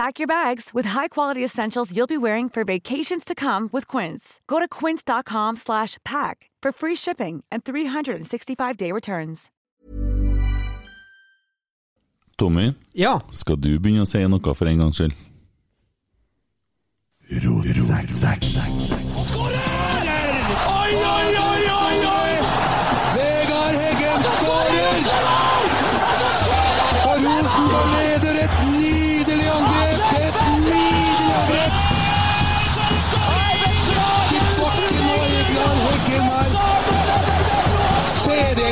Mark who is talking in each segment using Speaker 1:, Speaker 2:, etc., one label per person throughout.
Speaker 1: Pack your bags with high-quality essentials you'll be wearing for vacations to come with Quince. Go to quince.com slash pack for free shipping and 365-day returns.
Speaker 2: Tommy,
Speaker 3: Ja.
Speaker 2: skal du begynne å si noe for en gangs skyld?
Speaker 4: Oi, oi, oi, oi, oi!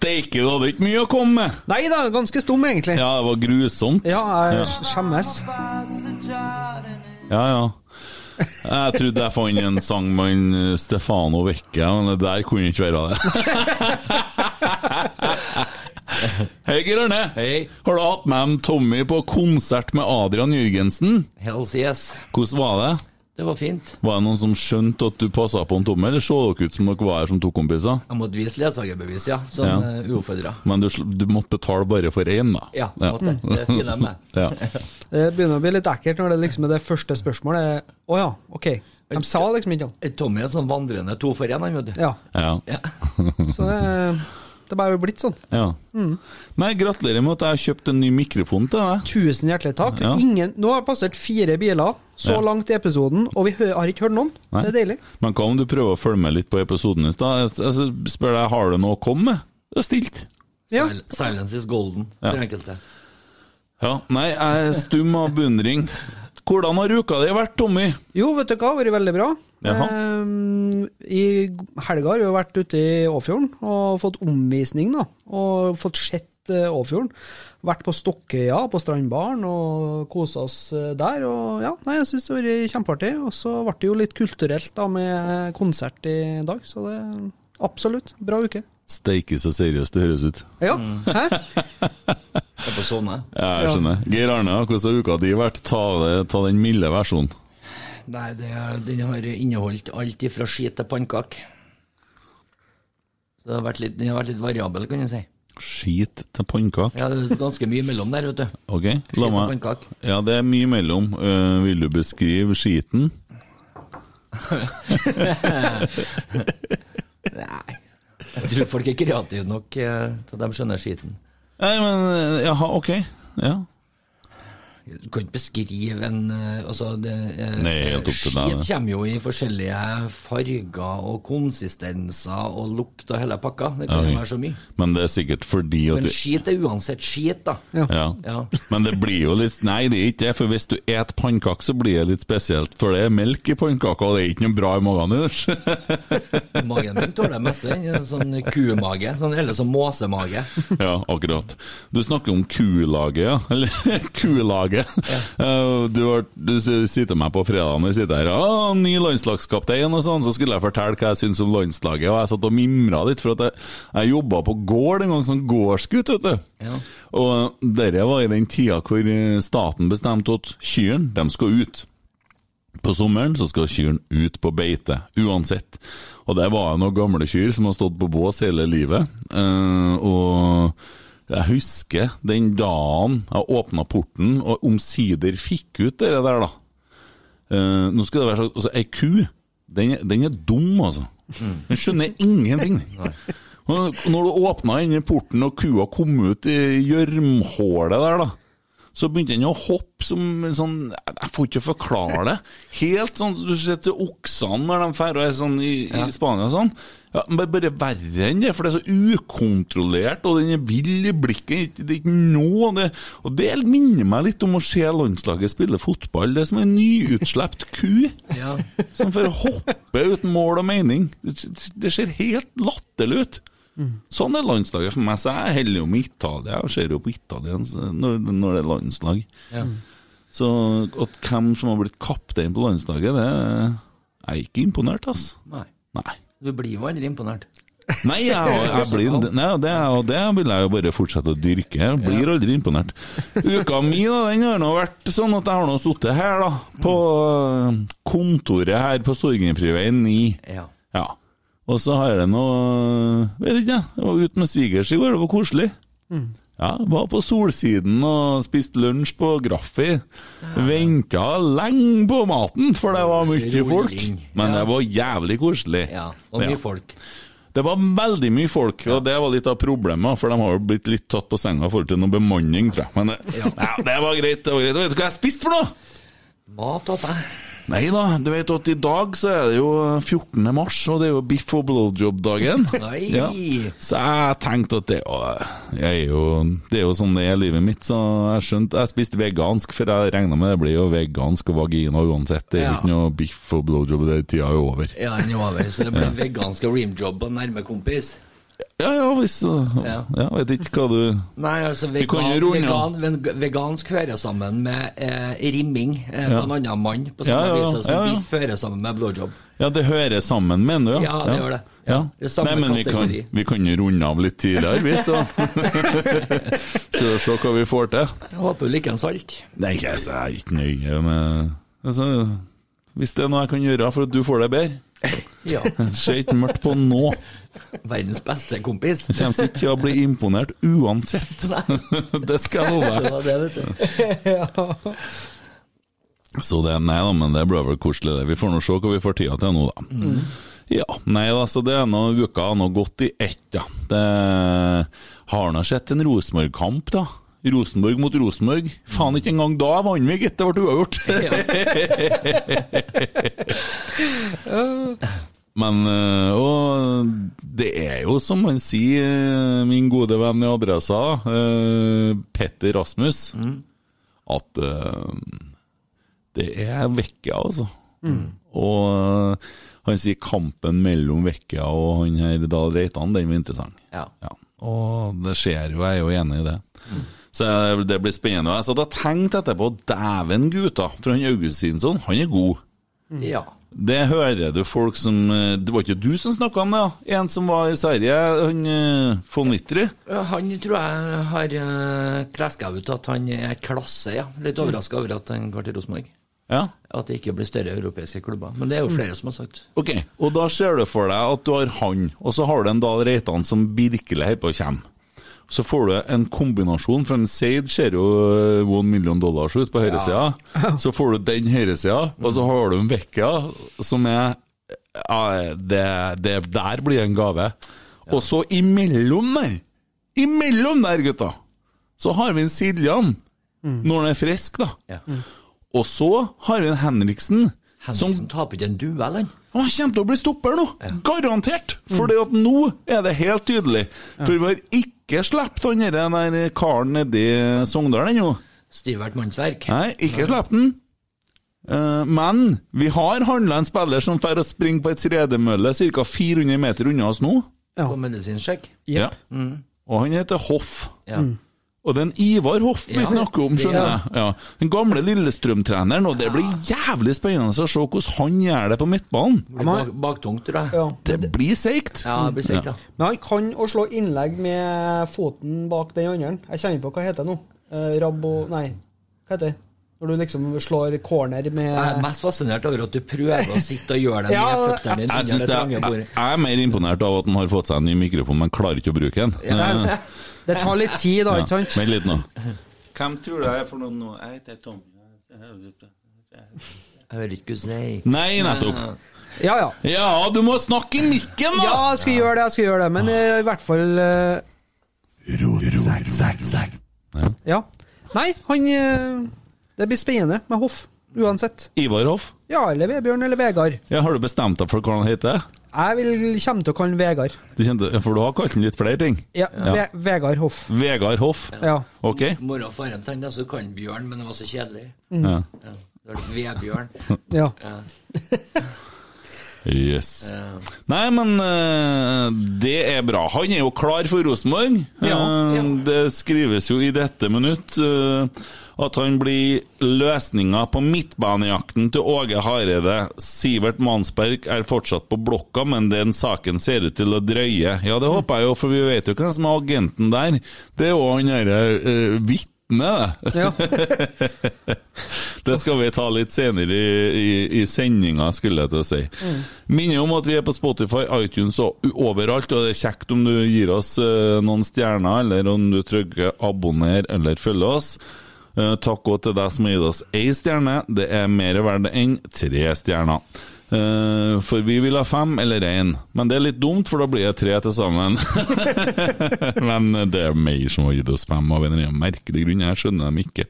Speaker 2: Steike, du hadde ikke mye å komme med!
Speaker 3: Nei da, ganske stum, egentlig.
Speaker 2: Ja, det var grusomt.
Speaker 3: Ja, jeg
Speaker 2: ja.
Speaker 3: skjemmes.
Speaker 2: ja. ja. Jeg trodde jeg fant en sang med en eh, Stefano Vecchia, men det der kunne ikke være det. Hei, Geir Arne.
Speaker 5: Hei.
Speaker 2: Har du hatt med en Tommy på konsert med Adrian Jørgensen?
Speaker 5: Hells yes.
Speaker 2: Hvordan var det?
Speaker 5: Det var fint.
Speaker 2: Var det noen som skjønte at du passa på en Tommy, eller så dere ut som dere var her som to kompiser?
Speaker 5: Jeg måtte vise ledsagerbevis, ja. Sånn
Speaker 2: Ja.
Speaker 5: ja. uoppfordra.
Speaker 2: Men du, du måtte betale bare for én, da?
Speaker 5: Ja, måtte. Det finner jeg med.
Speaker 2: Ja.
Speaker 3: Det begynner å bli litt ekkelt når det liksom er det første spørsmålet. Å ja, ok. De sa liksom ikke noe.
Speaker 5: Tommy er sånn vandrende to for én, han, vet du.
Speaker 3: Ja,
Speaker 2: ja.
Speaker 5: Ja.
Speaker 3: så det, det er bare blitt sånn.
Speaker 2: ja. Nei, gratulerer med at jeg har kjøpt en ny mikrofon til deg.
Speaker 3: Tusen hjertelig takk.
Speaker 2: Ja.
Speaker 3: Ingen, nå har det passert fire biler så
Speaker 2: Ja.
Speaker 3: langt i episoden, og vi har ikke hørt noen.
Speaker 2: Nei.
Speaker 3: Det er deilig.
Speaker 2: Men hva om du prøver å følge med litt på episoden i stad? Jeg jeg spør deg, har du noe å komme med? Det er stilt.
Speaker 3: Ja.
Speaker 5: Silence is golden,
Speaker 2: Ja.
Speaker 5: enkelte.
Speaker 2: Ja, nei, jeg er stum av beundring. Hvordan har uka di vært, Tommy?
Speaker 3: Jo, vet du hva, det har vært veldig bra. Ehm, I helga har vi vært ute i Åfjorden og fått omvisning, da. Og fått sett uh, Åfjorden. Vært på Stokkøya, på strandbaren, og kosa oss eh, der. Og ja, nei, jeg syns det har vært kjempeartig. Og så ble det jo litt kulturelt da med konsert i dag, så det absolutt bra uke.
Speaker 2: Steike så seriøst det høres ut.
Speaker 3: Ja, hæ?
Speaker 5: Er på sånne.
Speaker 2: Ja, jeg skjønner. Geir Arne, hvordan har uka di vært? Ta, det, ta den milde versjonen.
Speaker 5: Nei, det, den har inneholdt alt ifra skit til pannekake. Så det har vært litt, den har vært litt variabel, kan du si.
Speaker 2: Skit til pannekake.
Speaker 5: Ja, det er ganske mye mellom der, vet du.
Speaker 2: Ok,
Speaker 5: Skit
Speaker 2: la meg. Ja, det er mye mellom. Uh, vil du beskrive skiten?
Speaker 5: Nei. Jeg tror folk er kreative nok eh, til de skjønner skiten.
Speaker 2: Nei, men eh, Jaha, ok. Ja.
Speaker 5: Du kan ikke beskrive en eh, altså det, eh,
Speaker 2: Nei, helt opp til deg,
Speaker 5: Skit kommer jo i forskjellige farger og konsistenser og lukt og hele pakka. Det kan jo være så mye.
Speaker 2: Men det er sikkert fordi at
Speaker 5: Men skit er uansett skit, da.
Speaker 2: ja.
Speaker 5: Ja.
Speaker 2: Men det blir jo litt Nei, det er ikke det, for hvis du et pannekaker, så blir det litt spesielt. For det er melk i pannekaka, og det er ikke noe bra i magen ellers.
Speaker 5: Magen min tåler det meste. Sånn kumage. Sånn, eller sånn måsemage.
Speaker 2: ja, akkurat. Du snakker om kulaget, ja. Eller kulaget. Eh, Du, har, du sitter meg på fredagen og sitter her ah, 'Ny landslagskaptein', og sånn, så skulle jeg fortelle hva jeg syns om landslaget. Og jeg satt og mimra litt, for at jeg, jeg jobba på gård en gang som gårdsgutt, vet du.
Speaker 5: Ja.
Speaker 2: Og dette var i den tida hvor eh, staten bestemte at kyrne, de skal ut. På sommeren så skal kyrne ut på beite, uansett. Og der var det noen gamle kyr som har stått på bås hele livet. Eh, og jeg husker den dagen jeg åpna porten og omsider fikk ut det der, da. Uh, nå skal det være sagt, altså Ei ku, den, den er dum, altså. Den skjønner ingenting. Når du åpna i porten og kua kom ut i gjørmhullet der, da, så begynte han å hoppe som sånn Jeg får ikke forklare det. Helt sånn Du ser til oksene når de drar og er sånn i, i Spania og sånn. Ja, bare, bare verre enn det, for det er så ukontrollert, og den er vill i blikket. Det er ikke noe det, Og det minner meg litt om å se landslaget spille fotball. Det er som en nyutslept ku
Speaker 5: Ja.
Speaker 2: som får hoppe uten mål og mening. Det, det ser helt latterlig ut. Sånn er landslaget for meg, så jeg holder jo med Italia. Jeg ser jo på Italia når, når det er landslag.
Speaker 5: Ja.
Speaker 2: Så at hvem som har blitt kaptein på landslaget, det jeg er ikke imponert, ass.
Speaker 5: Nei.
Speaker 2: Nei.
Speaker 5: Du blir jo aldri imponert.
Speaker 2: Nei, jeg, jeg blir, nei det, og det vil jeg jo bare fortsette å dyrke. Jeg blir aldri imponert. Uka mi da, den har nå vært sånn at jeg har nå sittet her, da, på øh, kontoret her på Sorgenfriveien 9.
Speaker 5: Ja.
Speaker 2: Ja. Og så har jeg noe Vet ikke, jeg var ute med svigers i går, det var koselig. Ja, Var på Solsiden og spiste lunsj på Graffi. Venka lenge på maten, for det var mye folk. Men det var jævlig koselig.
Speaker 5: ja. Og mye folk.
Speaker 2: Det var veldig mye folk, og det var litt av problemet, for de har jo blitt litt tatt på senga i forhold til noe bemanning, tror jeg. Men det, ja. det var greit. det var greit. Og vet du hva jeg spiste for noe?
Speaker 5: Mat og deg.
Speaker 2: Nei da, du vet at i dag så er det jo 14. mars, og det er jo biff og blowjob-dagen. Ja. Så jeg tenkte at det, å, jeg er jo, det er jo sånn det er livet mitt, så jeg skjønte Jeg spiste vegansk, for jeg regna med det blir jo vegansk og vagina uansett. Det er jo
Speaker 5: Ja.
Speaker 2: ikke noe biff og blowjob, det tida er jo over.
Speaker 5: Ja, den er over, så det blir vegansk og reamjob og nærme kompis.
Speaker 2: Ja ja, hvis
Speaker 5: Ja.
Speaker 2: Ja, vet ikke hva du
Speaker 5: Nei, altså
Speaker 2: Vi kan
Speaker 5: vegan,
Speaker 2: runde
Speaker 5: vegan, vegansk hører sammen med eh, rimming eh, på en annen mann, på
Speaker 2: Ja,
Speaker 5: samme
Speaker 2: ja, ja.
Speaker 5: vis som
Speaker 2: Ja, ja.
Speaker 5: biff hører sammen med blowjob.
Speaker 2: Ja, det hører sammen, mener du?
Speaker 5: Ja, det gjør det.
Speaker 2: Ja.
Speaker 5: Ja, det
Speaker 2: Nei, men vi kan, vi kan runde av litt tidligere, vi, så Så se hva vi får til.
Speaker 5: Jeg håper du liker en salt.
Speaker 2: Nei, altså, jeg er ikke nøye med altså, Hvis det er noe jeg kan gjøre for at du får det bedre
Speaker 5: Ja.
Speaker 2: Ser ikke mørkt på nå.
Speaker 5: Verdens beste kompis.
Speaker 2: Du kommer ikke til å bli imponert uansett. Det skal jeg love deg. Så det, nei da, men det blir vel koselig, det. Vi får nå se hva vi får tida til nå, da. Ja, nei da, så det er nå uka har nå gått i ett, ja. Det har nå sett en Rosenborg-kamp, da. Rosenborg mot Rosenborg. Faen, ikke engang da vant vi, gitt. Det ble uavgjort. Men øh, Og det er jo som man sier, øh, min gode venn i Adressa, øh, Petter Rasmus, at øh, det er Vekka, altså. Og øh, han sier kampen mellom Vekka og han her Dahl Reitan, den var interessant.
Speaker 5: Ja.
Speaker 2: Ja, og det skjer jo, jeg er jo enig i det. Så det blir spennende. Satt og tenkte etterpå, dæven gutta, for han Augustinsson, han er god.
Speaker 5: ja.
Speaker 2: Det hører du folk som eh, Det var ikke du som snakka om det? ja. En som var i Sverige, han eh, von Wittry?
Speaker 5: Han tror jeg har uh, kleska ut at han er klasse, ja. Litt overraska over at han går til Rosenborg.
Speaker 2: Ja.
Speaker 5: At det ikke blir større europeiske klubber. Men det er jo flere som har sagt.
Speaker 2: Ok, og da ser du for deg at du har han, og så har du en Dahl Reitan som virkelig holder på å komme. Så får du en kombinasjon, for en Seid ser jo eh, one million dollars ut på høyresida. Så får du den høyresida, og så har du en Vekka som er ja, det, det der blir en gave. Og så imellom der, imellom der, gutta, så har vi en Siljan. når han er frisk, da.
Speaker 5: Ja.
Speaker 2: Og så har vi en Henriksen, som
Speaker 5: taper ikke en duell, han.
Speaker 2: han kommer til å bli stopper nå! Garantert! For mm. nå er det helt tydelig. For vi har ikke sluppet han den der karen nedi Sogndal ennå.
Speaker 5: Stivert mannsverk.
Speaker 2: Nei, ikke sluppet den. Eh, men vi har handla en spiller som får å springe på et tredemølle ca. 400 meter unna oss nå.
Speaker 3: Ja.
Speaker 5: På medisinsjekk.
Speaker 2: Ja. Og han heter Hoff.
Speaker 5: Ja.
Speaker 2: Og det er en Ivar Hoff vi
Speaker 5: Ja,
Speaker 2: snakker om, skjønner jeg. Ja. Den gamle Lillestrøm-treneren, og det blir jævlig spennende å se hvordan han gjør det på midtbanen.
Speaker 5: Blir baktungt, tror jeg.
Speaker 3: Ja.
Speaker 2: Det blir seigt.
Speaker 5: Ja, det blir ja.
Speaker 3: Men han kan å slå innlegg med foten bak den andre. Jeg kjenner på hva heter det nå. Eh, Rabbo Nei, hva heter det? Når du liksom slår corner med
Speaker 5: Jeg er mest fascinert over at du prøver å sitte og gjøre det
Speaker 3: Ja,
Speaker 5: med føttene dine
Speaker 2: Jeg, jeg,
Speaker 5: det
Speaker 2: det jeg er mer imponert av at han har fått seg en ny mikrofon, men klarer ikke å bruke den. Eh,
Speaker 3: Det tar litt tid, da, ikke sant?
Speaker 2: Vent litt nå. Hvem tror du jeg er for noen nå? Jeg heter Tom.
Speaker 5: Jeg hører ikke hva du sier.
Speaker 2: Nei, nettopp.
Speaker 3: Ja, ja.
Speaker 2: Ja, du må snakke i mikken, da!
Speaker 3: Ja, jeg skal gjøre det, jeg skal gjøre det. Men eh, i hvert fall eh, Ja. Nei, han eh, Det blir spennende med Hoff, uansett.
Speaker 2: Ivar Hoff.
Speaker 3: Ja, eller Vebjørn eller Vegard.
Speaker 2: Ja, har du bestemt deg for hva han heter?
Speaker 3: Jeg vil kommer til å kalle han Vegard.
Speaker 2: Du kjente, for du har kalt han litt flere ting.
Speaker 3: Ja, Ve Vegard Hoff.
Speaker 2: Vegard Hoff.
Speaker 3: Ja.
Speaker 2: Ok?
Speaker 5: Mora og faren tenkte han, skulle så kan han Bjørn, men det var så kjedelig.
Speaker 2: Ja.
Speaker 5: Ja. Det var Vebjørn.
Speaker 3: ja.
Speaker 5: Ja.
Speaker 2: Yes.
Speaker 5: Ja.
Speaker 2: Nei, men uh, det er bra. Han er jo klar for Rosenborg.
Speaker 3: Ja,
Speaker 2: Eh, Det skrives jo i dette minutt eh, at han blir løsninga på midtbanejakten til Åge Hareide. Sivert Mansberg er fortsatt på blokka, men den saken ser ut til å drøye. Ja, det håper jeg jo, for vi vet jo hvem som er agenten der. Det er jo han derre uh, vitnet, det.
Speaker 3: ja.
Speaker 2: Det skal vi ta litt senere i, i, i sendinga, skulle jeg til å si. Minner om at vi er på Spotify, iTunes og overalt, og det er kjekt om du gir oss uh, noen stjerner, eller om du trykker 'abonner' eller følger oss'. Eh, takk også til deg som har gitt oss én stjerne. Det er mer verdt enn tre stjerner. Eh, for vi vil ha fem eller én, men det er litt dumt, for da blir det tre til sammen. men det er mer som har gitt oss fem av en eller annen merkelig grunn, jeg skjønner dem ikke.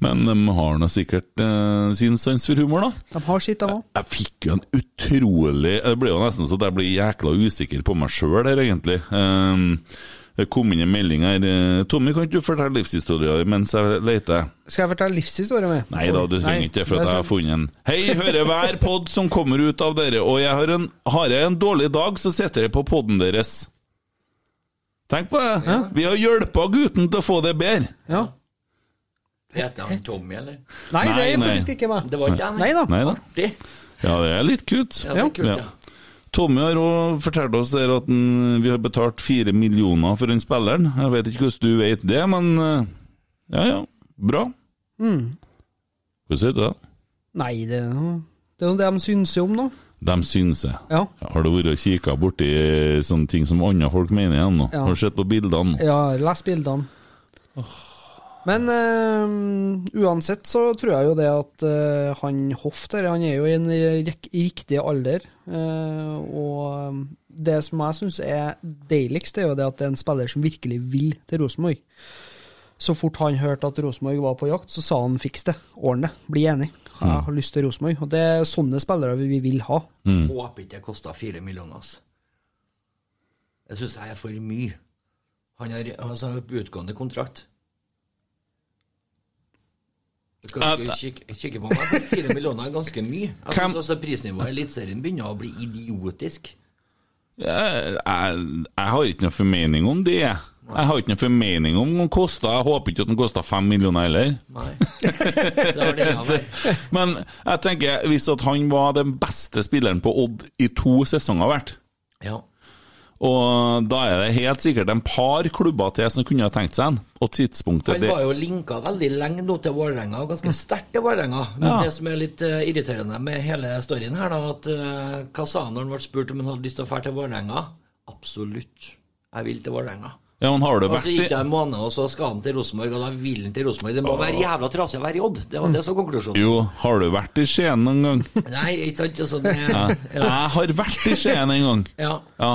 Speaker 2: Men de har nå sikkert eh, sin sans for humor, da.
Speaker 3: De har sitt, de òg.
Speaker 2: Jeg fikk jo en utrolig Det ble jo nesten så jeg ble jækla usikker på meg sjøl her, egentlig. Ehm, det kom inn en melding her. Tommy, kan ikke du fortelle livshistorien din mens jeg leter?
Speaker 3: Skal jeg fortelle livshistorie med?
Speaker 2: Nei da, du trenger ikke det, for jeg har funnet en. Hei, hører hver pod som kommer ut av dere, og jeg har, en, har jeg en dårlig dag, så sitter jeg på poden deres. Tenk på det! Vi har hjulpet gutten til å få det bedre.
Speaker 3: Ja.
Speaker 5: Heter han Tommy, eller?
Speaker 3: Nei, det er faktisk nei. ikke meg.
Speaker 5: Det var ikke han.
Speaker 3: Nei da.
Speaker 2: Nei da. Ja, det er litt kult.
Speaker 5: Ja, det er kult,
Speaker 2: Ja.
Speaker 5: ja.
Speaker 2: Tommy har også fortalt oss der at den, vi har betalt fire millioner for den spilleren. Jeg vet ikke hvordan du vet det, men eh, ja ja, bra. Hva sier du da?
Speaker 3: Nei, det er noe det er de synser om, da.
Speaker 2: De synser.
Speaker 3: Ja.
Speaker 2: Har du vært og kikka borti sånne ting som andre folk mener igjen nå?
Speaker 3: Ja.
Speaker 2: Har du sett på bildene?
Speaker 3: Ja, les bildene. Men øh, uansett så tror jeg jo det at øh, han Hoff der, han er jo i en riktig alder. Øh, og det som jeg syns er deiligst, er jo det at det er en spiller som virkelig vil til Rosenborg. Så fort han hørte at Rosenborg var på jakt, så sa han fiks det, ordne det, bli enig. Jeg har lyst til Rosenborg. Og det er sånne spillere vi vil ha.
Speaker 5: Håper ikke det kosta fire millioner. ass. Det syns jeg er for mye. Han har altså, utgående kontrakt. Du kan kikke, kikke på meg. Fire millioner er ganske mye. Jeg synes også Prisnivået i Eliteserien begynner å bli idiotisk.
Speaker 2: Jeg, jeg, jeg har ikke noe formening om det. Jeg har ikke noe formening om den kosta. Jeg håper ikke at den kosta fem millioner heller.
Speaker 5: Nei. Det var det jeg var.
Speaker 2: Men jeg tenker, hvis at han var den beste spilleren på Odd i to sesonger hvert,
Speaker 5: Ja.
Speaker 2: Og da er det helt sikkert en par klubber til som kunne ha tenkt seg en, og tidspunktet
Speaker 5: Han var jo linka veldig lenge nå til Vålerenga, og ganske sterkt til Vålerenga. Men
Speaker 2: Ja.
Speaker 5: det som er litt eh, irriterende med hele storyen her, da, at eh, hva sa han når han ble spurt om han hadde lyst til å dra til Vålerenga? Absolutt. Jeg vil til Vålerenga.
Speaker 2: Ja, men har du vært
Speaker 5: så gikk det en måned, og så skal han til Rosenborg, og da vil han til Rosenborg. Det må være jævla trasig å være i Odd. Det var det som var konklusjonen.
Speaker 2: Jo, har du vært i Skien noen gang?
Speaker 5: Nei, ikke sant?
Speaker 2: Ja.
Speaker 5: ja.
Speaker 2: Jeg har vært i Skien en gang.
Speaker 5: Ja.
Speaker 2: Ja,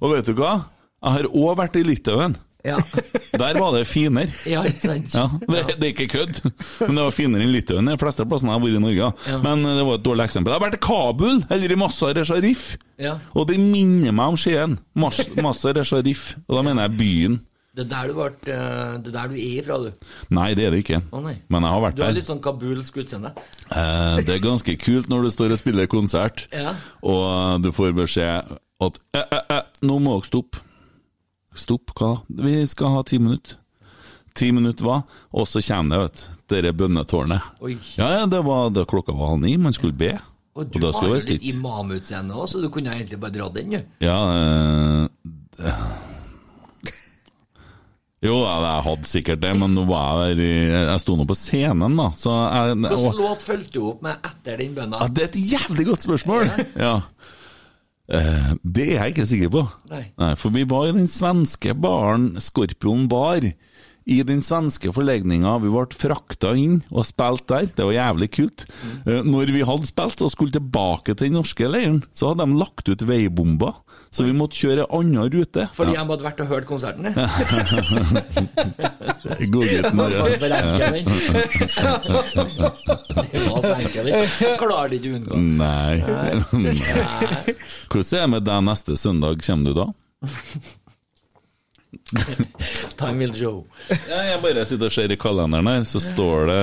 Speaker 2: Og vet du hva? Jeg har òg vært i Litauen.
Speaker 5: Ja,
Speaker 2: Der var det finere.
Speaker 5: ja ikke sant?
Speaker 2: Ja, det, det er ikke kødd, men det var finere enn Litauen. De fleste plassene jeg har vært i Norge.
Speaker 5: Ja.
Speaker 2: Men det var et dårlig eksempel. Jeg har vært i Kabul, eller i Mazar-e Sharif,
Speaker 5: Ja.
Speaker 2: og det minner meg om Skien. Mazar-e Sharif, og da mener jeg byen.
Speaker 5: Det er der du, ble, eh, det er der du er ifra, du.
Speaker 2: Nei, det er det ikke.
Speaker 5: Oh.
Speaker 2: Men jeg har vært
Speaker 5: Du har litt sånn kabulsk utseende.
Speaker 2: Eh, det er ganske kult når du står og spiller konsert,
Speaker 5: Ja.
Speaker 2: og du får beskjed at eh, eh, eh, nå må dere stoppe. Stopp, hva da? Vi skal ha ti minutter. Ti minutter hva? Og så kommer det, vet du, dette bønnetårnet.
Speaker 5: Oi.
Speaker 2: Ja, ja, det var da klokka var halv ni, man skulle be.
Speaker 5: Og du
Speaker 2: da
Speaker 5: har jo litt imamutseende òg, så du kunne egentlig bare dratt den, du.
Speaker 2: Ja øh, Jo, jeg hadde sikkert det, men nå var jeg der Jeg sto nå på scenen, da, så jeg
Speaker 5: Hvilken låt fulgte du opp med etter den bønna?
Speaker 2: Ja, det er et jævlig godt spørsmål! Ja. Eh, det er jeg ikke sikker på.
Speaker 5: Nei.
Speaker 2: For vi var i den svenske baren Skorpion bar. I den svenske forlegninga. Vi ble frakta inn og spilt der. Det var jævlig kult. Eh, når vi hadde spilt og skulle tilbake til den norske leiren, så hadde de lagt ut veibomber. Så vi måtte kjøre en annen rute.
Speaker 5: Fordi
Speaker 2: Ja.
Speaker 5: jeg hadde vært og hørt konserten, jeg.
Speaker 2: Godgutten
Speaker 5: enkel. Klarer det ikke å unngå.
Speaker 2: Nei.
Speaker 5: Nei.
Speaker 2: Hvordan er det med deg neste søndag? Kommer du da?
Speaker 5: Time will show.
Speaker 2: Ja, jeg bare sitter og ser i kalenderen her, så står det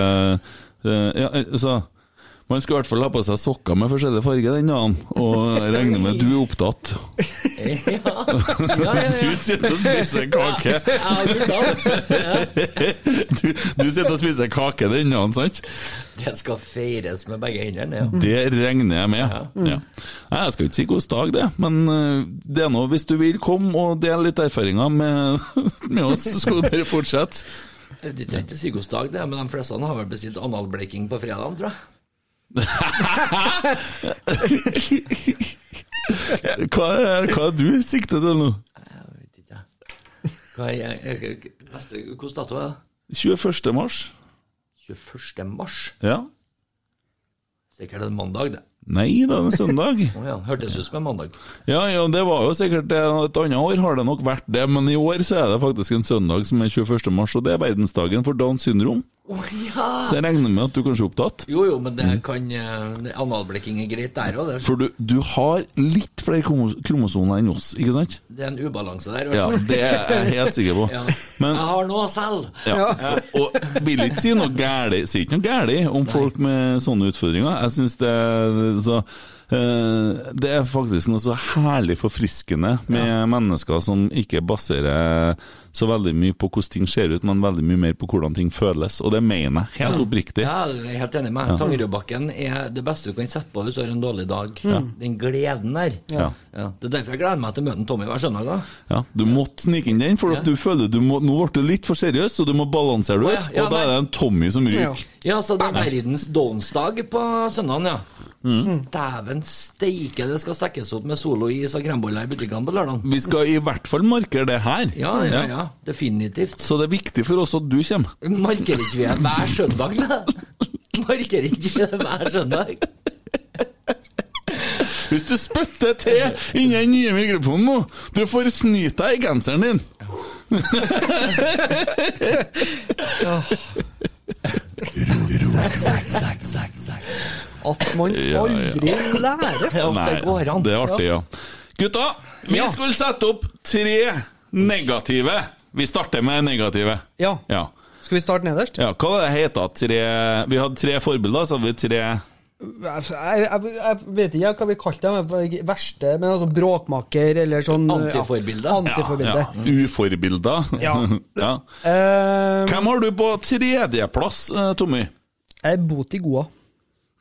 Speaker 2: eh, ja, altså, Man skal i hvert fall ha på seg sokker med forskjellig farge den dagen, og jeg regner med du er opptatt.
Speaker 5: Ja, ja, ja.
Speaker 2: Du sitter og spiser kake. Du, du sitter og spiser kake den dagen, sant?
Speaker 5: Det skal feires med begge hendene, ja.
Speaker 2: Det regner jeg med. Ja. Nei, Jeg skal ikke si hvilken dag det men eh, det er noe, hvis du vil komme og dele litt erfaringer med, med oss, så skal du bare fortsette.
Speaker 5: De trenger ikke si hvilken dag det men de fleste har vel bestilt analbleking på fredag, tror jeg.
Speaker 2: Hva er, hva er du sikter til nå?
Speaker 5: Jeg vet ikke. Hva er neste, hvordan dato er det?
Speaker 2: 21. mars?
Speaker 5: 21. mars?
Speaker 2: Ja.
Speaker 5: Sikkert en mandag, det.
Speaker 2: Nei, det er en søndag.
Speaker 5: oh ja, hørtes ut som en mandag.
Speaker 2: Ja, ja, det var jo sikkert. Et annet år har det nok vært det, men i år så er det faktisk en søndag som er 21. mars, og det er verdensdagen for Downs syndrom.
Speaker 5: Å ja!
Speaker 2: Så jeg regner med at du kanskje er opptatt.
Speaker 5: Jo, jo, men det kan mm. Analblikking er greit der òg.
Speaker 2: For du, du har litt flere kromosoner enn oss, ikke sant?
Speaker 5: Det er en ubalanse der.
Speaker 2: Ja, det er jeg helt sikker på.
Speaker 5: Ja.
Speaker 2: Men
Speaker 5: Jeg har noe selv.
Speaker 2: ja, og vil ikke si noe gærlig Sier ikke noe gærlig om folk med sånne utfordringer. Jeg syns det så Det er faktisk noe så herlig forfriskende med mennesker som ikke baserer så veldig mye på hvordan ting ser ut, men veldig mye mer på hvordan ting føles. Og det mener jeg helt oppriktig.
Speaker 5: Ja, jeg er helt enig med deg. Tangerudbakken er det beste du kan sette på hvis du har en dårlig dag. Den gleden der.
Speaker 2: Ja.
Speaker 5: Ja, det er derfor jeg gleder meg til å møte Tommy hver søndag. da.
Speaker 2: Ja, Du måtte snike inn den, for du føler du må, nå ble du litt for seriøs, så du må balansere det
Speaker 5: ja.
Speaker 2: ut.
Speaker 5: Ja,
Speaker 2: Og da er det en Tommy som ryker.
Speaker 5: Ja, så det er verdens downs-dag på søndagen, ja.
Speaker 2: Mm.
Speaker 5: Dæven steike, det skal stekkes opp med solois og kremboller i butikkene på lørdag.
Speaker 2: Vi skal i hvert fall markere det her.
Speaker 5: Ja, ja, ja. Definitivt.
Speaker 2: Så det er viktig for oss at du kommer.
Speaker 5: Markerer ikke vi det hver søndag, da? Markerer ikke vi det hver søndag?
Speaker 2: Hvis du spytter til inni den nye mikrofonen nå, du får snyte deg i genseren din.
Speaker 3: At man
Speaker 2: Ja, ja.
Speaker 3: aldri lærer.
Speaker 5: Ja, det går an.
Speaker 2: det er artig, ja. Gutta, vi
Speaker 3: Ja.
Speaker 2: skulle sette opp tre negative. Vi starter med negative.
Speaker 3: Ja.
Speaker 2: Ja.
Speaker 3: Skal vi starte nederst?
Speaker 2: ja hva var det heta? Tre Vi hadde tre forbilder, så hadde vi tre
Speaker 3: Jeg, jeg, jeg vet ikke hva vi kalte dem, verste, men altså bråkmaker eller sånn
Speaker 5: Antiforbilde.
Speaker 3: Ja, antiforbilde.
Speaker 2: ja, uforbilder.
Speaker 3: Ja.
Speaker 2: ja.
Speaker 3: Eh,
Speaker 2: Hvem har du på tredjeplass, eh, Tommy?
Speaker 3: jeg er Boti Goa.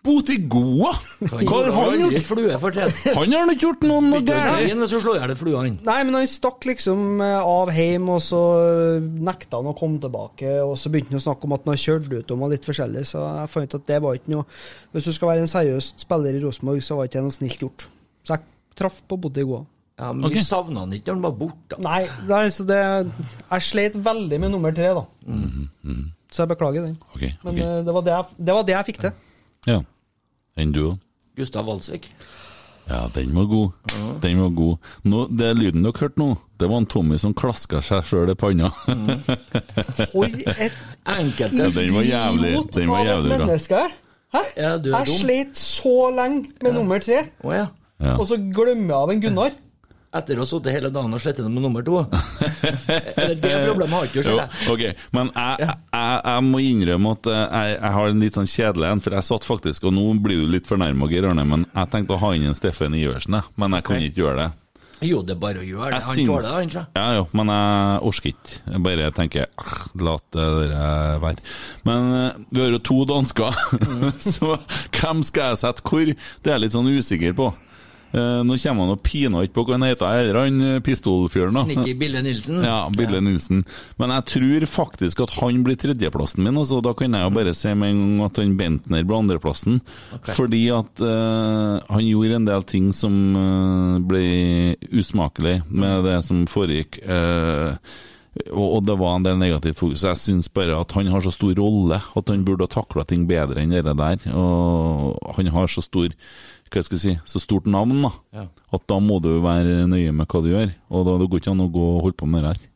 Speaker 2: Botigoa? Hva har han gjort?
Speaker 5: flue for.
Speaker 2: Han har ikke gjort noe gærent.
Speaker 5: hvis du slår i hjel.
Speaker 3: Nei, men han stakk liksom eh, av hjem, og så nekta han å komme tilbake. Og så begynte han å snakke om at han har kjørt ut om og litt forskjellig, så jeg fant ut at det var ikke noe Hvis du skal være en seriøs spiller i Rosenborg, så var ikke det noe snilt gjort. Så jeg traff på Boti Goa.
Speaker 5: Ja, men
Speaker 2: okay.
Speaker 5: Vi savna han ikke når han var borte.
Speaker 3: Nei, nei, så det Jeg sleit veldig med nummer tre, da. Så jeg beklager den.
Speaker 2: Ok,
Speaker 3: Men eh, det, var det, jeg, det var det jeg fikk til.
Speaker 2: Ja. Enn du?
Speaker 5: Gustav Walsvik.
Speaker 2: Ja, den var god. Den var god. Nå, det lyden dere hørte nå, det var en Tommy som klaska seg sjøl i panna.
Speaker 3: For et
Speaker 5: enkelt
Speaker 2: Ja, den var jævlig- den var jævlig bra.
Speaker 3: menneske. Hæ?
Speaker 5: Ja, du er
Speaker 3: Jeg
Speaker 5: dum.
Speaker 3: slet så lenge med nummer tre,
Speaker 5: oh, ja.
Speaker 2: Ja.
Speaker 3: og så glemmer jeg av en Gunnar.
Speaker 5: Etter å ha sittet hele dagen og slettet med nummer to. Eller det problemet har ikke du, ser jeg.
Speaker 2: ok, men jeg, jeg, jeg må innrømme at eh, jeg, jeg har en litt sånn kjedelig en, for jeg satt faktisk, og nå blir du litt fornærma, Geir Arne, men jeg tenkte å ha inn en Steffen Iversen, men jeg kan ikke gjøre det.
Speaker 5: Jo, det er bare å gjøre det. Han tåler det, han.
Speaker 2: Ja, jo, men jeg orker ikke. Jeg bare tenker ah, la det der være. Men eh, vi har jo to dansker, så hvem skal jeg sette hvor? Det er jeg litt sånn usikker på. Eh, nå kommer han og piner ikke på hva han heter, heller, han eh, pistolfyren, da.
Speaker 5: Nikki Bille Nilsen.
Speaker 2: Ja, Bille Nilsen. Men jeg tror faktisk at han blir tredjeplassen min, altså. Da kan jeg jo bare si med en gang at han Bentner blir andreplassen. Fordi at eh, han gjorde en del ting som eh, ble usmakelig med det som foregikk. eh, og, og det var en del negativt fokus. Jeg syns bare at han har så stor rolle at han burde ha takla ting bedre enn det der. Og han har så stor hva skal jeg si, så stort navn da,
Speaker 5: Ja.
Speaker 2: at da må du være nøye med hva du gjør. Og da det går ikke an å gå og holde på med det her.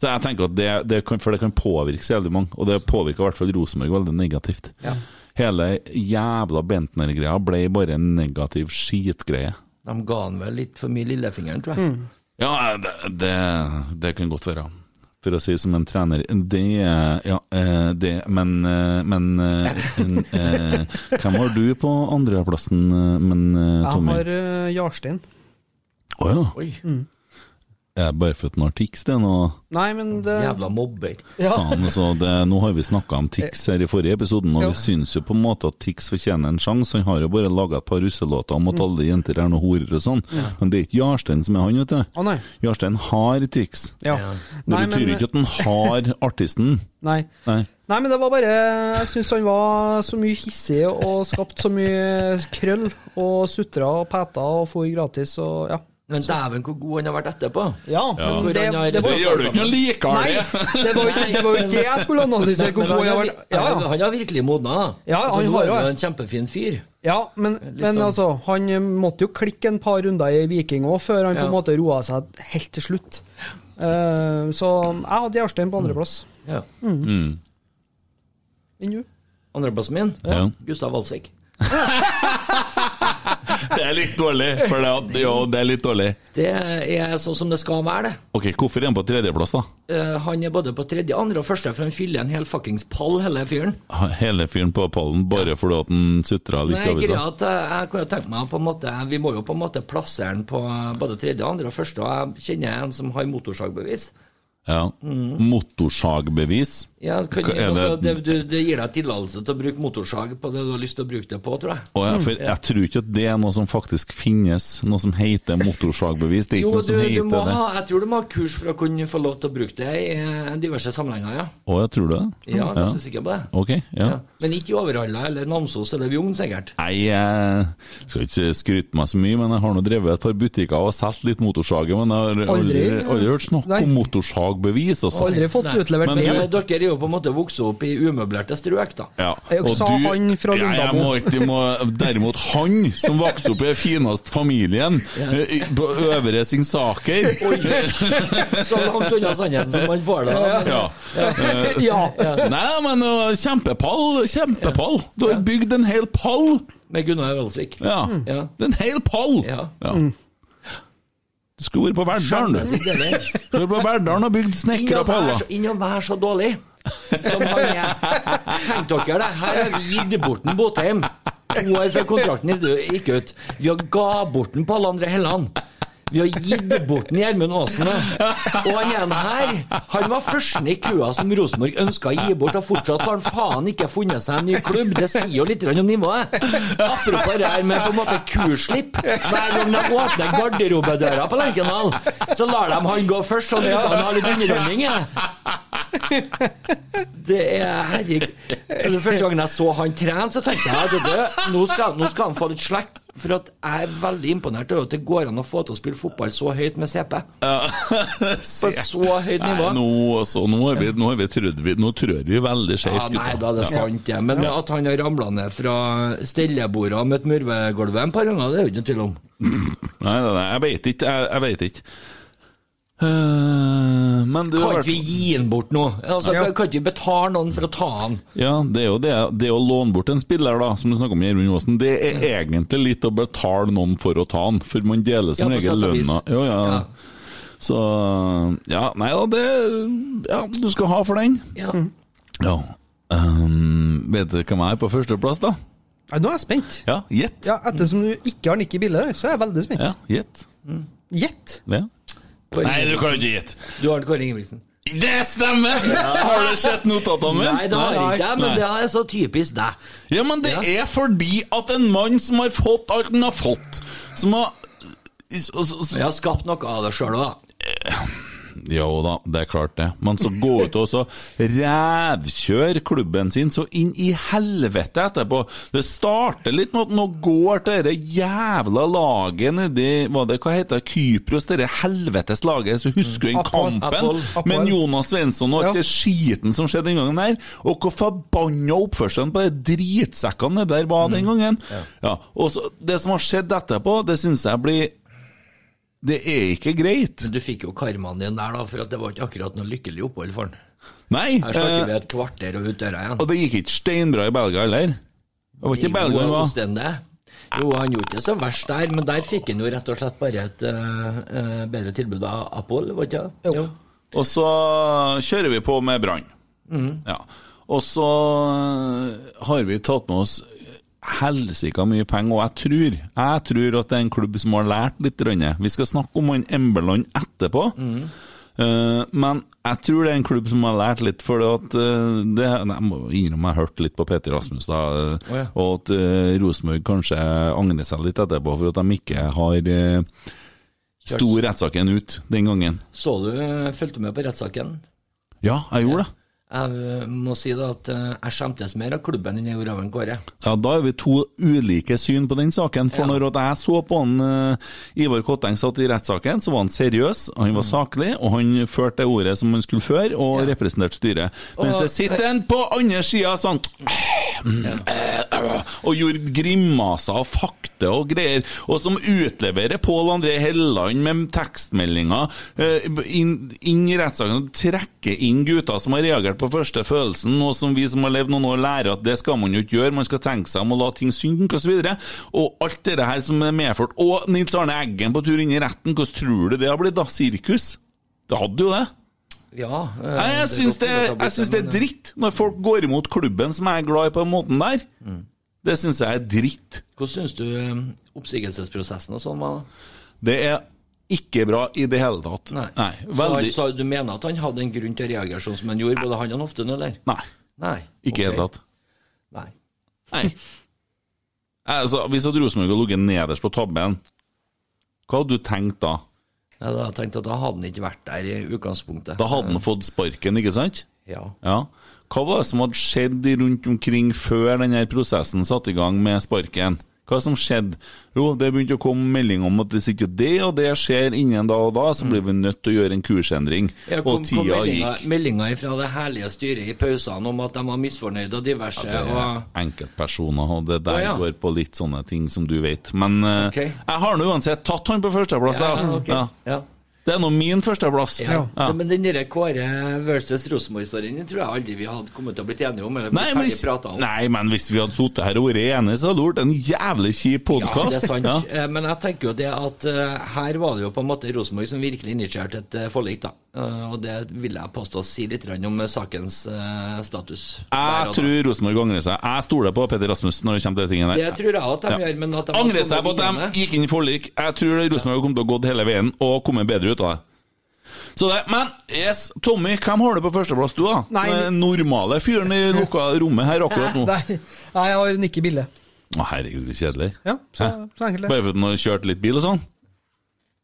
Speaker 2: Så jeg tenker at det, det kan, For det kan påvirke så jævlig mange, og det påvirker i hvert fall Rosenborg veldig negativt.
Speaker 5: Ja.
Speaker 2: Hele jævla Bentner-greia ble bare en negativ skitgreie.
Speaker 5: De ga han vel litt for mye lillefingeren, tror jeg.
Speaker 2: Ja, det, det, det kan godt være. For å si som en trener Det Ja, eh, det Men, eh, men eh, Hvem har du på andreplassen, men Tommy?
Speaker 3: Jeg har Jarstein.
Speaker 2: Å ja.
Speaker 5: Oi,
Speaker 2: Er for at han har tics, det nå?
Speaker 3: Nei, men det
Speaker 5: jævla mobber.
Speaker 3: Ja.
Speaker 2: Faen, altså, det, nå har vi snakka om Tix her i forrige episode, og
Speaker 3: Ja.
Speaker 2: vi syns jo på en måte at Tix fortjener en sjanse. Han har jo bare laga et par russelåter om at
Speaker 3: Mm.
Speaker 2: alle jenter er noen horer og sånn, men det er ikke Jarstein som er han, vet du.
Speaker 3: Å nei.
Speaker 2: Jarstein har Tix.
Speaker 3: Ja.
Speaker 5: Ja.
Speaker 2: Det
Speaker 3: Nei,
Speaker 2: betyr
Speaker 3: men-
Speaker 2: ikke at han har artisten.
Speaker 3: Nei.
Speaker 2: Nei.
Speaker 3: Nei, men det var bare Jeg syns han var så mye hissig og skapte så mye krøll og sutra og peta og for gratis og ja.
Speaker 5: Men dæven, hvor god han har vært etterpå.
Speaker 3: Ja,
Speaker 5: ja.
Speaker 3: men det,
Speaker 5: har
Speaker 3: det var
Speaker 2: Det gjør du ikke noe likere,
Speaker 3: Nei,
Speaker 2: det!
Speaker 3: det var jo ikke det det jeg skulle analysere hvor god
Speaker 5: han har,
Speaker 3: vært. Ja, ja.
Speaker 5: han har virkelig modna.
Speaker 3: Ja,
Speaker 5: Så
Speaker 3: han har jo
Speaker 5: en kjempefin fyr.
Speaker 3: Ja, men, men
Speaker 5: sånn-
Speaker 3: altså, han måtte jo klikke en par runder i Viking òg, før han på en måte roa seg helt til slutt. Uh, så jeg hadde Jarstein på andreplass.
Speaker 5: Ja.
Speaker 2: Mm.
Speaker 3: Enn du?
Speaker 5: Andreplassen min,
Speaker 2: Ja.
Speaker 5: Gustav Walsvik.
Speaker 2: Det er litt dårlig, for det, at- jo, det er litt dårlig.
Speaker 5: Det er sånn som det skal være, det.
Speaker 2: Ok, hvorfor er han på tredjeplass, da?
Speaker 5: Uh, han er både på tredje, andre og første, for han fyller en hel fuckings pall, hele fyren.
Speaker 2: Hele fyren på pallen bare fordi at han sutra litt
Speaker 5: Nei, greia at jeg, jeg kunne tenkt meg på en måte Vi må jo på en måte plassere han på både tredje, andre og første, og jeg kjenner en som har motorsagbevis.
Speaker 2: Ja. Motorsagbevis?
Speaker 5: Ja, kan, altså, det,
Speaker 2: det?
Speaker 5: du, det gir deg tillatelse til å bruke motorsag på det du har lyst til å bruke det på, tror jeg.
Speaker 2: Oh, ja, for jeg tror ikke at det er noe som faktisk finnes, noe som heter motorsagbevis. Det er ikke
Speaker 5: Jo,
Speaker 2: noe
Speaker 5: du,
Speaker 2: som
Speaker 5: du
Speaker 2: heter
Speaker 5: må
Speaker 2: det.
Speaker 5: ha, jeg tror du må ha kurs for å kunne få lov til å bruke det i eh, diverse sammenhenger, ja.
Speaker 2: Å, jeg tror det?
Speaker 5: Ja, jeg er ganske sikker på det.
Speaker 2: Ok, ja.
Speaker 5: Ja. Men ikke i Overhalla eller Namsos eller Vjugn, sikkert.
Speaker 2: Nei, jeg skal ikke skryte meg så mye, men jeg har nå drevet et par butikker og solgt litt motorsager. Men jeg har aldri,
Speaker 3: Aldri-
Speaker 2: aldri hørt snakk om motorsagbevis. Altså.
Speaker 3: Aldri fått utlevert
Speaker 2: Men
Speaker 3: det.
Speaker 2: Du-
Speaker 5: jo på en måte vokst opp i umøblerte strøk, da.
Speaker 2: Ja.
Speaker 3: Jeg sa han fra
Speaker 2: ja, jeg må ikke, må, Derimot han som vokste opp i den fineste familien, ja. på Øvre Singsaker
Speaker 5: Så langt unna sannheten som man får det. da.
Speaker 2: ja.
Speaker 3: Ja.
Speaker 2: Nei, men kjempepall, kjempepall. Du har bygd en hel pall.
Speaker 5: Med Gunnar Welsvik.
Speaker 2: Ja.
Speaker 5: Ja.
Speaker 2: Det er en hel pall.
Speaker 5: Ja.
Speaker 2: Du skulle vært på Verdalen, du. Du skulle vært på Verdalen og bygd snekra
Speaker 5: og
Speaker 2: paller.
Speaker 5: og vær så dårlig som han er. Tenk dere det, her har vi gitt bort en Botheim. To år før kontrakten gikk ut. Vi har ga bort den på alle andre Helland. Vi har gitt bort Gjermund Aasen. Og han ene her, han var førsten i køa som Rosenborg ønska å gi bort, og fortsatt har han faen ikke funnet seg en ny klubb. Det sier jo litt om nivået. Apropos det her med på en måte kurslipp. Hver gang de åpner garderobedøra på Lerkendal, så lar de han gå først, sånn at han har litt underholdning. Det er herregud. Første gangen jeg så han trene, så tenkte jeg at det, nå, skal, nå skal han få litt slekk. For at jeg er veldig imponert over at det går an å få til å spille fotball så høyt med CP. På så høyt nivå.
Speaker 2: Nei, nå, altså, nå har vi, nå har vi vi, Nå trør vi veldig
Speaker 5: Ja,
Speaker 2: skjevt,
Speaker 5: nei, da, det er sant, det. Men at han har ramla ned fra stellebordet og møtt murvegulvet en par ganger, det er jo ikke noe tvil om.
Speaker 2: Nei, nei, nei, jeg veit ikke. Jeg, jeg vet ikke. Eh, men du
Speaker 5: Kan ikke vi gi den bort nå? Altså,
Speaker 3: Ja.
Speaker 5: Kan ikke vi betale noen for å ta den?
Speaker 2: Ja, det er jo det. Det å låne bort en spiller, da, som du snakker om i Gjermund Aasen, det er egentlig litt å betale noen for å ta den, for man deler som
Speaker 5: Ja,
Speaker 2: regel lønna. Jo, ja.
Speaker 5: Ja.
Speaker 2: Så Ja, nei da, det Ja, du skal ha for den.
Speaker 5: Ja.
Speaker 2: Ja. Um, vet du hvem jeg er på førsteplass, da?
Speaker 3: Ja, nå er jeg spent.
Speaker 2: Ja, gjett.
Speaker 3: Ja, Ettersom du ikke har Nikki Bille, så er jeg veldig spent.
Speaker 2: Ja, gjett.
Speaker 3: Gjett!
Speaker 2: Ja. Nei, du kan ikke gjette.
Speaker 5: Du har Kåre Ingebrigtsen.
Speaker 2: Det stemmer! Har du sett notatene mine?
Speaker 5: Nei, det har
Speaker 3: jeg
Speaker 5: ikke men
Speaker 2: Nei.
Speaker 5: det er så typisk deg.
Speaker 2: Ja, men det
Speaker 5: Ja.
Speaker 2: er fordi at en mann som har fått alt han har fått, som har
Speaker 5: Vi har skapt noe av det sjøl òg, da.
Speaker 2: Jo da, det er klart det. Men så gå ut og så rævkjør klubben sin så inn i helvete etterpå. Det starter litt med at nå går til det jævla laget nedi Hva det, hva heter det? Kypros, det helvetes laget. Så husker du den kampen
Speaker 5: Apol.
Speaker 2: med. Jonas Svensson og alt
Speaker 3: Ja.
Speaker 2: det skiten som skjedde den gangen der. Og hvor forbanna oppførselen på de dritsekkene der var den gangen. Ja. Og så, det som har skjedd etterpå, det syns jeg blir Det er ikke greit.
Speaker 5: Men du fikk jo karmaen din der, da, for at det var ikke akkurat noe lykkelig opphold for han.
Speaker 2: Nei.
Speaker 5: Her snakker
Speaker 2: eh,
Speaker 5: vi et kvarter og ut døra igjen.
Speaker 2: Og det gikk ikke steinbra i Belgia heller. Det var ikke Belgia han var.
Speaker 5: Jo, han gjorde ikke så verst der, men der fikk han jo rett og slett bare et uh, eh, bedre tilbud av Apol, var ikke det? Jo.
Speaker 2: Og så kjører vi på med Brann. Ja. Og så har vi tatt med oss helsika mye penger, og jeg tror, jeg tror at det er en klubb som har lært litt. Rønne. Vi skal snakke om han Embeland etterpå. Eh, men jeg tror det er en klubb som har lært litt, for at uh, det, Jeg må innrømme jeg hørte litt på Peter Rasmus, da,
Speaker 5: Å ja.
Speaker 2: og at uh, Rosenborg kanskje angrer seg litt etterpå for at de ikke har uh, sto rettssaken ut den gangen.
Speaker 5: Så du, fulgte du med på rettssaken?
Speaker 2: Ja, jeg gjorde det.
Speaker 5: Jeg må si da at eh, jeg skjemtes mer av klubben enn jeg gjorde av en Kåre.
Speaker 2: Ja, Da er vi to ulike syn på den saken. For
Speaker 5: Ja.
Speaker 2: når jeg så på han eh, Ivar Kotteng satt i rettssaken, så var han seriøs, han var saklig, og han førte det ordet som han skulle føre, og
Speaker 5: Mm. Ja.
Speaker 2: representerte styret. Mens
Speaker 5: Og-
Speaker 2: det sitter en på andre sida sånn og gjorde grimaser og fakte og greier, og som utleverer Pål André Helland med tekstmeldinger eh, inn, inn i rettssaken og trekker inn gutter som har reagert på første følelsen, og som vi som har levd noen år lærer at det skal man jo ikke gjøre, man skal tenke seg om å la ting synke osv. Og, og alt det her som er medført. Og Nils Arne Eggen på tur inn i retten, hvordan tror du det har blitt da? Sirkus? Det hadde jo det.
Speaker 5: Ja. øh,
Speaker 2: Nei, jeg syns det, jeg syns det er dritt når folk går imot klubben som jeg er glad i på den måten der.
Speaker 5: Mm.
Speaker 2: Det syns jeg er dritt.
Speaker 5: Hvordan syns du eh, oppsigelsesprosessen og sånn var? da?
Speaker 2: Det er ikke bra i det hele tatt.
Speaker 5: Nei. Så,
Speaker 2: veldig
Speaker 5: han, så du mener at han hadde en grunn til å reagere sånn som han gjorde, både han og Hoftun, eller?
Speaker 2: Nei,
Speaker 5: Nei.
Speaker 2: ikke i det hele tatt.
Speaker 5: Nei.
Speaker 2: Nei. Altså, hvis at Rosenborg hadde ligget nederst på tabben, hva hadde du tenkt da?
Speaker 5: Jeg hadde tenkt at da hadde han ikke vært der i utgangspunktet.
Speaker 2: Da hadde han fått sparken, ikke sant?
Speaker 5: Ja.
Speaker 2: Ja. Hva var det som hadde skjedd rundt omkring før denne prosessen satte i gang med sparken? Hva som skjedde? Jo, det begynte å komme melding om at hvis ikke det og det skjer innen da og da, så blir vi nødt til å gjøre en kursendring.
Speaker 5: Jeg kom,
Speaker 2: Og
Speaker 5: kom meldinga,
Speaker 2: gikk.
Speaker 5: meldinger fra det herlige styret i pausene om at de var misfornøyde og diverse.
Speaker 2: Det er
Speaker 5: og
Speaker 2: enkeltpersoner, og det der
Speaker 5: Å, ja.
Speaker 2: går på litt sånne ting som du vet. Men okay.
Speaker 5: Ok.
Speaker 2: jeg har nå uansett tatt han på førsteplass.
Speaker 5: ja,
Speaker 2: okay.
Speaker 5: ok.
Speaker 2: Ja.
Speaker 5: Ja.
Speaker 2: Det er nå min førsteplass.
Speaker 5: Ja.
Speaker 2: Ja.
Speaker 5: Men den der Kåre versus Rosenborg-historien den tror jeg aldri vi hadde kommet til å blitt enige om. Eller
Speaker 2: Nei, men, hvis,
Speaker 5: om.
Speaker 2: nei, men hvis vi hadde sittet her og vært enige, så hadde det vært en jævlig kjip
Speaker 5: Ja,
Speaker 2: podkast.
Speaker 5: det er sant. Eh, Men jeg tenker jo det at eh, her var det jo på en måte Rosenborg som virkelig initierte et uh, forlik, da. Eh, og det vil jeg påstå si litt grann om eh, sakens eh, status.
Speaker 2: Jeg tror Rosenborg angrer seg. Jeg stoler på Petter Rasmussen når det kommer til de tingene
Speaker 5: Det tror jeg at de
Speaker 2: Ja.
Speaker 5: gjør, men at de
Speaker 2: Angrer seg på at de gikk inn i forlik. Jeg tror Rosenborg har kommet til å gå hele veien og kommet bedre ut av det. Så det, Men yes, Tommy, hvem har du på førsteplass, du, da?
Speaker 3: Nei,
Speaker 2: Den normale fyren i lukka rommet her akkurat nå.
Speaker 3: Nei, nei, jeg har Nikki Bille.
Speaker 2: Å, herregud, så kjedelig.
Speaker 3: Ja, så, så enkelt det.
Speaker 2: Bare fordi han har kjørt litt bil og sånn?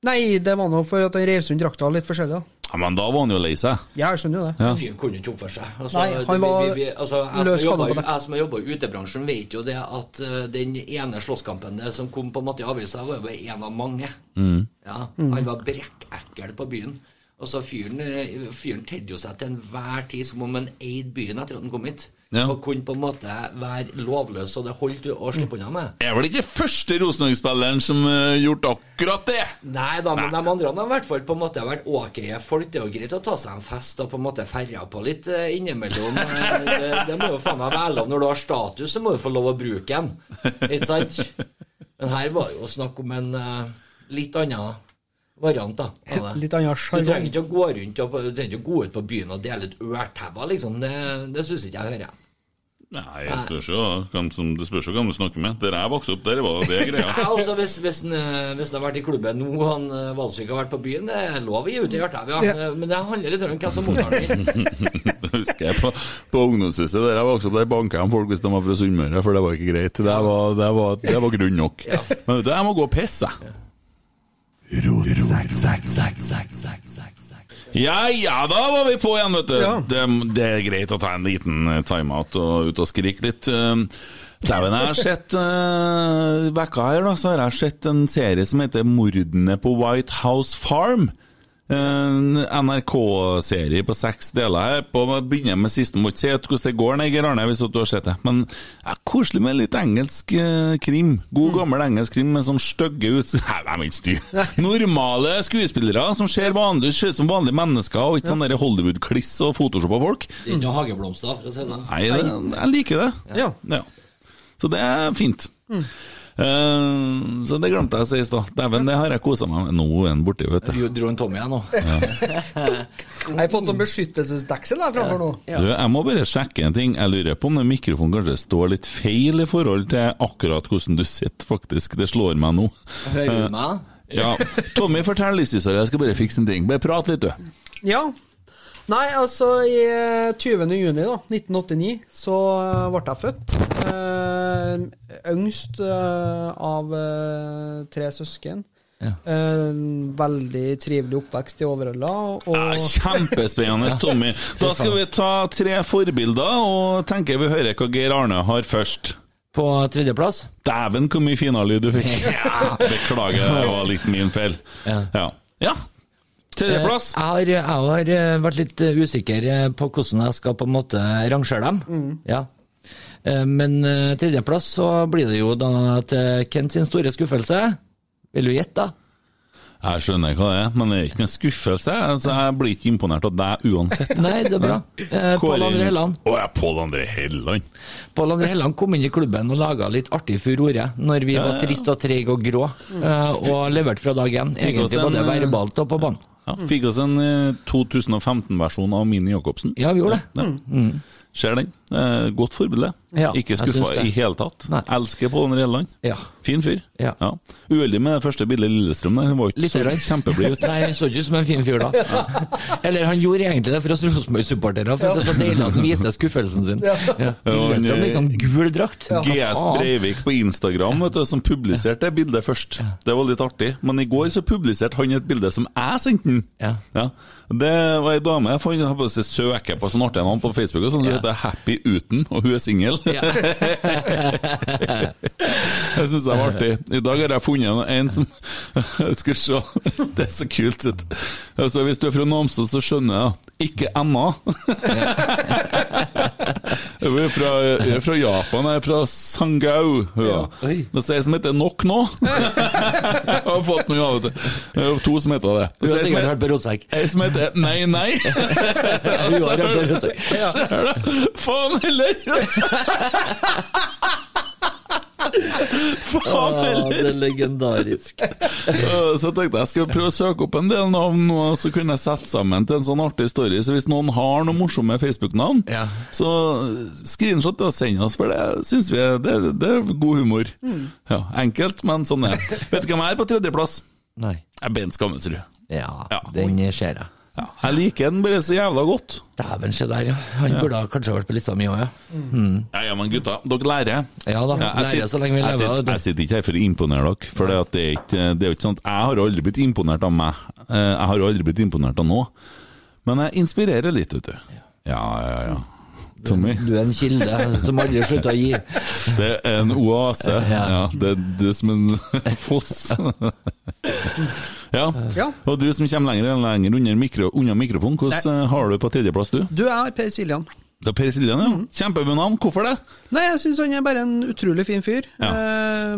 Speaker 3: Nei, det var nå for at han rev sund drakta litt forskjellig. da.
Speaker 2: Ja, Men da var han jo lei seg.
Speaker 3: Ja, jeg skjønner jo det.
Speaker 2: Ja.
Speaker 5: Fyren kunne ikke oppføre seg. Altså,
Speaker 3: Nei, han var
Speaker 5: vi, vi, vi, altså, jeg,
Speaker 3: løs
Speaker 5: som har
Speaker 3: kanne på
Speaker 5: jobba- jeg som har jobba i utebransjen, vet jo det at uh, den ene slåsskampen som kom på en måte i avisa, var jo en av mange. Ja, Han var brekkekkel på byen. Og så fyren, eh, fyren tedde jo seg til enhver tid som om han eide byen etter at han kom hit.
Speaker 2: Ja.
Speaker 5: Og kunne på en måte være lovløs, og det holdt du å slippe unna med.
Speaker 2: Er vel ikke første Rosenborg-spilleren som har gjort akkurat det?
Speaker 5: Nei da, men de andre har i hvert fall på en måte vært ok folk. Det er jo greit å ta seg en fest og på en måte ferja på litt uh, innimellom. Eh, Det, det må jo faen meg være lov. Når du har status, så må du få lov å bruke den. Ikke sant? Men her var det jo snakk om en uh, litt annen variant, da. av det.
Speaker 3: Litt annen
Speaker 5: Du trenger ikke å gå rundt og du trenger ikke å gå ut på byen og dele ut ørtepper, liksom. Det, det syns ikke jeg hører.
Speaker 2: Nei, det spørs jo hvem som, det spørs jo hvem du snakker med. Der jeg vokste opp, der var det greia.
Speaker 5: Ja, også hvis, hvis, eh, hvis det har vært i klubben nå, han eh, Valsvik har vært på byen, det er lov å gi ut i ørtev, ja. Eh, Men det handler litt om hvem som mottar den.
Speaker 2: Det husker jeg på, på ungdomshuset der jeg vokste opp, der banka jeg folk hvis de var fra Sunnmøre, for det var ikke greit. Det var, det var, det var grunn nok. Men vet du, jeg må gå og pisse. Ja, ja, da var vi på igjen, vet du.
Speaker 3: Ja.
Speaker 2: Det, det er greit å ta en liten eh, timeout og ut og skrike litt. Eh, Dæven, jeg har sett uh, Vekka her, da, så har jeg sett en serie som heter 'Mordene på White House Farm'. En NRK-serie på seks deler. her på begynner med siste. Må ikke si hvordan det går, nei, Geir Arne, hvis du har sett det. Men ja, koselig med litt engelsk eh, krim. God, gammel engelsk krim med sånn stygge ut... Nei, de er ikke. Normale skuespillere som ser vanlig ut som vanlige mennesker, og ikke sånn der Hollywood-kliss og Photoshop av folk.
Speaker 5: Det er ikke noe hageblomster, for å si det sånn.
Speaker 2: Nei, det, jeg liker det.
Speaker 3: Ja.
Speaker 2: Ja. Så det er fint. Eh, så det glemte jeg å si i stad. Dæven, det har jeg kosa meg med. Nå er han borti, vet du.
Speaker 5: Dro en Tommy igjen nå.
Speaker 3: Jeg har fått sånn beskyttelsesdeksel her framfor nå.
Speaker 2: Du, jeg må bare sjekke en ting. Jeg lurer på om den mikrofonen kanskje står litt feil i forhold til akkurat hvordan du sitter, faktisk. Det slår meg nå.
Speaker 5: Hører du meg?
Speaker 2: Ja. Tommy, fortell litt Jeg skal bare fikse en ting. Bare prat litt, du.
Speaker 3: Ja. Nei, altså i eh, 20. juni da, 1989 så eh, ble jeg født. Eh, yngst eh, av eh, tre søsken.
Speaker 5: Ja.
Speaker 3: Eh, veldig trivelig oppvekst i Overhalla. Og
Speaker 2: Ja, kjempespennende, Tommy. Da skal vi ta tre forbilder, og tenker vi hører hva Geir Arne har først.
Speaker 5: På tredjeplass?
Speaker 2: Dæven, hvor mye finalyd du fikk. Beklager, det var litt min feil.
Speaker 5: Ja.
Speaker 2: Ja. Ja. Tredjeplass.
Speaker 5: Eh, Jeg har, jeg har eh, vært litt eh, usikker på hvordan jeg skal på en måte rangere dem. Ja. Eh, Men tredjeplass så blir det jo da til Kent sin store skuffelse. Vil du gjette, da?
Speaker 2: Jeg skjønner hva det er, men det er ikke noen skuffelse. Altså, jeg blir ikke imponert av deg uansett.
Speaker 5: Nei, det er bra. Eh, Pål André Helland.
Speaker 2: Å ja, Pål André Helland.
Speaker 5: Pål André Helland kom inn i klubben og laga litt artig furore når vi var trist og treige og grå, eh, og leverte fra dag én. Egentlig både verbalt og på banen.
Speaker 2: Ja, fikk oss en eh, 2015-versjon av Mini Jacobsen.
Speaker 5: Ja, vi gjorde det.
Speaker 2: Ja. Ser den. Eh, godt forbilde.
Speaker 5: Ja,
Speaker 2: ikke skuffa i hele tatt.
Speaker 5: Nei.
Speaker 2: Elsker Pål André Helleland.
Speaker 5: Ja.
Speaker 2: Fin fyr.
Speaker 5: Ja.
Speaker 2: Uheldig med det første bildet Lillestrøm der. han var ikke så kjempeblid ut.
Speaker 5: Nei, han så ikke ut som en fin fyr da. Eller han gjorde egentlig det for oss Rosenborg-supportere, for det er så deilig at han viser skuffelsen sin. Ja. Lillestrøm liksom gul drakt.
Speaker 2: GS Breivik på Instagram vet du, som publiserte det bildet først. Det var litt artig. Men i går så publiserte han et bilde som jeg sendte han.
Speaker 5: Ja.
Speaker 2: Det var ei dame jeg fant, jeg søker på sånn artig navn på Facebook, og sånn,
Speaker 5: Ja.
Speaker 2: heter Happy Uten, og hun er singel.
Speaker 5: Ja.
Speaker 2: Jeg syns det var artig. I dag har jeg funnet en som Skal se, det er så kult. Altså, hvis du er fra Namsos, så skjønner jeg. Ikke Emma. Hun er fra, jeg er fra Japan, jeg er fra Sangau. Ja. Det er ei som heter Nok Nå. Jeg har fått noe av det. Det er to som heter det.
Speaker 5: Du har sikkert hørt på Rotsekk.
Speaker 2: Ei som heter Nei Nei.
Speaker 5: Du har hørt på Rotsekk.
Speaker 2: Faen heller! Faen heller!
Speaker 5: det er legendarisk.
Speaker 2: Så jeg tenkte jeg skulle prøve å søke opp en del navn, nå, så kunne jeg sette sammen til en sånn artig story. Så hvis noen har noen morsomme Facebook-navn,
Speaker 5: Ja.
Speaker 2: så screenshot og send oss, for det syns vi er, det, det er god humor. Ja, Enkelt, men sånn er det. Vet du hvem jeg er på tredjeplass?
Speaker 5: Nei.
Speaker 2: Jeg er Bent Skammelsrud.
Speaker 5: Ja,
Speaker 2: Ja.
Speaker 5: den ser jeg.
Speaker 2: Ja, jeg liker den bare så jævla godt.
Speaker 5: Dæven, se der, ja. Han burde ha kanskje vært på lista mi òg, ja.
Speaker 2: Ja, ja, men gutta, dere lærer.
Speaker 5: Ja da,
Speaker 2: Ja,
Speaker 5: lærer
Speaker 2: sitter,
Speaker 5: så lenge vi
Speaker 2: jeg, sitter, jeg sitter ikke her for å imponere dere, for det, at det, er ikke, det er jo ikke sånn at jeg har aldri blitt imponert av meg. Eh, Jeg har aldri blitt imponert av noe. Men jeg inspirerer litt, vet du. Ja, ja, ja. Tommy,
Speaker 5: Du er en kilde som aldri slutter å gi.
Speaker 2: det er en oase.
Speaker 5: Ja.
Speaker 2: Ja, det, det er som en foss. Ja.
Speaker 3: Ja.
Speaker 2: Og du som kommer lenger og lenger under mikro, unna mikrofonen, hvordan eh, har du på tredjeplass, du?
Speaker 3: Du er Per Siljan.
Speaker 2: Det er Per Siljan, ja.
Speaker 3: Mm.
Speaker 2: Kjempebunad. Hvorfor det?
Speaker 3: Nei, jeg syns han er bare en utrolig fin fyr.
Speaker 2: Ja.
Speaker 3: Eh,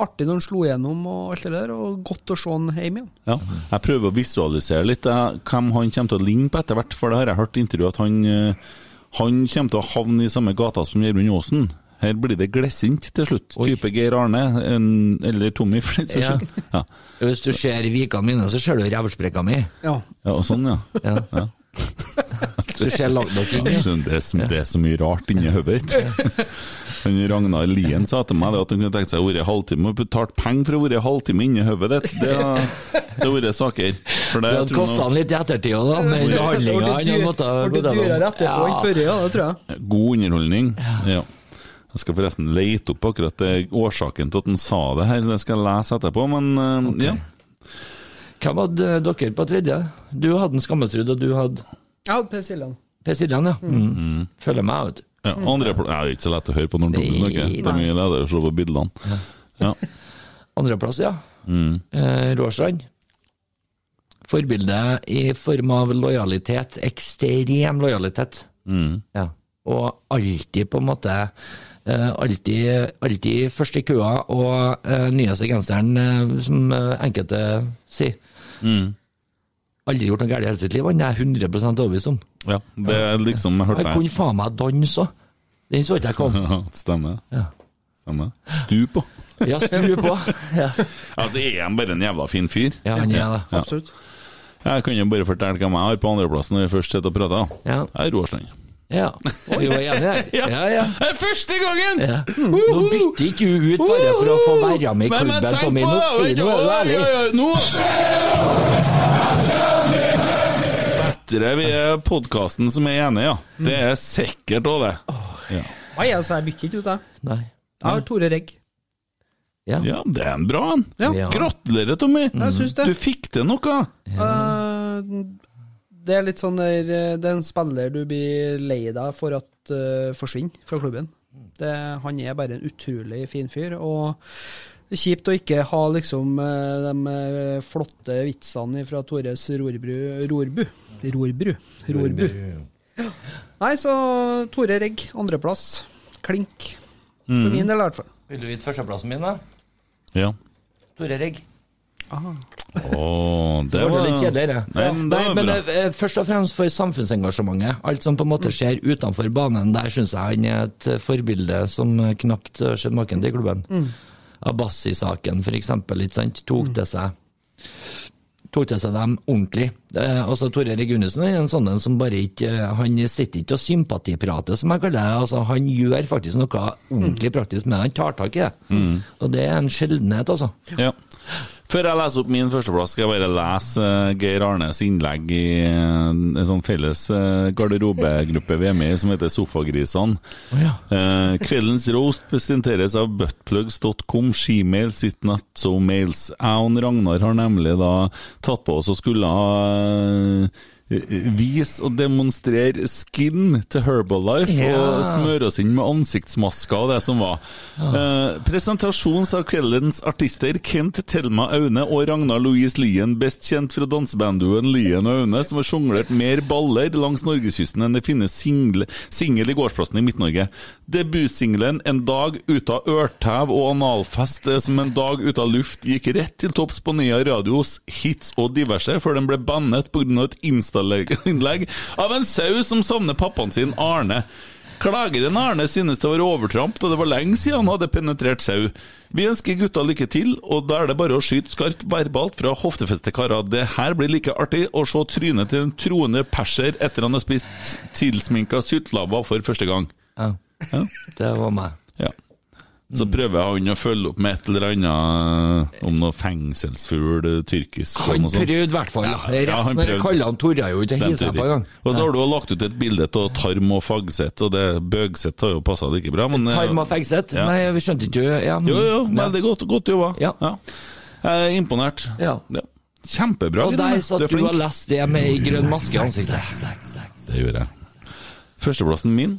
Speaker 3: artig når han slo gjennom og alt det der, og godt å se han hjemme igjen.
Speaker 2: Ja, jeg prøver å visualisere litt eh, hvem han kommer til å ligne på etter hvert, for det har jeg hørt i intervju at han, eh, han kommer til å havne i samme gata som Gjermund Aasen. Her blir det glissent til slutt. Type Geir Arne, en, eller Tommy, for den saks
Speaker 5: Ja.
Speaker 2: skyld. Ja.
Speaker 5: Hvis du ser vikene mine, så ser du revsprekka mi.
Speaker 3: Ja.
Speaker 2: ja, og sånn, ja.
Speaker 5: Ja.
Speaker 2: ja. Det er, så, det er så mye rart inni hodet ditt. Ragnar Lien sa til meg at han kunne tenkt seg å være halvtime og betalt penger for å være halvtime inni hodet ditt. Det hadde det vært saker. For det,
Speaker 5: Det hadde kosta han litt i ettertid òg, da. Med behandlinga han har
Speaker 3: Ble dyrere etterpå enn før, ja, det tror jeg.
Speaker 2: God underholdning. Ja. Jeg skal forresten lete opp akkurat det, årsaken til at han sa det her, det skal jeg lese etterpå, men okay. ja.
Speaker 5: Hvem hadde dere på tredje? Du hadde en Skammelsrud, og du hadde
Speaker 3: Jeg hadde Per Siljan.
Speaker 5: Per Siljan, ja. Mm. Følger meg, ut.
Speaker 2: ja andre, pl- det er ikke så lett å høre på når Tommy snakker. Det er mye lettere å se på bildene. Ja.
Speaker 5: Andreplass, ja.
Speaker 2: Mm.
Speaker 5: Eh, Råstrand. Forbilde i form av lojalitet. Ekstrem lojalitet.
Speaker 2: Mm.
Speaker 5: Ja. Og alltid på en måte eh, alltid, alltid først i køa, og uh, nyeste genseren, eh, som eh, enkelte sier.
Speaker 2: Mm.
Speaker 5: Aldri gjort noe galt i hele sitt liv, han er jeg 100 overbevist om.
Speaker 2: ja, det er liksom Jeg
Speaker 5: Han
Speaker 2: hørte
Speaker 5: kunne faen meg danse òg. Den så ikke jeg komme.
Speaker 2: Ja, Stemmer.
Speaker 5: Ja.
Speaker 2: Stemmer. Stu på.
Speaker 5: Ja, stu på. Ja,
Speaker 2: Altså, er han bare en jævla fin fyr?
Speaker 5: ja han er det.
Speaker 2: Ja.
Speaker 3: Absolutt.
Speaker 2: Jeg kan jo bare fortelle hvem jeg har på andreplassen når jeg først sitter og prater.
Speaker 5: Ja.
Speaker 2: Jeg er Råstrand.
Speaker 5: Ja. Vi var enige der. Ja, ja.
Speaker 2: Det er første gangen!
Speaker 5: ja. Nå bytter ikke du ut bare for å få være med i klubben, Tommy.
Speaker 2: på
Speaker 5: Nå du er du
Speaker 2: Oi,
Speaker 5: ærlig.
Speaker 2: oi, oi, Nå Bedre vi er podkasten som er enige, ja. Det er sikkert òg, det. Ja.
Speaker 3: Nei, altså, jeg bytter ikke ut, jeg.
Speaker 5: Nei.
Speaker 3: Jeg har Tore Regg.
Speaker 5: Ja.
Speaker 2: ja, det er en bra en.
Speaker 3: Ja.
Speaker 5: Ja.
Speaker 2: Gratulerer, Tommy.
Speaker 3: Jeg syns det.
Speaker 2: Du fikk til noe.
Speaker 3: Eh, det er litt sånn der eh, Det er en spiller du blir lei deg for at uh, forsvinner fra klubben. Det, han er bare en utrolig fin fyr. Og det er kjipt å ikke ha liksom eh, de flotte vitsene fra Tores Rorbru Rorbu. Rorbru. Rorbu. Nei, så Tore Regg, andreplass. Klink. For min del, i hvert fall.
Speaker 5: Vil du vite førsteplassen min, da?
Speaker 2: Ja.
Speaker 5: Tore Regg.
Speaker 2: Åh,
Speaker 5: Det ble litt kjedeligere.
Speaker 2: Nei, men det
Speaker 5: Nei, men
Speaker 2: bra.
Speaker 5: eh, først og fremst for samfunnsengasjementet. Alt som på en måte skjer utenfor banen, der syns jeg han er et eh, forbilde som eh, knapt har sett maken til i klubben. Abbasi-saken, for eksempel, sant, tok til seg tok til seg dem ordentlig. Eh, altså Tore Regunesen er en sånn en som bare ikke Han sitter ikke og sympatiprater, som jeg kaller det. Altså, han gjør faktisk noe ordentlig praktisk med det. Han tar tak i det. Og det er en sjeldenhet, altså.
Speaker 2: Ja. Før jeg leser opp min førsteplass, skal jeg bare lese eh, Geir Arnes innlegg i eh, en sånn felles uh, garderobegruppe vi er med i, som heter Sofagrisene.
Speaker 5: Oh, ja.
Speaker 2: Eh, kveldens roast presenteres av buttplugs.com, skimail, sitt nett som mails. Jeg og Ragnar har nemlig da tatt på oss og skulle ha eh, vise og demonstrere skin til Herbalife
Speaker 5: Ja.
Speaker 2: og smøre oss inn med ansiktsmasker og det som var. Eh, presentasjons av kveldens artister Kent Thelma Aune og Ragnar Louise Lien, best kjent fra dansebandduoen Lien og Aune, som har sjonglert mer baller langs norgeskysten enn det finnes single- singel i gårdsplassen i Midt-Norge. Debutsingelen 'En dag ut av ørtev og analfest' er som en dag ut av luft gikk rett til topps på Nea Radios hits og diverse, før den ble bannet pga. et Insta-innlegg av en sau som savner pappaen sin, Arne. Klageren Arne synes det var overtramp, da det var lenge siden han hadde penetrert sau. Vi ønsker gutta lykke til, og da er det bare å skyte skarpt verbalt fra hoftefestekarer. Det her blir like artig å se trynet til en troende perser etter han har spist tilsminka sytlabber for første gang.
Speaker 5: Ja. Det var meg.
Speaker 2: Ja. Så prøver han å følge opp med et eller annet om noe fengselsfugl, eh, tyrkisk
Speaker 5: Han prøvde i hvert fall.
Speaker 2: Ja, han
Speaker 5: Resten av
Speaker 2: kaller
Speaker 5: kallene torde jo ikke
Speaker 2: hilse
Speaker 5: på
Speaker 2: ikke.
Speaker 5: engang.
Speaker 2: Og så har du lagt ut et bilde av Tarm og Fagseth, og det Bøgseth har jo passa like bra, men tarm
Speaker 5: og Fagseth?
Speaker 2: Ja.
Speaker 5: Nei, vi skjønte ikke ja.
Speaker 2: Jo, jo,
Speaker 5: Ja.
Speaker 2: veldig godt, godt jobba.
Speaker 5: Ja.
Speaker 2: Jeg er imponert.
Speaker 5: Ja.
Speaker 2: Kjempebra.
Speaker 5: Og der satt
Speaker 2: Du er
Speaker 5: og leste det med grønn maske i ansiktet.
Speaker 2: Det gjorde jeg. Førsteplassen min?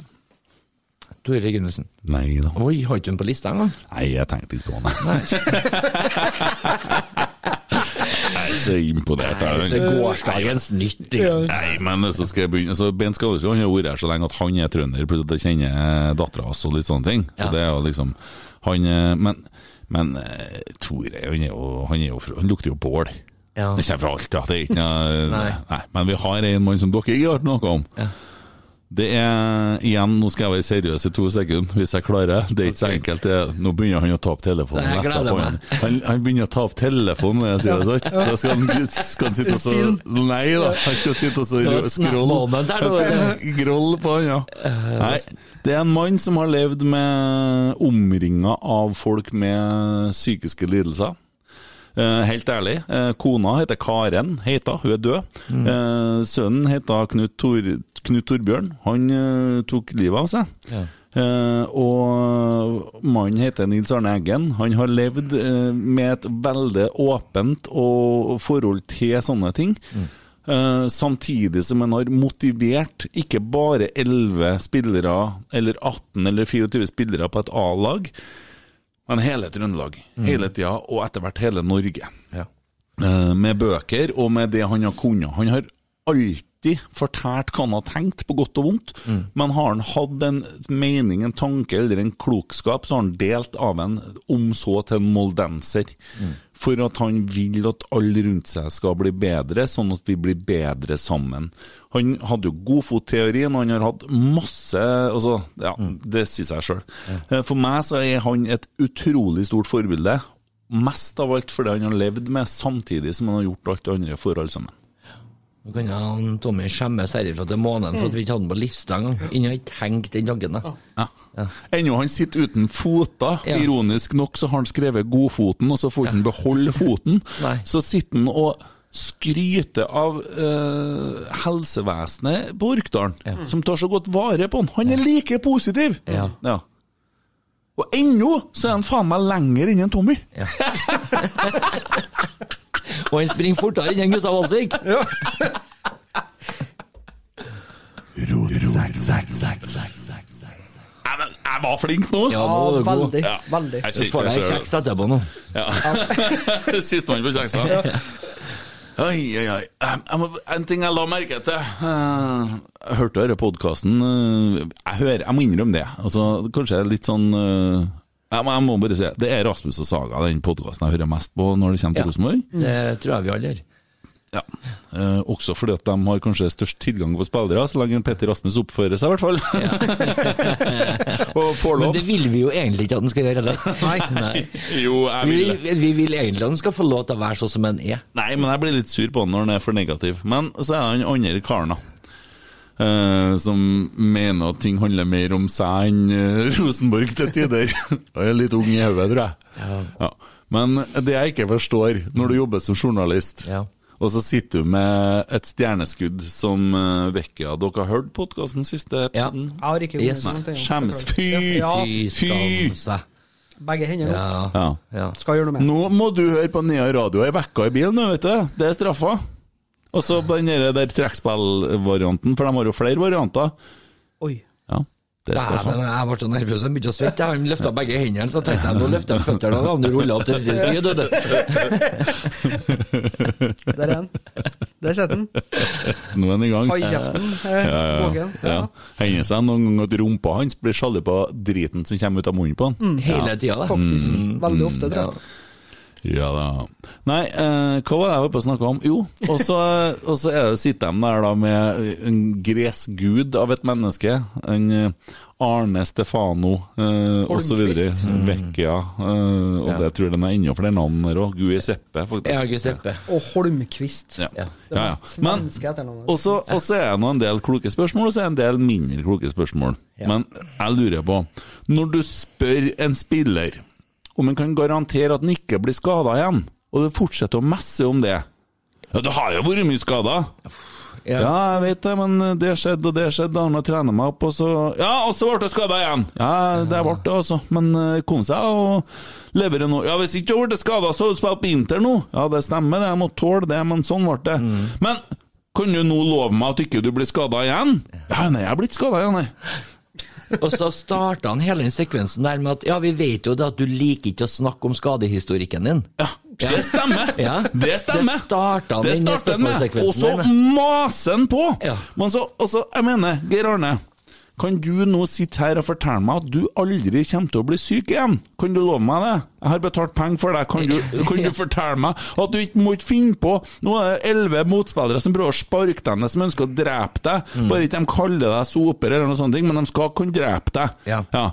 Speaker 5: Tore Reginussen.
Speaker 2: Nei da.
Speaker 5: Oi, har ikke den på lista engang?
Speaker 2: Nei, jeg tenkte ikke på den Jeg er så imponert.
Speaker 5: Nei, så gårsdagens nytt. liksom.
Speaker 2: Nei, men så skal jeg begynne så Bent han har vært her så lenge at han er trønder, plutselig kjenner dattera hans og litt sånne ting. Så
Speaker 5: Ja.
Speaker 2: det er jo liksom Han eh, Men, men eh, Tore han er jo, han, er jo han lukter jo bål.
Speaker 5: Ja.
Speaker 2: Det kommer fra alt, ja. Det er ikke noe
Speaker 5: Nei.
Speaker 2: nei. Men vi har en mann som dere ikke har hørt noe om.
Speaker 5: Ja.
Speaker 2: Det er igjen, nå skal jeg være seriøs i to sekunder, hvis jeg klarer. Det er ikke så enkelt. Nå begynner han å ta opp telefonen.
Speaker 5: Nei,
Speaker 2: han. Han, han begynner å ta opp telefonen når jeg sier det. sånn. Da skal han, skal han sitte og så Nei da, han skal sitte og så
Speaker 5: der,
Speaker 2: Han skal skrolle på han, ja. Nei, det er en mann som har levd med omringa av folk med psykiske lidelser. Eh, helt ærlig, eh, kona heter Karen Heita, hun er død. Mm. sønnen heter Knut, Tor, Knut Torbjørn. Han eh, tok livet av seg.
Speaker 5: Ja.
Speaker 2: Uh, og mannen heter Nils Arne Eggen. Han har levd uh, med et veldig åpent og forhold til sånne ting. Eh, samtidig som han har motivert ikke bare 11 spillere, eller 18 eller 24 spillere på et A-lag, men hele Trøndelag. Hele tida, og etter hvert hele Norge.
Speaker 5: Ja.
Speaker 2: Eh, med bøker og med det han har kunnet. Han har alltid fortalt hva han har tenkt, på godt og vondt, men har han hatt en mening, en tanke eller en klokskap, så har han delt av en om så til en moldenser. For at han vil at alle rundt seg skal bli bedre, sånn at vi blir bedre sammen. Han hadde jo godfotteorien, han har hatt masse altså, ja, Det sier seg sjøl. For meg så er han et utrolig stort forbilde. Mest av alt fordi han har levd med, samtidig som han har gjort alt det andre for alle sammen.
Speaker 5: Nå kan han Tommy skjemmes herifra til måneden for at vi ikke hadde den på lista engang. Ingen har ikke tenkt den tanken. Ja.
Speaker 2: Ja. Ennå han sitter uten foter.
Speaker 5: Ja.
Speaker 2: Ironisk nok så har han skrevet 'godfoten', og så får han beholde foten. Så sitter han og skryter av eh, helsevesenet på Orkdalen, som tar så godt vare på han. Han er like positiv!
Speaker 5: Ja.
Speaker 2: Og ennå så er han faen meg lenger enn Tommy! Tommy.
Speaker 5: Og han springer fortere enn Gustav Walsvik!
Speaker 2: Jeg, var- jeg var flink nå!
Speaker 5: Ja, nå var du god.
Speaker 3: veldig.
Speaker 2: Ja.
Speaker 3: veldig.
Speaker 2: Jeg
Speaker 5: Du får deg kjeks etterpå nå.
Speaker 2: Ja. Sistemann på kjeksa. Oi, oi, oi. Jeg må, en ting jeg la merke til. Eh, Jeg hørte denne podkasten. Jeg, hører- jeg må innrømme det. Altså, kanskje litt sånn eh, jeg jeg må bare si Det er Rasmus og Saga, den podkasten jeg hører mest på når det kommer til
Speaker 5: Ja.
Speaker 2: Rosenborg.
Speaker 5: Det tror jeg vi alle gjør.
Speaker 2: Ja. Eh, også fordi at de har kanskje størst tilgang på spillere, så lenge Petter Rasmus oppfører seg, i hvert fall. og får
Speaker 5: Men det vil vi jo egentlig ikke at han skal gjøre heller. Nei. Nei.
Speaker 2: Jo, jeg vil det.
Speaker 5: vi vil egentlig at han skal få lov til å være sånn som han er.
Speaker 2: Nei, men jeg blir litt sur på han når han er for negativ. Men så er han andre karen, da. Eh, som mener at ting handler mer om seg enn eh, Rosenborg til tider. Jeg er litt ung i hodet, tror jeg. Ja. Men det jeg ikke forstår, når du jobber som journalist,
Speaker 5: Ja.
Speaker 2: og så sitter du med et stjerneskudd som uh, Vekkia Dere har hørt podkasten siste episoden?
Speaker 3: Jeg har ikke
Speaker 5: Yes.
Speaker 2: Skjems. Fy!
Speaker 5: Fy
Speaker 2: Fy!
Speaker 3: begge hender opp.
Speaker 5: Ja.
Speaker 2: Ja.
Speaker 5: ja.
Speaker 3: Skal gjøre noe med.
Speaker 2: Nå må du høre på Nea Radio Jeg uke i bilen, vet du. Det er straffa. Og så den der, trekkspillvarianten, for de har jo flere varianter.
Speaker 3: Oi.
Speaker 2: Ja, det er straffa.
Speaker 5: Dæven, jeg ble så nervøs jeg begynte å svette. Han løfta begge hendene, så tenkte jeg nå løfter jeg føttene, og han ruller opp til side. du, du.
Speaker 3: Der er han. Der sitter han.
Speaker 2: Nå er han i gang.
Speaker 3: Ha i kjeften. eh,
Speaker 2: Ja, ja, ja. Hender seg noen gang at rumpa hans blir sjalu på driten som kommer ut av munnen på han.
Speaker 5: Hele tida, det.
Speaker 3: Faktisk.
Speaker 2: Mm.
Speaker 3: Veldig ofte, tror jeg.
Speaker 2: Ja da. Nei, eh, hva var det jeg var på å snakke om? Jo, og så og så er det- sitter de der da med en gresgud av et menneske. En eh, Arne Stefano eh, osv.
Speaker 3: Holmqvist.
Speaker 2: Vecchia. Eh, og
Speaker 5: Ja.
Speaker 2: det tror jeg den er ennå flere navn der òg. Guiseppe, faktisk.
Speaker 5: Ja, det.
Speaker 3: Og Holmquist.
Speaker 2: Ja.
Speaker 5: Ja.
Speaker 3: Det
Speaker 2: Ja, ja. Men og så er det nå en del kloke spørsmål, og så er det en del mindre kloke spørsmål.
Speaker 5: Ja.
Speaker 2: Men jeg lurer på Når du spør en spiller om han kan garantere at han ikke blir skada igjen, og det fortsetter å messe om det Ja, det har jo vært mye skader!
Speaker 5: Ja.
Speaker 2: Ja, jeg vet det, men det skjedde, og det skjedde, Han jeg trent meg opp, og så Ja, og så ble jeg skada igjen! Ja, det ble det, altså. Men eh, kom seg og leverer nå. Ja, hvis ikke du ble skada, så har du spilt på Inter nå. Ja, det stemmer, det. Jeg må tåle det, men sånn ble det. Men kan du nå love meg at ikke du blir skada igjen? Ja, nei, jeg er blitt skada igjen, nei.
Speaker 5: Og så starta han hele den sekvensen der med at ja, vi vet jo det at du liker ikke å snakke om skadehistorikken din.
Speaker 2: Ja, det stemmer.
Speaker 5: Ja.
Speaker 2: Det stemmer.
Speaker 5: Det starta han
Speaker 2: med. Og så maser han på!
Speaker 5: Ja.
Speaker 2: Men så, og så, jeg mener, Geir Arne, kan du nå sitte her og fortelle meg at du aldri kommer til å bli syk igjen? Kan du love meg det? Jeg har betalt penger for deg, kan du, kan du fortelle meg at du ikke må ikke finne på Nå er det elleve motspillere som prøver å sparke deg ned, som ønsker å drepe deg.
Speaker 5: Mm.
Speaker 2: Bare ikke de kaller deg soper eller noe sånt, men de skal kunne drepe deg.
Speaker 5: Ja.
Speaker 2: ja.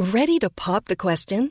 Speaker 6: Ready to pop the question?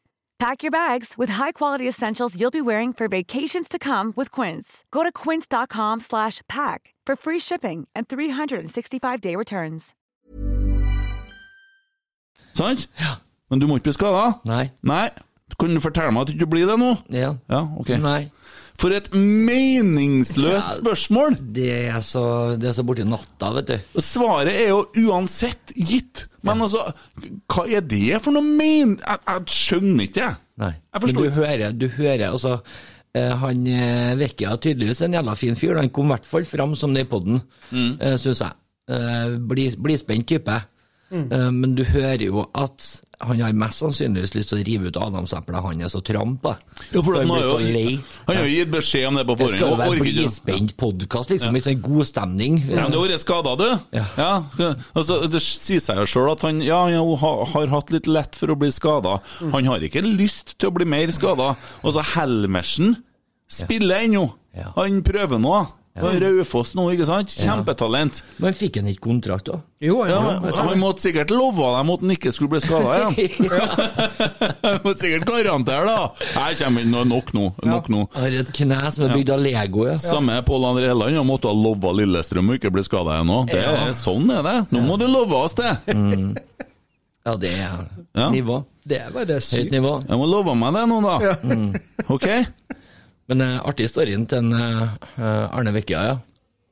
Speaker 1: Pack your bags with high-quality essentials you'll be wearing for vacations to come with Quince. Go to quince.com slash pack for free shipping and 365-day returns.
Speaker 2: Sant? Ja. Men du må ikke bli skada?
Speaker 5: Nei.
Speaker 2: Nei. Kan du fortelle meg at du ikke blir det nå?
Speaker 5: Ja.
Speaker 2: Ja, ok.
Speaker 5: Nei.
Speaker 2: For et meningsløst
Speaker 5: Ja.
Speaker 2: spørsmål!
Speaker 5: Det er så, det er så borti natta, vet du.
Speaker 2: Svaret er jo uansett gitt. Men altså, hva er det for noe men... Jeg, jeg skjønner ikke, jeg.
Speaker 5: Nei.
Speaker 2: Jeg
Speaker 5: Men
Speaker 2: forstår
Speaker 5: du hører, du hører altså eh, Han eh, Vekkia tydeligvis en jævla fin fyr. Han kom i hvert fall fram som det i poden,
Speaker 2: Mm.
Speaker 5: eh, syns jeg. Eh, bli- type. Eh, men du hører jo at han har mest sannsynligvis lyst til å rive ut adamseplet hans og trampe.
Speaker 2: Ja, for
Speaker 5: han
Speaker 2: han har
Speaker 5: så
Speaker 2: jo, han har jo gitt beskjed om det på
Speaker 5: Det skal jo være blispent podkast, liksom. Litt sånn god stemning.
Speaker 2: Ja, men du har vært skada, du.
Speaker 5: Ja.
Speaker 2: altså, det sier seg jo sjøl at han ja, han har, har hatt litt lett for å bli skada.
Speaker 5: Mm.
Speaker 2: Han har ikke lyst til å bli mer skada. Og så Helmersen spiller ennå.
Speaker 5: Ja.
Speaker 2: Han prøver nå. Og Raufoss nå, ikke sant? Kjempetalent.
Speaker 5: Men fikk han ikke kontrakt, da?
Speaker 3: Jo,
Speaker 2: Ja,
Speaker 3: ja,
Speaker 2: Han måtte sikkert love dem at han ikke skulle bli skada igjen. Han måtte sikkert garantere, da. Jeg kommer inn, nok nå. Nok nå.
Speaker 5: Har et kne som er bygd av Lego, ja.
Speaker 2: Samme Pål André Helland, han måtte ha lova Lillestrøm å ikke bli skada igjen nå. Det er, sånn er det. Nå må du love oss det.
Speaker 5: Ja, det er
Speaker 2: Ja.
Speaker 5: nivå.
Speaker 3: Det er bare
Speaker 5: Høyt
Speaker 3: sykt.
Speaker 5: nivå.
Speaker 2: Jeg må love meg det nå, da. Ok?
Speaker 5: Men uh, artig storyen til en, eh, eh, Arne Vekkja, ja.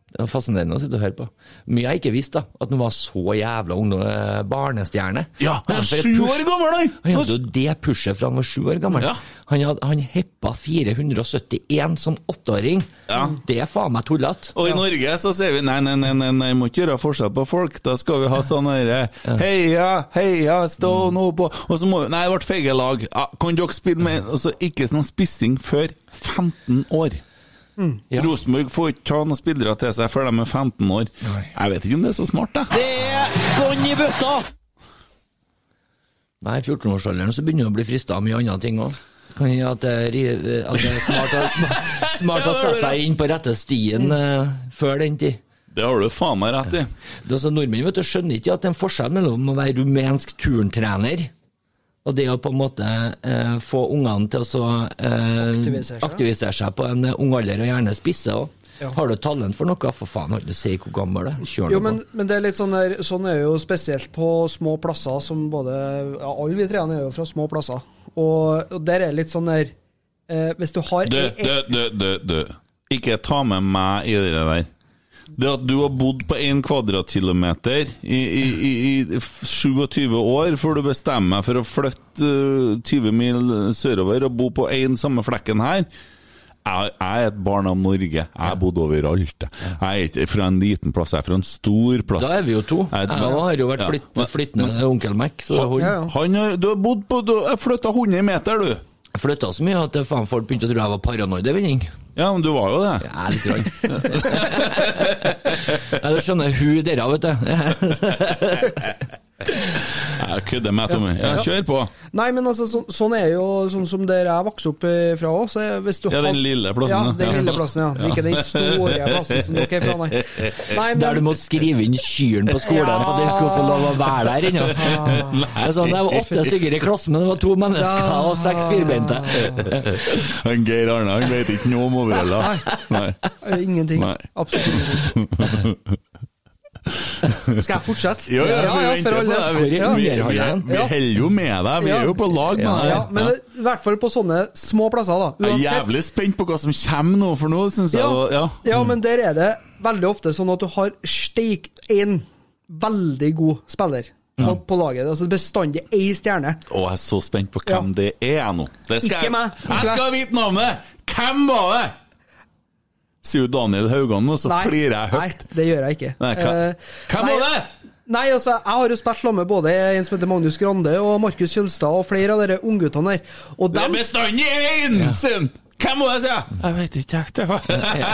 Speaker 5: Det var fascinerende å sitte og høre på. Mye jeg ikke visste, da. At han var så jævla ung uh, barnestjerne.
Speaker 2: Ja, han er sju år gammel, han!
Speaker 5: Han hadde jo det pushet fra han var sju år gammel.
Speaker 2: Ja.
Speaker 5: Han, had, han heppa 471 som åtteåring.
Speaker 2: Ja.
Speaker 5: Det er faen meg tullete.
Speaker 2: Og i Norge så sier vi nei, nei, nei, nei, nei, må ikke gjøre forskjell på folk. Da skal vi ha sånn herre Heia, heia, stå nå på Og så må vi Nei, det ble feige lag. Ja, kan dere spille med Altså, ikke noe spissing før 15 år.
Speaker 5: Ja.
Speaker 2: Rosenborg får ikke ta noen spillere til seg før de er 15 år.
Speaker 5: Nei.
Speaker 2: Jeg vet ikke om det er så smart, jeg.
Speaker 7: Det er bånn i bøtta!
Speaker 5: Nei, i 14-årsalderen så begynner du å bli frista av mye andre ting òg. Kan hende at, det er smart, smart, smart å sette deg inn på rette stien uh, før den tid.
Speaker 2: Det har du faen meg rett i.
Speaker 5: Det er altså, Nordmenn vet du, skjønner ikke at det er en forskjell mellom å være rumensk turntrener og det å på en måte eh, få ungene til å så, eh,
Speaker 3: Aktivisere seg.
Speaker 5: aktivisere seg på en eh, ung alder, og gjerne spisse òg.
Speaker 3: Ja.
Speaker 5: Har du talent for noe, for faen, ikke si hvor gammel du er.
Speaker 3: Jo, men, men det er litt sånn der, sånn er jo spesielt på små plasser som både ja, Alle vi treene er jo fra små plasser. Og, og der er litt sånn der eh, Hvis du har
Speaker 2: Du, du, du, du, du. Ikke ta med meg i det der. Det at du har bodd på 1 kvadratkilometer i, i, i, i 27 år før du bestemmer deg for å flytte eh, 20 mil sørover og bo på én samme flekken her jeg, jeg er et barn av Norge. Jeg har bodd overalt. Jeg er ikke fra en liten plass, jeg er fra en stor plass.
Speaker 5: Da er vi jo to.
Speaker 2: Jeg
Speaker 5: Jeg har jo vært flytt, flyttende onkel Mac,
Speaker 3: ja.
Speaker 2: Han du har bodd på Du har flytta 100 meter, du!
Speaker 5: Flytta så mye at faen folk begynte å tro jeg var paranoid-vinning.
Speaker 2: Ja, men du var jo det.
Speaker 5: Ja, litt Rann. ja, du skjønner hun dere, vet du.
Speaker 2: Jeg kødder med Tommy. Ja, kjør på.
Speaker 3: Nei, men altså, så, sånn er jo sånn som der jeg vokste opp eh, fra òg.
Speaker 2: Ja, den lille plassen,
Speaker 3: Ja, den lille plassen, ja. Ikke den store plassen som dere er fra, nei. nei
Speaker 5: Der du må skrive inn kyrne på skolen for at den skulle få lov å være der ennå. Det sånn, det var åtte stykker i klassen, men det var to mennesker og seks firbeinte.
Speaker 2: Han Geir Arne han vet ikke noe om overheller. Nei.
Speaker 3: ingenting.
Speaker 2: Nei.
Speaker 3: Absolutt ingenting. Skal jeg fortsette?
Speaker 2: Jo, ja, vi
Speaker 3: for alle.
Speaker 2: Vi, vi, vi, vi holder jo med deg. Vi er jo på lag med deg.
Speaker 3: ja, men i hvert fall på sånne små plasser, da.
Speaker 2: Jeg er jævlig spent på hva som kommer nå, for nå syns jeg
Speaker 3: Ja,
Speaker 2: ja.
Speaker 3: ja, men der er det veldig ofte sånn at du har steikt en veldig god spiller på, på laget. Altså bestandig ei stjerne.
Speaker 2: Å, jeg er så spent på hvem det er nå. Det skal
Speaker 3: Ikke meg.
Speaker 2: Jeg skal vite navnet! Hvem var det? Sier jo Daniel Haugan nå, så flirer jeg høyt.
Speaker 3: Nei, det gjør jeg ikke.
Speaker 2: Nei, hva-
Speaker 3: Eh,
Speaker 2: hvem
Speaker 3: nei,
Speaker 2: var det?
Speaker 3: Nei, altså, jeg har jo spilt sammen med både en som heter Magnus Grande og Markus Kjølstad og flere av dere ungguttene der. Og
Speaker 2: Det er
Speaker 3: dem
Speaker 2: bestandig én, Ja. han! Hvem var det, sier jeg? Jeg vet ikke, jeg. Det var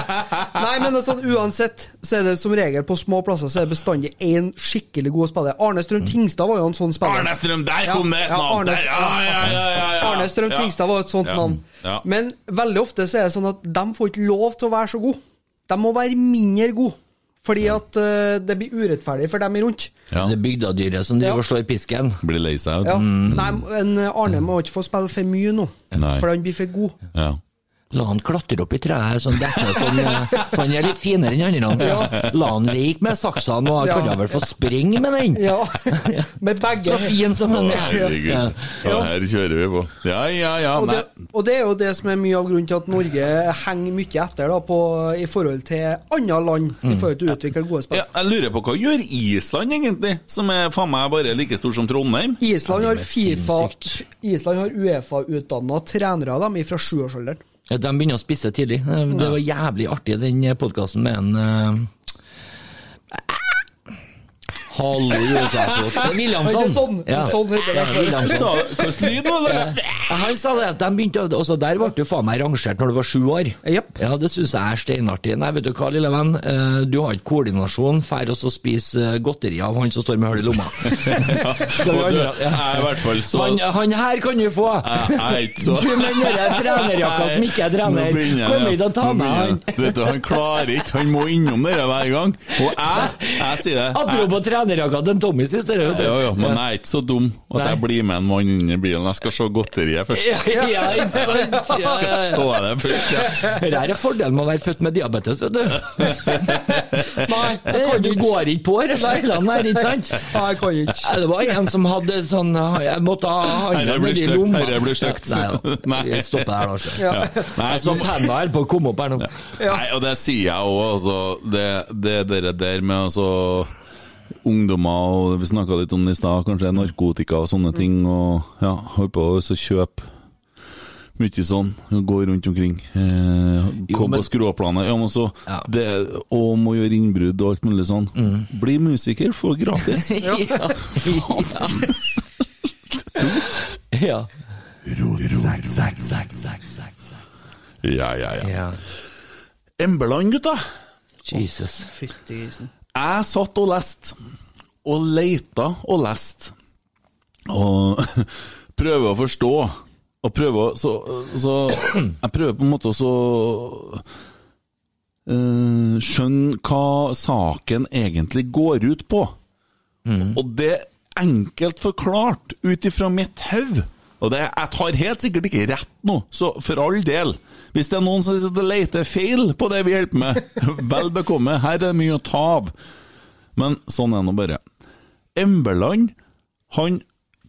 Speaker 3: Nei, men altså, uansett så er det som regel på små plasser så er det bestandig én skikkelig god spiller. Arne Strøm Tingstad var jo en sånn spiller.
Speaker 2: Arne Strøm, der kom det et
Speaker 3: ja,
Speaker 2: navn! Ja, ja, ja, ja, ja.
Speaker 3: Arne Strøm Tingstad var et sånt
Speaker 2: Ja.
Speaker 3: navn. Men veldig ofte så er det sånn at de får ikke lov til å være så gode. De må være mindre gode. Fordi at uh, det blir urettferdig for dem rundt.
Speaker 2: Ja.
Speaker 5: Det bygdadyret som driver
Speaker 3: Ja.
Speaker 5: og slår pisken.
Speaker 2: Blir lei seg,
Speaker 3: Ja.
Speaker 2: Mm.
Speaker 3: Nei, en Arne må ikke få spille for mye nå,
Speaker 2: Nei.
Speaker 3: for han blir for god.
Speaker 2: Ja.
Speaker 5: La han klatre opp i treet, sånn dette, sånn, for han er litt finere enn andre. Ja. la han leke med saksene, og han
Speaker 3: Ja.
Speaker 5: kan vel få springe med den?
Speaker 3: Ja, med begge.
Speaker 5: Så fin som han er.
Speaker 2: Herregud.
Speaker 5: Ja.
Speaker 2: Ja, her kjører vi på. Ja, ja, ja.
Speaker 3: Og det, og det er jo det som er mye av grunnen til at Norge henger mye etter da, på, i forhold til andre land, i forhold til å utvikle gode spill.
Speaker 2: Ja, jeg lurer på hva gjør Island egentlig, som er faen meg bare like stor som Trondheim?
Speaker 3: Island har Fifa. Island har Uefa-utdanna trenere dem fra sjuårsalderen.
Speaker 5: Ja, De begynner å spisse tidlig. Eh, Det var jævlig artig, den podkasten med en eh, Hallo, Det Williamson.
Speaker 3: Er det sånn?
Speaker 5: Ja.
Speaker 3: Sånn heter det.
Speaker 5: Ja, Williamson.
Speaker 2: Sa- Hvilken lyd var det?
Speaker 5: Ja, Han sa det at de begynte også Der ble du faen meg rangert når du var sju år.
Speaker 3: Yep.
Speaker 5: Ja, Det syns jeg er steinartig. Nei, vet du hva, lille venn. Eh, Du har ikke koordinasjon. Fær oss og spis eh, godteri av han som står med hull i lomma. Skal vi andre-
Speaker 2: jeg er i hvert fall så
Speaker 5: han, han her kan du få!
Speaker 2: Jeg er ikke så
Speaker 5: Du med den der trenerjakka som ikke er trener. Kommer
Speaker 2: ja.
Speaker 5: ikke til å ta med han.
Speaker 2: Vet du, Han klarer ikke, han må innom dere hver gang. Og jeg, jeg sier det. Jeg,
Speaker 5: Apropos hatt en Tommy sist, dere, vet jo,
Speaker 2: ja, ja, men jeg er ikke så dum at
Speaker 5: Nei.
Speaker 2: jeg blir med en mann i bilen. Jeg skal se godteriet først.
Speaker 5: Ja, ja, ikke sant? Ja, ja,
Speaker 2: Se det først, ja.
Speaker 5: Dette er fordelen med å være født med diabetes, vet du.
Speaker 3: Nei,
Speaker 5: Du
Speaker 3: kan du
Speaker 5: går ikke på disse smellene her, ikke sant?
Speaker 3: Nei, jeg kan ikke.
Speaker 5: Det var en som hadde sånn Jeg måtte ha
Speaker 2: blir
Speaker 5: nedi
Speaker 2: stygt,
Speaker 5: lomma.
Speaker 2: herre blir stygt.
Speaker 5: Ja, Nei,
Speaker 2: Nei.
Speaker 5: ja. Stopp her, da.
Speaker 3: Ja.
Speaker 2: Nei,
Speaker 5: Jeg så penna holder på å komme opp her nå.
Speaker 2: Nei, og det sier jeg òg, altså. Det, det dere der med altså ungdommer, og vi snakka litt om det i stad, kanskje narkotika og sånne ting, og ja, holder på å kjøpe mye sånn, gå rundt omkring. Eh, kom
Speaker 5: men-
Speaker 2: på skråplanet. Ja, så
Speaker 5: Ja.
Speaker 2: det, Og må gjøre innbrudd og alt mulig sånn. Bli musiker, få gratis.
Speaker 5: Ja. Ja.
Speaker 2: Ja, ja, ja.
Speaker 5: ja.
Speaker 2: Embeland, gutta.
Speaker 5: Jesus.
Speaker 3: Fytti grisen.
Speaker 2: Jeg satt og leste, og leita og leste, og prøver å forstå, og prøver så, så Jeg prøver på en måte å så eh, skjønne hva saken egentlig går ut på. Og det er enkelt forklart ut ifra mitt hode. Og det, jeg tar helt sikkert ikke rett nå, så for all del. Hvis det er noen som sitter og leter feil på det vi hjelper med, vel bekomme. Her er det mye å ta av. Men sånn er nå bare. Embeland han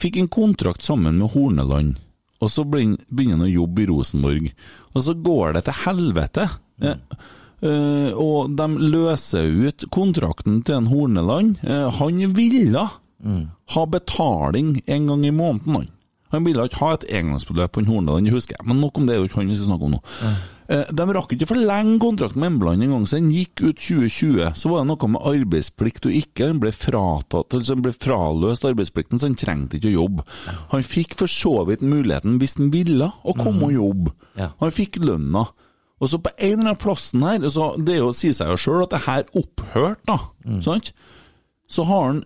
Speaker 2: fikk en kontrakt sammen med Horneland. og så begynner han å jobbe i Rosenborg. Og så går det til helvete. Ja. Uh, og de løser ut kontrakten til en Horneland. Uh, han ville ha betaling en gang i måneden, han. Han ville ikke ha et engangsbeløp på en Horneland, det husker jeg. Men nok om det, er jo ikke han vi skal snakke om nå. Eh, De rakk ikke forlenge kontrakten med Embland en gang, så den gikk ut 2020. Så var det noe med arbeidsplikt og ikke. Han ble fratatt, altså han ble fraløst arbeidsplikten, så han trengte ikke å jobbe. Han fikk for så vidt muligheten, hvis han ville, å komme og jobbe.
Speaker 5: Ja.
Speaker 2: Han fikk lønna. Og så på en eller annen plassen her, så det jo, sier seg jo sjøl at det her opphørte, da. Sant? Så har han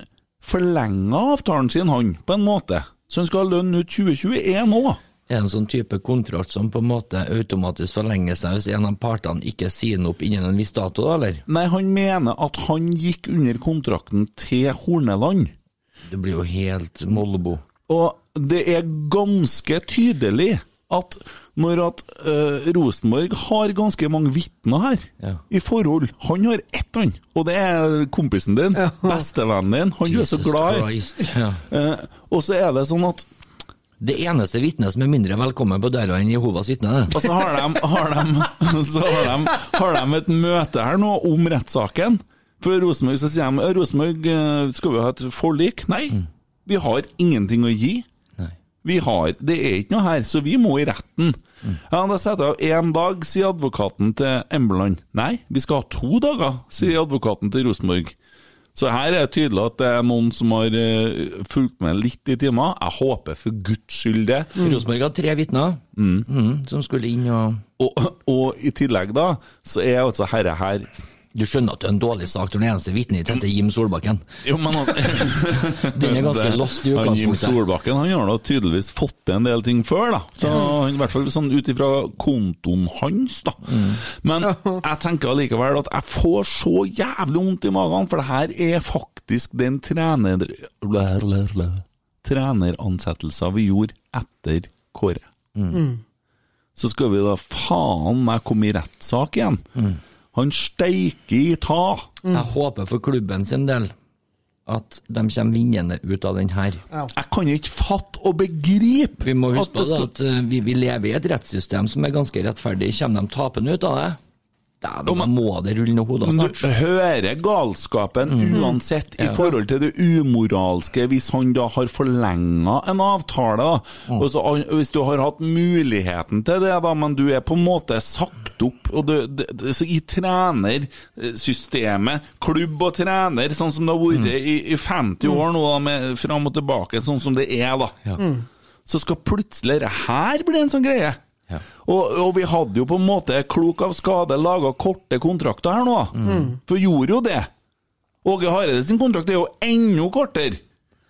Speaker 2: forlenga avtalen sin, han, på en måte. Så han skal ha lønn ut 2021 òg.
Speaker 5: Er det en sånn type kontrakt som på en måte automatisk forlenger seg hvis en av partene ikke sier den opp innen en viss dato, da, eller?
Speaker 2: Nei, han mener at han gikk under kontrakten til Horneland.
Speaker 5: Det blir jo helt Mollebo.
Speaker 2: Og det er ganske tydelig at når at uh, Rosenborg har ganske mange vitner her
Speaker 5: Ja.
Speaker 2: i forhold Han har ett, han, og det er kompisen din, bestevennen din. Han Jesus er så glad i.
Speaker 5: Ja.
Speaker 2: Eh, og så er det sånn at
Speaker 5: Det eneste vitnet som er mindre velkommen på døra enn Jehovas vitne.
Speaker 2: Og så har de, har de, så har de, har de et møte her nå om rettssaken. For Rosenborg så sier de Rosenborg, eh, skal vi ha et forlik? Nei, vi har ingenting å gi. Vi har, Det er ikke noe her, så vi må i retten. Ja, Da setter jeg av én dag, sier advokaten til Embeland. Nei, vi skal ha to dager, sier advokaten til Rosenborg. Så her er det tydelig at det er noen som har eh, fulgt med litt i timer. Jeg håper for guds skyld det.
Speaker 5: Rosenborg har tre vitner mm, som skulle inn og
Speaker 2: Og, og i tillegg da, så er altså herre her
Speaker 5: Du skjønner at det er en dårlig sak når den eneste vitnet ditt heter Jim Solbakken.
Speaker 2: Jo, men altså
Speaker 5: Den er ganske lost i
Speaker 2: utgangspunktet. Jim. Solbakken han har da tydeligvis fått til en del ting før, da. Så han, I hvert fall sånn ut ifra kontoen hans, da.
Speaker 5: Mm.
Speaker 2: Men jeg tenker allikevel at jeg får så jævlig vondt i magen, for det her er faktisk den trener... treneransettelsen vi gjorde etter Kåre.
Speaker 5: Mm.
Speaker 2: Så skal vi da faen meg komme i rettssak igjen.
Speaker 5: Mm.
Speaker 2: Han steiker i ta.
Speaker 5: Jeg håper for klubben sin del at de kommer vinnende ut av den her.
Speaker 2: Jeg kan ikke fatte og begripe
Speaker 5: Vi må huske
Speaker 2: det skal-
Speaker 5: at eh, vi, vi lever i et rettssystem som er ganske rettferdig. Kommer de tapende ut av det? Dæven, da må det rulle noen hoder snart.
Speaker 2: du hører galskapen uansett i forhold til det umoralske hvis han da har forlenga en avtale. da. Mm. Også, hvis du har hatt muligheten til det, da, men du er på en måte opp og det, det, det, så I trenersystemet, klubb og trener, sånn som det har vært i, i 50 år nå, da, med fram og tilbake, sånn som det er, da.
Speaker 5: Ja.
Speaker 2: Så skal plutselig det her bli en sånn greie.
Speaker 5: Ja.
Speaker 2: Og, og vi hadde jo på en måte, klok av skade, laga korte kontrakter her nå. For gjorde jo det. Åge Hareide sin kontrakt er jo enda kortere.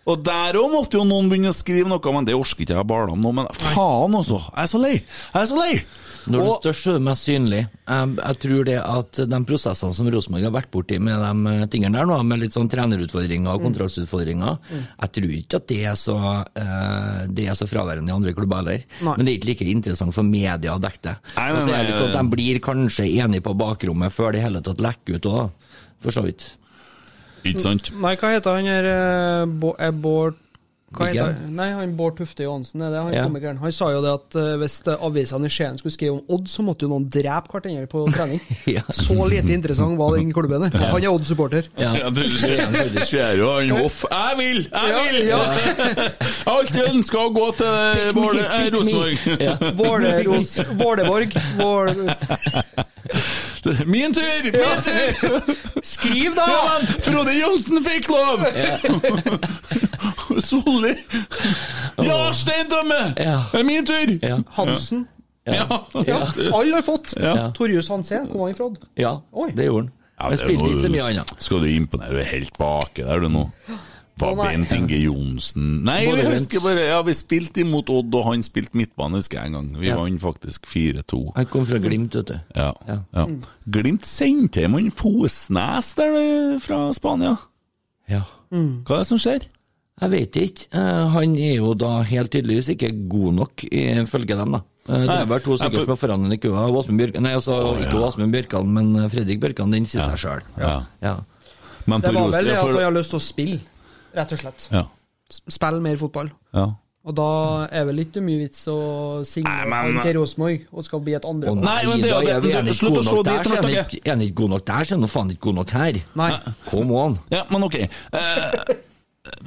Speaker 2: Og der òg måtte jo noen begynne å skrive noe, men det orker ikke jeg bare om nå. Men faen, altså. Jeg er så lei. Jeg er så lei.
Speaker 5: Når det
Speaker 2: Og-
Speaker 5: største er du mest synlig. Jeg, jeg tror det at de prosessene som Rosenborg har vært borti med de eh, tingene der nå, med litt sånn trenerutfordringer og kontraktsutfordringer, jeg tror ikke at det er så, eh, det er så fraværende i andre klubber heller. Men det er ikke like interessant for media å dekke det.
Speaker 2: Nei, nei,
Speaker 5: så er litt
Speaker 2: nei,
Speaker 5: sånn at De blir kanskje enige på bakrommet før det hele tatt lekker ut òg, for så vidt.
Speaker 2: Ikke sant?
Speaker 3: Nei, hva heter han her eh, eh, Bård Nei, han Bård Tufte Johansen, er det han
Speaker 5: Ja.
Speaker 3: komikeren? Han sa jo det at eh, hvis avisene i Skien skulle skrive om Odd, så måtte jo noen drepe hverandre på trening.
Speaker 5: Ja.
Speaker 3: Så lite interessant var den klubben. der. Han er Odd-supporter.
Speaker 5: Ja.
Speaker 2: Ja, du ser, jo han Hoff. Jeg vil! Jeg vil!
Speaker 3: Ja,
Speaker 2: Jeg har alltid ønska å gå til eh, Rosenborg.
Speaker 3: Våleborg. Vål...
Speaker 2: Min tur! Min tur!
Speaker 3: Skriv, da!
Speaker 2: Ja, men Frode Johnsen fikk lov! Solli Ja, Steindømme!
Speaker 5: Ja.
Speaker 2: Det er min tur!
Speaker 5: Ja.
Speaker 3: Hansen.
Speaker 2: Ja.
Speaker 3: Ja, alle har fått.
Speaker 2: Ja.
Speaker 3: Torjus Hansé, hvor var han fra?
Speaker 5: ja, det gjorde han.
Speaker 2: Ja,
Speaker 5: Men spilte ikke så mye annet.
Speaker 2: Skal du imponere? Du er helt baki der, du nå.
Speaker 3: Nei.
Speaker 2: Bent Inge Johnsen Nei,
Speaker 5: jeg
Speaker 2: husker bare Ja, vi spilte imot Odd, og han spilte midtbane, husker jeg en gang. Vi
Speaker 5: Ja.
Speaker 2: vant faktisk 4-2.
Speaker 5: Han kom fra Glimt, vet du.
Speaker 2: Ja.
Speaker 5: Ja.
Speaker 2: ja. Glimt sendte hjem han Fosnes der det, fra Spania.
Speaker 5: Ja.
Speaker 2: Hva er det som skjer?
Speaker 5: Jeg vet ikke. Eh, Han er jo da helt tydeligvis ikke god nok, ifølge dem, da. Eh, Det er bare to stykker som er foran den i køa. Åsmund Bjørkan Nei, altså ikke
Speaker 2: ja.
Speaker 5: Åsmund Bjørkan, men eh, Fredrik Bjørkan, den sier seg sjøl.
Speaker 2: Ja.
Speaker 5: Ja.
Speaker 3: Det var vel det at han har lyst til å spille, rett og slett.
Speaker 2: Ja.
Speaker 3: Spill mer fotball.
Speaker 2: ja.
Speaker 3: Og da er vel ikke mye vits å signere til Rosenborg og skal bli et andre
Speaker 2: Nei, men det det,
Speaker 5: det- ikke
Speaker 2: slutt å se dit
Speaker 5: er han ikke- ikke god nok der, så er han faen ikke god nok her.
Speaker 3: Nei.
Speaker 5: Come on.
Speaker 2: Ja, men ok. Uh,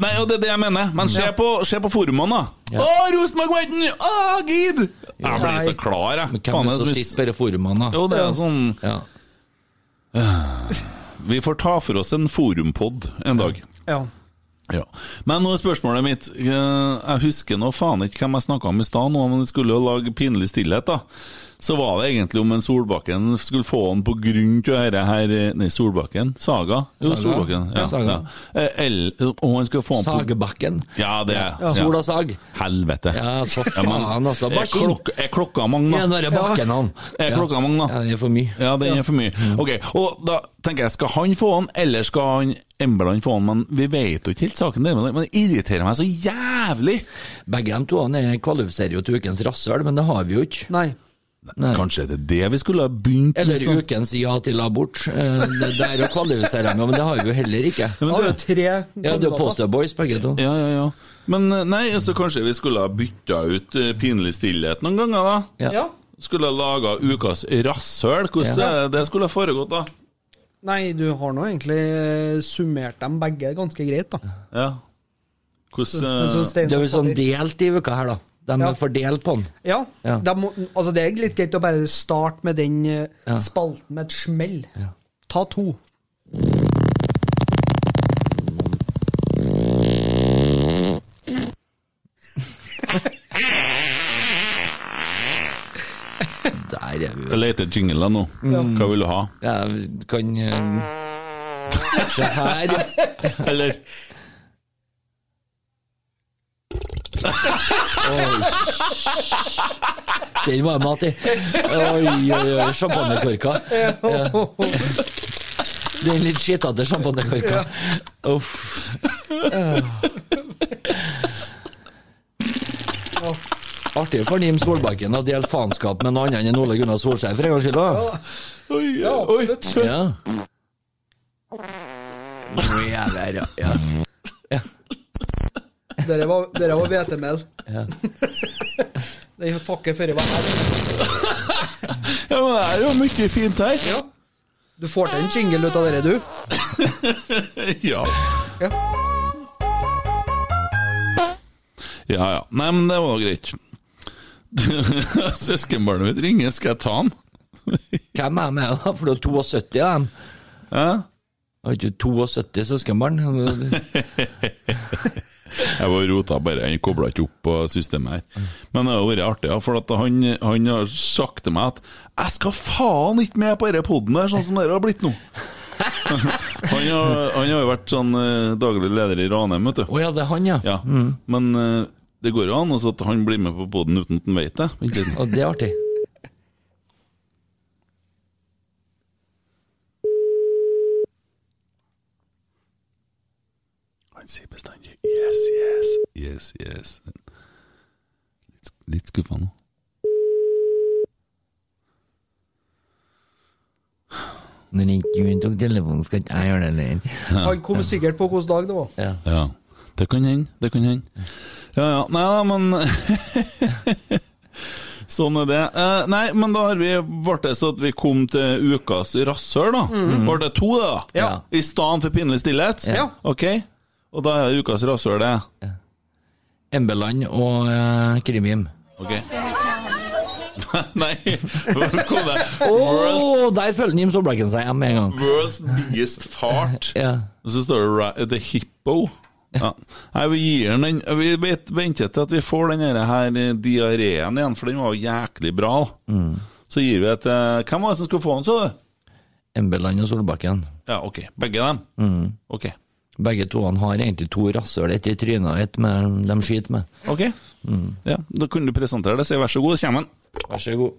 Speaker 2: nei, og det er det jeg mener. Men se på, se på forumene, da.
Speaker 5: Ja.
Speaker 2: Å, Rosenborg vant! Å, gid! Jeg blir så klar, jeg.
Speaker 5: Men hvem er det som sitter på disse forumene, da?
Speaker 2: Jo, det er sånn
Speaker 5: Ja.
Speaker 2: Vi får ta for oss en forumpod en dag.
Speaker 3: Ja.
Speaker 2: Ja. Men nå er spørsmålet mitt eh, Jeg husker nå faen ikke hvem jeg snakka om i stad, men jeg skulle jo lage pinlig stillhet, da. Så var det egentlig om en Solbakken skulle få han på grunn til dette her eh, Nei, Solbakken? Saga? Jo,
Speaker 5: Saga.
Speaker 2: Solbakken. Ja,
Speaker 5: Ja, Saga.
Speaker 2: ja. Eh, El- Og han skulle få han på
Speaker 5: Sagebakken.
Speaker 2: Ja, det er ja.
Speaker 5: Sol og sag.
Speaker 2: Helvete.
Speaker 5: Ja, for faen, altså.
Speaker 2: Er,
Speaker 5: Bakken.
Speaker 2: klokka, er klokka mange, da?
Speaker 5: nå er det bakken, han.
Speaker 2: Er
Speaker 5: Ja.
Speaker 2: klokka mange, da?
Speaker 5: Ja, det er for mye.
Speaker 2: Ja, den er for mye. Ok, og da tenker jeg, skal han få han, eller skal han Embeland få han? Men vi vet jo ikke helt saken der, men det irriterer meg så jævlig!
Speaker 5: Begge de to han er kvalifiserer jo til ukens rasshøl, men det har vi jo ikke.
Speaker 3: Nei.
Speaker 5: Nei.
Speaker 2: Kanskje det er det vi skulle ha begynt
Speaker 5: Eller
Speaker 2: sånn?
Speaker 5: ukens ja til abort. Eh, Det det er å kvalifisere meg, men det har vi jo heller ikke.
Speaker 2: Ja, men
Speaker 3: Da har jo tre
Speaker 5: Ja, det er Poster Boys, begge to.
Speaker 2: Ja, ja, ja. Men eh, nei, så kanskje vi skulle ha bytta ut eh, pinlig stillhet noen ganger, da?
Speaker 5: Ja.
Speaker 2: Skulle ha laga ukas rasshøl. Hvordan
Speaker 5: Ja.
Speaker 2: det skulle ha foregått, da?
Speaker 3: Nei, du har nå egentlig summert dem begge ganske greit, da.
Speaker 2: Ja. Hvordan
Speaker 5: Det er jo sånn delt i uka her, da. De
Speaker 3: Ja.
Speaker 5: er fordelt på den.
Speaker 3: Ja.
Speaker 5: Ja.
Speaker 3: De må, altså det er litt greit å bare starte med den eh,
Speaker 5: Ja.
Speaker 3: spalten med et smell.
Speaker 5: Ja.
Speaker 3: Ta to.
Speaker 5: Der er vi.
Speaker 2: Jeg leter jingler nå. Hva vil du ha?
Speaker 5: Ja, vi kan eh, Se her.
Speaker 2: Eller
Speaker 5: Den var mat i. Oi, oi, oi. Champagnekorka. Ja. Den litt skittete champagnekorka. Uff. Artig for Nim Solbakken å dele faenskap med noen annen enn Ole Gunnar Solskjær for en gangs skyld. da.
Speaker 3: Ja, absolutt.
Speaker 5: Ja. Nå er jeg der, ja. ja.
Speaker 3: Dere var, dere var hvetemel.
Speaker 5: ja.
Speaker 3: Den fakket før jeg var her.
Speaker 2: Ja, men det er jo mye fint her.
Speaker 3: Ja. Du får til en jingle ut av dere, du.
Speaker 2: Ja.
Speaker 3: Ja.
Speaker 2: Ja, ja. Nei, men det var greit. Søskenbarnet mitt ringer, skal jeg ta han?
Speaker 5: Hvem er med, da? For det er 72 av dem.
Speaker 2: Ja?
Speaker 5: Har ikke du 72 søskenbarn?
Speaker 2: Jeg var rota bare, han kobla ikke opp på systemet her. Men det har vært artig, ja, for at han, han har sagt til meg at 'jeg skal faen ikke med på denne poden her, sånn som dere har blitt nå'. han, har, han har jo vært sånn eh, daglig leder i Ranheim, vet du.
Speaker 5: Å ja, det er han, ja.
Speaker 2: Ja, Men eh, det går jo an at han blir med på poden uten at han vet det.
Speaker 5: Og det er artig.
Speaker 2: Han sier bestandig 'yes, yes, yes, yes'. Litt, litt skuffa nå.
Speaker 5: Når ikke hun tok telefonen, skal ikke jeg gjøre det lenger.
Speaker 3: Han kom sikkert på hvilken dag det var.
Speaker 5: Ja.
Speaker 2: Ja, det kan hende. Det kan hende. Ja, ja. Nei da, men Sånn er det. Eh, nei, men da har vi ble det så at vi kom til ukas rasshøl, da. Ble det to, det, da?
Speaker 3: Ja.
Speaker 2: I stedet for pinlig stillhet?
Speaker 3: Ja.
Speaker 2: Ok. Og da er det ukas rasshøl, det.
Speaker 5: Embeland og uh, Krimim.
Speaker 2: Ok. nei, oh,
Speaker 5: der følger Jim Solbakken seg med en gang.
Speaker 2: world's biggest fart.
Speaker 5: Ja.
Speaker 2: Og så står det The Hippo. Ja. Nei, vi gir den Vi venter til at vi får den her, eh, diareen igjen, for den var jo jæklig bra. Så gir vi et eh, Hvem var det som skulle få den, så du?
Speaker 5: Embeland og Solbakken.
Speaker 2: Ja, ok. Begge dem? Ok.
Speaker 5: Begge to han har egentlig to rasshøl, ett i trynet og ett med de skiter med.
Speaker 2: Ok. Ja, Da kunne du presentere det. Si vær så god, så kommer han.
Speaker 5: Vær så god.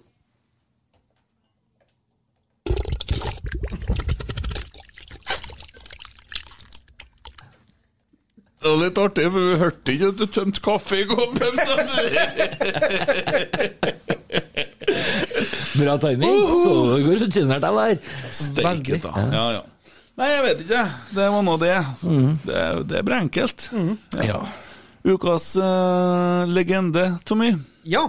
Speaker 2: Det var litt artig, for vi hørte ikke at du tømte kaffe i koppen. Så
Speaker 5: Bra timing. Så går rutinert jeg der.
Speaker 2: Steike ta. Ja, ja. Nei, jeg vet ikke. Det var nå det. Det, er- det er enkelt. enkelt.
Speaker 5: Ja.
Speaker 2: Ukas uh, legende, Tommy.
Speaker 3: Ja,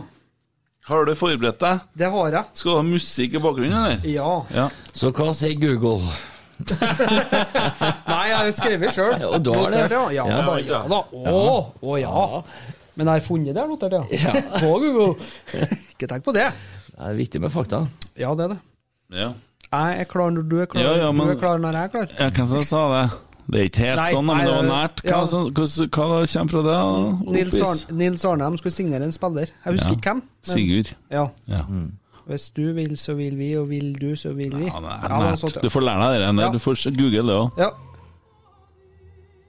Speaker 2: Har du forberedt deg?
Speaker 3: det har jeg.
Speaker 2: Skal du ha musikk i bakgrunnen, eller?
Speaker 3: Ja.
Speaker 2: Ja.
Speaker 5: Så hva sier Google?
Speaker 3: Nei, jeg har skrevet sjøl.
Speaker 5: Og du har det?
Speaker 3: Ja, ja,
Speaker 5: Ja,
Speaker 3: da, ja da. Å, å ja. Men jeg har funnet det, notert, ja. På Google. Ikke tenk på det.
Speaker 5: Det er viktig med fakta.
Speaker 3: Ja, det er det.
Speaker 2: ja.
Speaker 3: Jeg er klar når du er klar.
Speaker 2: Ja, ja, men-
Speaker 3: Du er klar når jeg er klar.
Speaker 2: Ja, hvem som sa det? Det er ikke helt
Speaker 3: Nei,
Speaker 2: sånn, men
Speaker 3: nei,
Speaker 2: det var nært. Hva,
Speaker 3: ja.
Speaker 2: hva, hva kommer fra det?
Speaker 3: Nils,
Speaker 2: Oppis?
Speaker 3: Arn, Nils Arnhem skulle signere en spiller. Jeg husker
Speaker 2: Ja.
Speaker 3: ikke hvem. men-
Speaker 2: Sigurd.
Speaker 3: Ja.
Speaker 2: Ja.
Speaker 3: Hvis du vil, så vil vi, og vil du, så vil vi.
Speaker 2: Ja, det er nært.
Speaker 3: sånt, ja.
Speaker 2: Du får lære deg det der.
Speaker 3: Ja.
Speaker 2: Du får google det òg.
Speaker 3: Ja.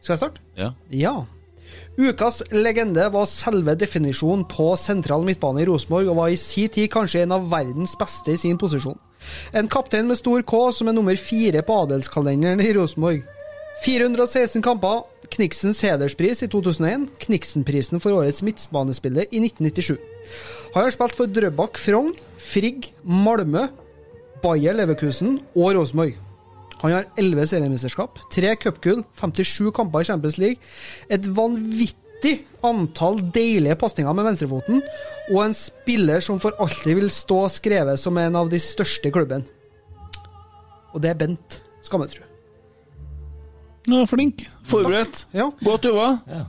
Speaker 3: Skal jeg starte?
Speaker 2: Ja.
Speaker 3: Ja. Ukas legende var selve definisjonen på sentral midtbane i Rosenborg, og var i sin tid kanskje en av verdens beste i sin posisjon. En kaptein med stor K som er nummer fire på adelskalenderen i Rosenborg. 416 kamper, Kniksens hederspris i 2001, Kniksen-prisen for årets midtbanespiller i 1997. Han har spilt for Drøbak Frogn, Frigg, Malmö, Bayer Leverkusen og Rosenborg. Han har 11 seriemesterskap, 3 cupgull, 57 kamper i Champions League, et vanvittig antall deilige pasninger med venstrefoten, og en spiller som for alltid vil stå skrevet som en av de største i klubben. Og det er Bent Skammelsrud.
Speaker 2: Ja, flink. Forberedt.
Speaker 3: Ja.
Speaker 2: Godt jobba.
Speaker 5: Ja.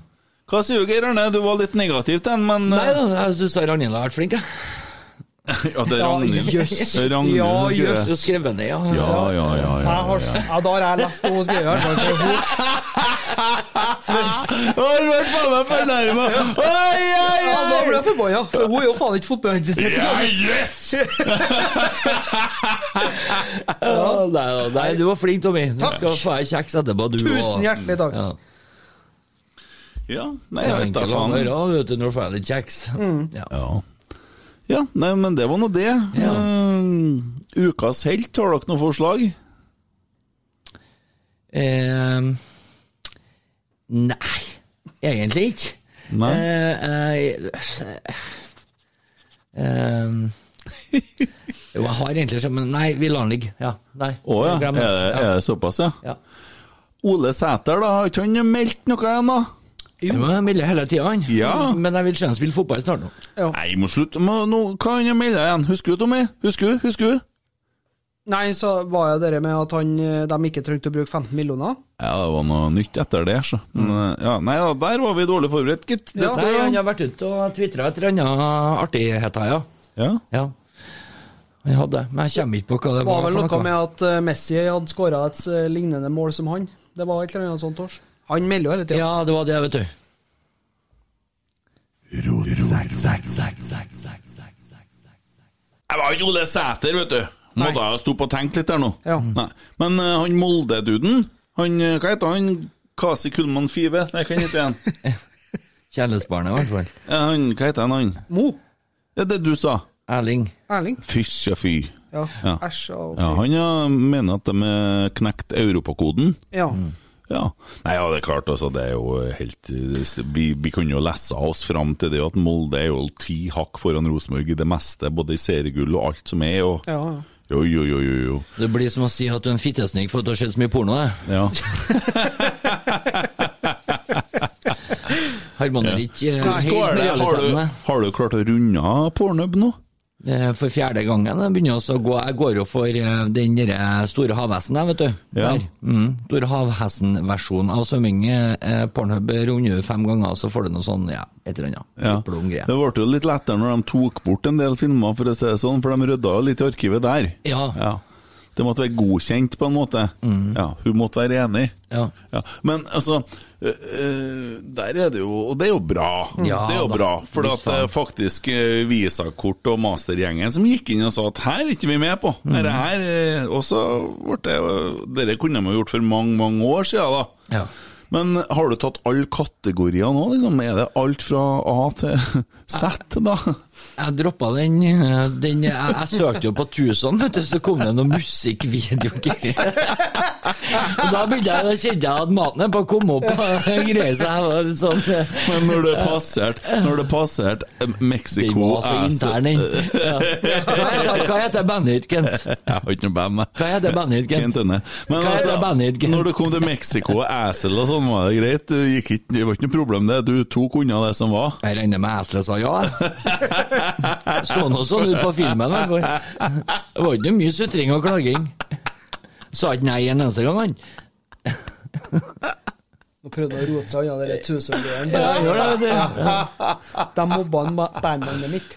Speaker 2: Hva sier du, Geir Arne? Du var litt negativ til den, men
Speaker 5: Nei da, jeg syns Ragnhild har vært flink, jeg.
Speaker 2: Ja, det er Ragnhild.
Speaker 3: jøss.
Speaker 2: Det er Ragnhild
Speaker 3: Ja, jøss.
Speaker 5: Du har skrevet ned, ja.
Speaker 2: Ja, ja, ja. ja, ja,
Speaker 3: har,
Speaker 2: ja.
Speaker 3: ja, da har jeg lest det hos Geir.
Speaker 2: Har vært faen meg fornærma!
Speaker 3: Ja, da ble jeg forbanna, for hun er jo faen ikke fotballinteressert.
Speaker 2: Ja, yes!
Speaker 5: Ja, nei, nei, du var flink, Tommy. Du
Speaker 3: Takk.
Speaker 5: skal få ei kjeks etterpå, du
Speaker 3: Tusen hjertelig takk.
Speaker 5: Ja.
Speaker 2: Ja, nei, jeg vet da
Speaker 5: enkelt å
Speaker 2: faen.
Speaker 5: høre, vet du, når du får litt kjeks. Ja.
Speaker 2: Ja. ja, nei, men det var nå det.
Speaker 5: Ja.
Speaker 2: Eh, ukas helt, har dere noe forslag?
Speaker 5: Eh, nei, egentlig ikke.
Speaker 2: Nei.
Speaker 5: Eh, eh, eh, jo, jeg har egentlig ikke, men nei, vi lar den ligge. Ja, nei.
Speaker 2: Å ja. Er det,
Speaker 5: Ja.
Speaker 2: er det såpass, ja?
Speaker 5: Ja.
Speaker 2: Ole Sæter, da? Har ikke han meldt noe da?
Speaker 5: Jo, jeg melder hele tida, han.
Speaker 2: Ja.
Speaker 5: Men jeg vil se han spille fotball snart nå.
Speaker 2: Nei, må slutte. Må, nå, hva han igjen? Husker du, Tommy? Husker du? Husker du?
Speaker 3: Nei, så var jo det med at han, eh, de ikke trengte å bruke 15 millioner.
Speaker 2: Ja, det var noe nytt etter det, så. Men, eh, ja, nei da, der var vi dårlig forberedt, gitt. Det
Speaker 3: Ja.
Speaker 5: Nei, han har vært ute og tvitra et eller annet artigheter, ja.
Speaker 2: Ja.
Speaker 5: ja. Han hadde, men jeg kommer ikke på hva det var.
Speaker 3: Det
Speaker 5: var.
Speaker 3: var vel noe med at eh, Messi hadde skåra et eh, lignende mål som han. Det var et eller annet sånt. Års. Han melder jo hele tida.
Speaker 5: Ja, det var det, vet du.
Speaker 2: Jeg var ikke Ole Sæter, vet du. Måtte jeg stå på og tenke litt der nå.
Speaker 3: Ja.
Speaker 2: Nei. Men uh, han Molde-duden, han, eh, hva heter han? Kasi Kullmann Five? Nei, hva heter han?
Speaker 5: Kjærlighetsbarnet, i hvert fall.
Speaker 2: Ja, han? Hva heter han? han?
Speaker 3: Mo.
Speaker 2: Ja, det du sa.
Speaker 5: Erling.
Speaker 3: Erling.
Speaker 2: Fysj og fy.
Speaker 3: Ja.
Speaker 2: Ja.
Speaker 3: Æsj og
Speaker 2: Ja, han ja, mener at de har knekt europakoden.
Speaker 3: Ja.
Speaker 2: Ja. Nei, ja, det er klart, altså. Det er jo helt Vi, vi kunne jo lese oss fram til det at Molde er jo ti hakk foran Rosenborg i det meste, både i seriegull og alt som er. Og,
Speaker 3: ja. ja.
Speaker 2: Jo, jo, jo, jo.
Speaker 5: Det blir som å si at du er en fittesnik for at du har sett så mye porno. jeg.
Speaker 2: Ja.
Speaker 5: Harmonerer ikke eh, helt med
Speaker 2: det? Har du, har du klart å runde av pornhub nå?
Speaker 5: Er For fjerde gangen jeg begynner å gå Jeg går jo for eh, den store havhesten, vet du.
Speaker 2: Ja.
Speaker 5: Mm. Store havhesten-versjonen av svømming. Eh, Pornhub runder fem ganger, så får du noe sånn, ja, et eller annet.
Speaker 2: Ja. Det ble jo litt lettere når de tok bort en del filmer, for å si det sånn, for de rydda jo litt i arkivet der.
Speaker 5: Ja.
Speaker 2: Ja. Det måtte være godkjent, på en måte. Ja, hun måtte være enig.
Speaker 5: Ja.
Speaker 2: Ja. Men altså øh, øh, Der er det jo Og det er jo bra.
Speaker 5: Ja,
Speaker 2: det er jo
Speaker 5: da.
Speaker 2: bra. For det er faktisk øh, Visakort og mastergjengen som gikk inn og sa at her er ikke vi med på. Dette her øh, Og så ble det Dette kunne man gjort for mange, mange år siden, da.
Speaker 5: Ja.
Speaker 2: Men har du tatt alle kategorier nå, liksom? Er det alt fra A til Z, da?
Speaker 5: Jeg droppa den, eh, den jeg, jeg søkte jo på Tucson, vet du, så kom det noen musikkvideo. Og da begynte jeg, da kjente jeg at maten er på å komme opp. greier seg. Sånn eh,
Speaker 2: Men når det passerte Når det passerte eh, Mexico
Speaker 5: var så intern, den. Ja. Hva heter, bandet ditt, Kent?
Speaker 2: Jeg har ikke noe band, jeg.
Speaker 5: Hva heter bandet ditt,
Speaker 2: Kent
Speaker 5: Kent?
Speaker 2: Men
Speaker 5: Hva
Speaker 2: altså,
Speaker 5: det bandet Kent?
Speaker 2: når det kom til Mexico og Assel og sånn, var det greit? Det, ikke, det var ikke noe problem, det. Du tok unna det som var.
Speaker 5: Jeg regner med Asle sa ja. Så nå sånn ut på filmen, i hvert fall. Det var ikke mye sutring og klaging. Sa ikke nei en eneste gang, han.
Speaker 3: Nå prøvde å rote seg unna den tusenbjørnen.
Speaker 5: Ja, gjør det, vet du.
Speaker 3: De mobba bandnavnet mitt.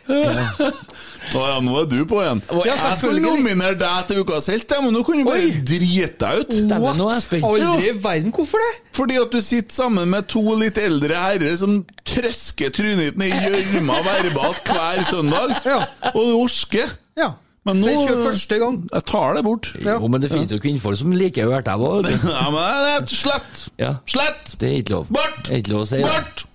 Speaker 2: Å ja, nå er du på igjen.
Speaker 3: Ja,
Speaker 2: jeg skulle
Speaker 3: selvfølgelig.
Speaker 2: nominere deg til Ukas helt, men nå kan du bare
Speaker 3: Oi.
Speaker 2: drite deg ut.
Speaker 5: Dæven, nå er jeg spent.
Speaker 3: Aldri i verden, hvorfor det?
Speaker 2: Fordi at du sitter sammen med to litt eldre herrer som trøsker trynet ditt ned i gjørma verbalt hver søndag, og du orsker.
Speaker 3: Ja.
Speaker 2: Men nå
Speaker 3: For 21. gang.
Speaker 2: Jeg tar det bort.
Speaker 3: Ja.
Speaker 5: Jo, men det finnes jo kvinnfolk som liker ørtæva.
Speaker 2: Ja, men det er slett!
Speaker 5: Ja.
Speaker 2: Slett!
Speaker 5: Det er ikke lov.
Speaker 2: Bort!
Speaker 5: Det er ikke lov å si. det.
Speaker 2: Bort!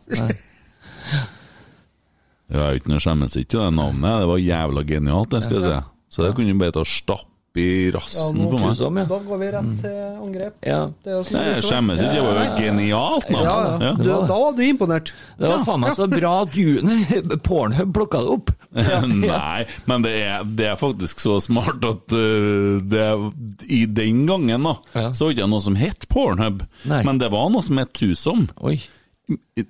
Speaker 2: Jeg er ikke noe skjemmes ikke det navnet. Det var jævla genialt, det skal jeg si. Så det kunne du bare ta stapp i rassen
Speaker 3: ja,
Speaker 2: for meg.
Speaker 5: tusen.
Speaker 3: Da går vi rett til angrep.
Speaker 5: Ja.
Speaker 3: Det
Speaker 2: Nei, jeg
Speaker 3: det
Speaker 2: skjemmes ikke, det var jo genialt navn.
Speaker 3: Ja, ja.
Speaker 2: Ja.
Speaker 3: Du, da var du imponert.
Speaker 5: Det var faen meg så bra at du Pornhub plukka det opp.
Speaker 2: Nei, men det er, det er faktisk så smart at uh, det, i den gangen da,
Speaker 5: Ja.
Speaker 2: så var det ikke noe som het Pornhub,
Speaker 5: Nei.
Speaker 2: men det var noe som het Tusom.
Speaker 5: Oi.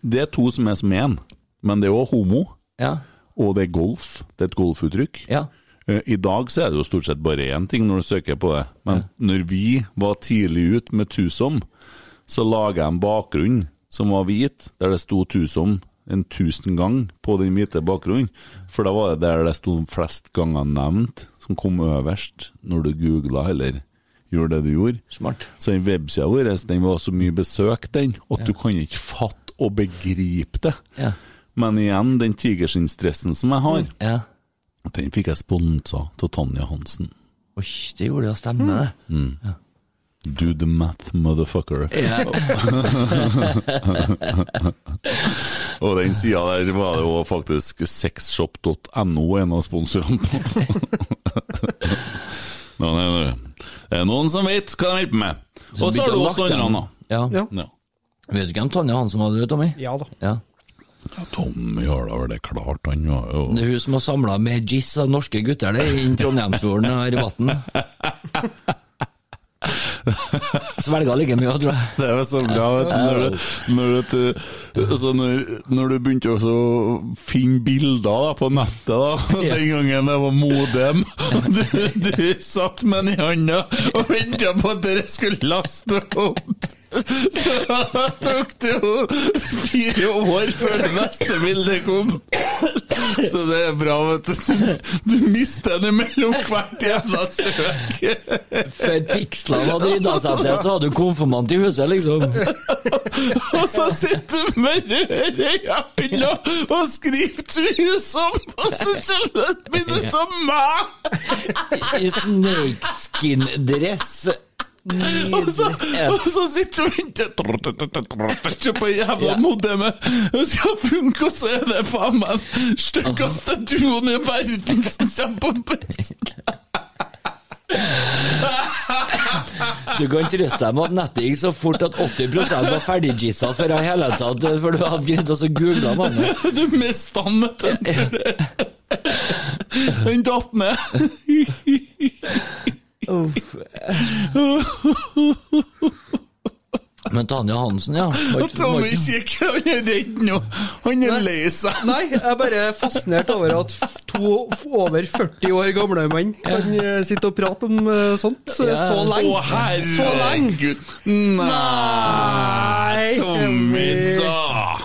Speaker 2: Det er to som er som én, men det er òg homo,
Speaker 5: Ja.
Speaker 2: og det er golf. Det er et golfuttrykk.
Speaker 5: Ja.
Speaker 2: Eh, I dag så er det jo stort sett bare én ting når du søker på det, men når vi var tidlig ut med Tusom, så laga jeg en bakgrunn som var hvit, der det sto Tusom en tusen gang på den hvite bakgrunnen, for da var det der det sto flest ganger nevnt, som kom øverst når du googla eller gjorde det du gjorde.
Speaker 5: Smart.
Speaker 2: Så den websida vår den var så mye besøkt, den, at du kan ikke fatte og begripe det.
Speaker 5: Ja.
Speaker 2: Men igjen, den tigerskinnstressen som jeg har,
Speaker 5: ja.
Speaker 2: den fikk jeg sponsa av Tanja Hansen.
Speaker 5: Oi, det gjorde jo stemme, det.
Speaker 2: Do the math, motherfucker.
Speaker 5: Ja.
Speaker 2: Og den sida der var det jo faktisk sexshop.no, en av sponsorene på. Nå, nei, nei. Det er noen som vet hva de holder på med. Og så har du oss andre, da.
Speaker 5: Ja.
Speaker 3: Ja.
Speaker 2: Ja.
Speaker 5: Vet du ikke hvem Tanja Hansen var, det, Tommy?
Speaker 3: Ja da.
Speaker 5: Ja.
Speaker 2: Ja, Tommy har da vel det klart, han var jo
Speaker 5: Det er hun som har samla med giss av norske gutter det, inn Trondheimsfjorden og vann. Svelga like mye, tror jeg.
Speaker 2: Det var så bra vet du, når, du, når, du, altså når, når du begynte å finne bilder da, på nettet, da, den gangen det var modem du, du satt med den i handa og venta på at dere skulle laste opp. Så tok det jo fire år før det neste bildet kom. Så det er bra, vet du. Du, mister den mellom hvert jævla søk.
Speaker 5: Før pikslene hadde rydda seg til, så hadde du konfirmant i huset, liksom.
Speaker 2: Og så sitter du med røde i og skriver 'tusen', og så kommer det et bilde av meg!
Speaker 5: I snakeskin-dress.
Speaker 2: Og så, og så sitter du og venter på jævla modemet. Det skal funke, og så er det faen meg den styggeste duoen i verden som kommer på best.
Speaker 5: Du kan trøste deg med at nettet gikk så fort at 80 var ferdiggissa før jeg hele tatt For du hadde greid å google mange.
Speaker 2: Du mista den, vet du. Den datt ned.
Speaker 5: Uff. Men Tanja Hansen, ja.
Speaker 2: Og Tommy
Speaker 5: ikke-
Speaker 2: kikker, han er redd nå. Han er lei seg.
Speaker 3: Nei, jeg er bare fascinert over at to over 40 år gamle menn kan eh, sitte og prate om eh, sånt så,
Speaker 5: Ja.
Speaker 3: så
Speaker 2: Å,
Speaker 3: lenge. Lenge!
Speaker 2: herregud. Nei, Tommy, da.